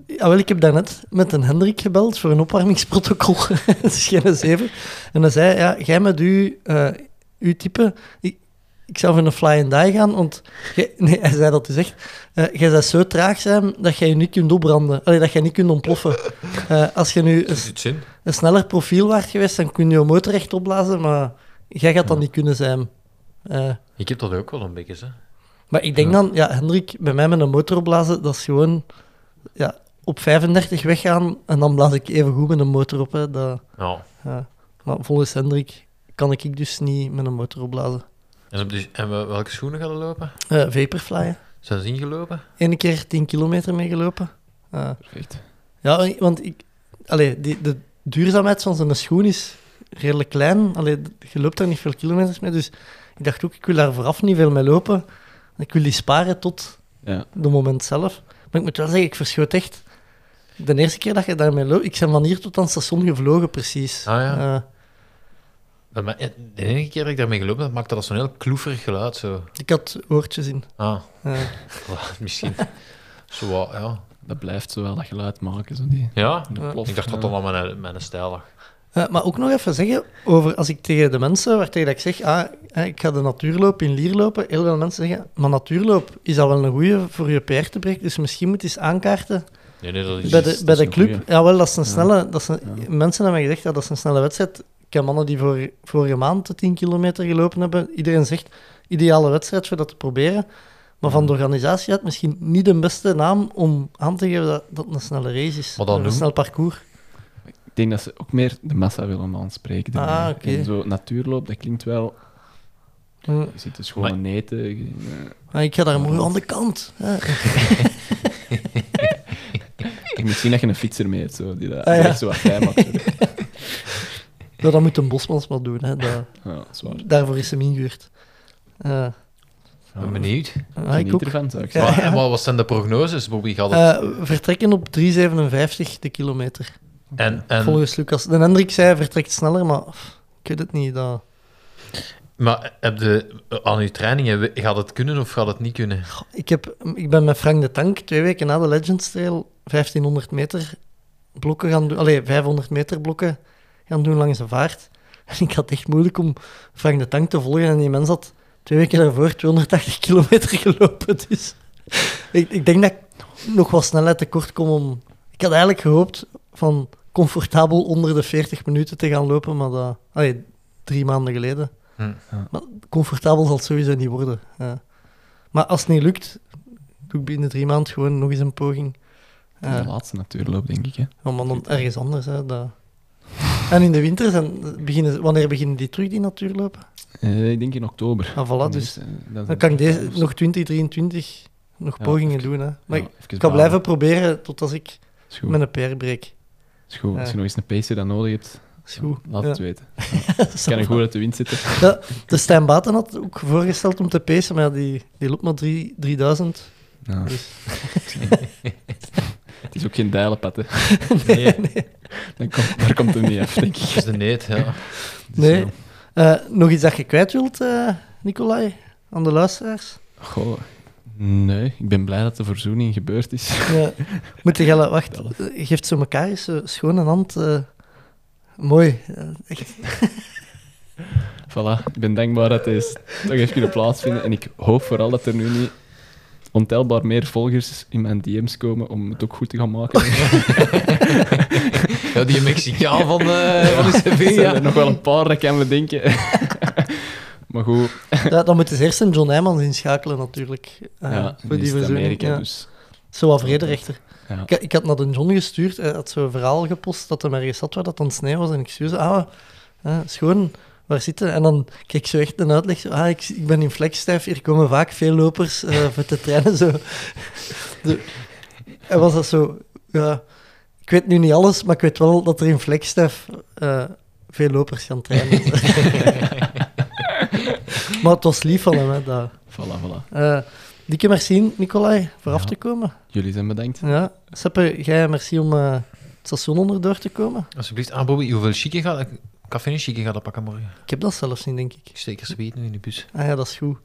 ja, wel, ik heb daarnet met een Hendrik gebeld voor een opwarmingsprotocol. dat is geen zeven. En hij zei, ja, jij met u, eh, uw type, ik, ik zou voor een fly and die gaan, want... jij- nee, hij zei dat dus echt. eh, jij zou zo traag zijn dat jij je niet kunt opbranden. Allee, dat jij niet kunt ontploffen. Eh, als je nu een, Is het zin? een sneller profiel waard geweest, dan kun je je motor echt opblazen, maar jij gaat dat niet kunnen zijn. Eh, Ik heb dat ook wel een beetje, hè. maar ik denk dan, ja, Hendrik, bij mij met een motor opblazen, dat is gewoon ja, op 35 weggaan en dan blaas ik even goed met een motor op. Hè, dat, Ja. ja. Maar volgens Hendrik kan ik dus niet met een motor opblazen. En, op de, en we- welke schoenen gaan we lopen? Eh Vaporfly, hè. Zijn ze ingelopen? Eén keer 10 kilometer meegelopen. Eh, Perfect. ja, want ik, allee, die, de duurzaamheid van zijn schoen is redelijk klein. Allee, je loopt daar niet veel kilometers mee, dus ik dacht ook, ik wil daar vooraf niet veel mee lopen. Ik wil die sparen tot Ja, de moment zelf. Maar ik moet wel zeggen, ik verschoot echt. De eerste keer dat je daarmee loopt, ik ben van hier tot aan het station gevlogen, precies. Ah, ja. Eh, mij- De enige keer dat ik daarmee gelopen heb, maakte dat zo'n heel kloeverig geluid. Zo. ik had oortjes in. Ah, Eh, misschien. Zo wat, ja. Dat blijft zo wel dat geluid maken. Zo die, Ja? die Ja. plof. Ik dacht dat Ja. dat al mijn, mijn stijl lag. Eh, maar ook nog even zeggen over als ik tegen de mensen waar tegen dat ik zeg, ah, eh, ik ga de natuurloop in Lier lopen, heel veel mensen zeggen, maar natuurloop is dat wel een goeie voor je PR te breken, dus misschien moet je eens aankaarten Nee, nee, dat is... bij dat de, is bij de club. goeie. Ja, wel, dat is een Ja. snelle. Dat is een, Ja. Mensen hebben gezegd ja, dat is een snelle wedstrijd. Ik heb mannen die voor, vorige maand de 10 kilometer gelopen hebben. Iedereen zegt ideale wedstrijd voor dat te proberen. Maar van de organisatie uit misschien niet de beste naam om aan te geven dat dat een snelle race is. Maar dan een noem- snel parcours. Ik denk dat ze ook meer de massa willen aanspreken. Ah, oké. En zo natuurloop, dat klinkt wel... Hm. Je zit dus gewoon een eten. je- eh, Maar ik ga daar mooi aan de kant. Ja. Ik zien dat je een fietser mee hebt, zo, die dat Ah, ja. echt zo wat vrij maakt. Ja, dat moet een bosmans maar doen. Hè. Dat, Ja, zwaar. daarvoor is hem ingehuurd. Eh, Ik ben benieuwd. ah, ik Geniet ook. ervan, zou ik Ja. zeggen. Maar, en wat wat zijn de prognoses, Bobby? Gaat het... Eh, vertrekken op 3,57 de kilometer. En, en, Volgens Lucas. De Hendrik zei vertrekt sneller, maar ik weet het niet. Dat... maar heb de, aan je trainingen, gaat het kunnen of gaat het niet kunnen? Ik, heb, ik ben met Frank de Tank twee weken na de Legends Trail 1500 meter blokken gaan doen. Allee, 500 meter blokken gaan doen langs de vaart. En ik had echt moeilijk om Frank de Tank te volgen. En die mens had twee weken daarvoor 280 kilometer gelopen. Dus ik, ik denk dat ik nog wel snelheid tekort kom om... Ik had eigenlijk gehoopt van comfortabel onder de 40 minuten te gaan lopen, maar dat... Allee, drie maanden geleden. Hm. Maar comfortabel zal het sowieso niet worden. ja. Maar als het niet lukt, doe ik binnen drie maanden gewoon nog eens een poging. De Uh, laatste natuurloop, denk ik. Hè. maar dan ergens anders. Hè, dat... En in de winter, zijn, beginnen, wanneer beginnen die terug, die natuurlopen? Eh, ik denk in oktober. Ah, voilà, dus eh, dan kan ik deze, nog 2023 nog Ja, pogingen even- doen. Hè. Maar ja, ik, kan blijven proberen tot als ik een PR breek. Is goed. Als Ja. je nog eens een pacer dat nodig hebt, Is goed. laat Ja. het weten. Ik kan er goed uit de wind zitten. Ja, de Stijn Baten had ook voorgesteld om te pacen, maar ja, die, die loopt maar drie- 3000. Ja. Dus- het is ook geen dijlenpad, hè. Nee, Dan komt, daar komt het niet af, denk ik. dat is de neet, ja. Dus, Nee. ja. Eh, nog iets dat je kwijt wilt, eh Nicolai, aan de luisteraars? Goh, nee, ik ben blij dat de verzoening gebeurd is. Ja. Moet je gellen, wacht, eh, geeft zo elkaar eens zo schoon een hand. eh, mooi. Eh, echt. Voilà, ik ben dankbaar dat deze toch heeft kunnen plaatsvinden. En ik hoop vooral dat er nu niet ontelbaar meer volgers in mijn DM's komen om het ook goed te gaan maken. Ja, die Mexicaan van, eh van de Er er nog wel een paar dat ik aan me denken. Maar goed, Ja, dan moeten ze eerst een John Heijmans inschakelen, natuurlijk. eh, ja, voor die verzoening. Amerika, ja. dus... Zo wat vrederechter. Ja. Ik, ik had naar de John gestuurd, hij had zo'n verhaal gepost dat hij ergens zat waar dat het sneeuw was. En ik stuurde zo, ah, eh, schoon, waar zitten? En dan kreeg ik zo echt een uitleg. Zo, ah, ik, ik ben in Flagstaff, hier komen vaak veel lopers eh, voor te trainen. Zo. De, en was dat zo, ja, ik weet nu niet alles, maar ik weet wel dat er in Flagstaff eh, veel lopers gaan trainen. maar het was lief van hem, hè, dat. Voilà, voilà. Eh, dikke merci, Nicolai, voor af te komen. Jullie zijn bedankt. Ja, Seppe, jij merci om eh, het station onderdoor te komen. Alsjeblieft, ah Bobby, hoeveel chique gaat café en chique gaat dat pakken morgen? Ik heb dat zelfs niet, denk ik. Ik steek er nu in de bus. Ah ja, dat is goed.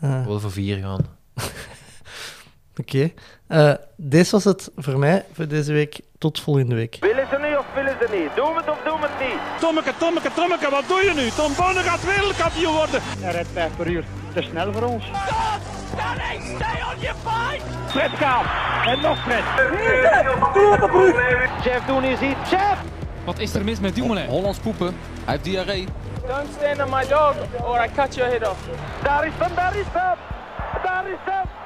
Eh, Wel voor vier gaan. Oké. Eh, deze was het voor mij voor deze week. Tot volgende week. Willen ze niet of willen ze niet? Doen we het of doen we het niet? Tommeke, Tommeke, Tommeke, wat doe je nu? Tom Bonne gaat wereldkampioen worden. Hij rijdt 5 per uur. Te snel voor ons. Fred gaat. En nog Fred. Chef, doen is iets. Chef! Wat is er mis met Dumoulin? Hollands poepen. Hij heeft diarree. Don't stand on my dog or I cut your head off. Daar is hem, daar is hem. Daar is hem.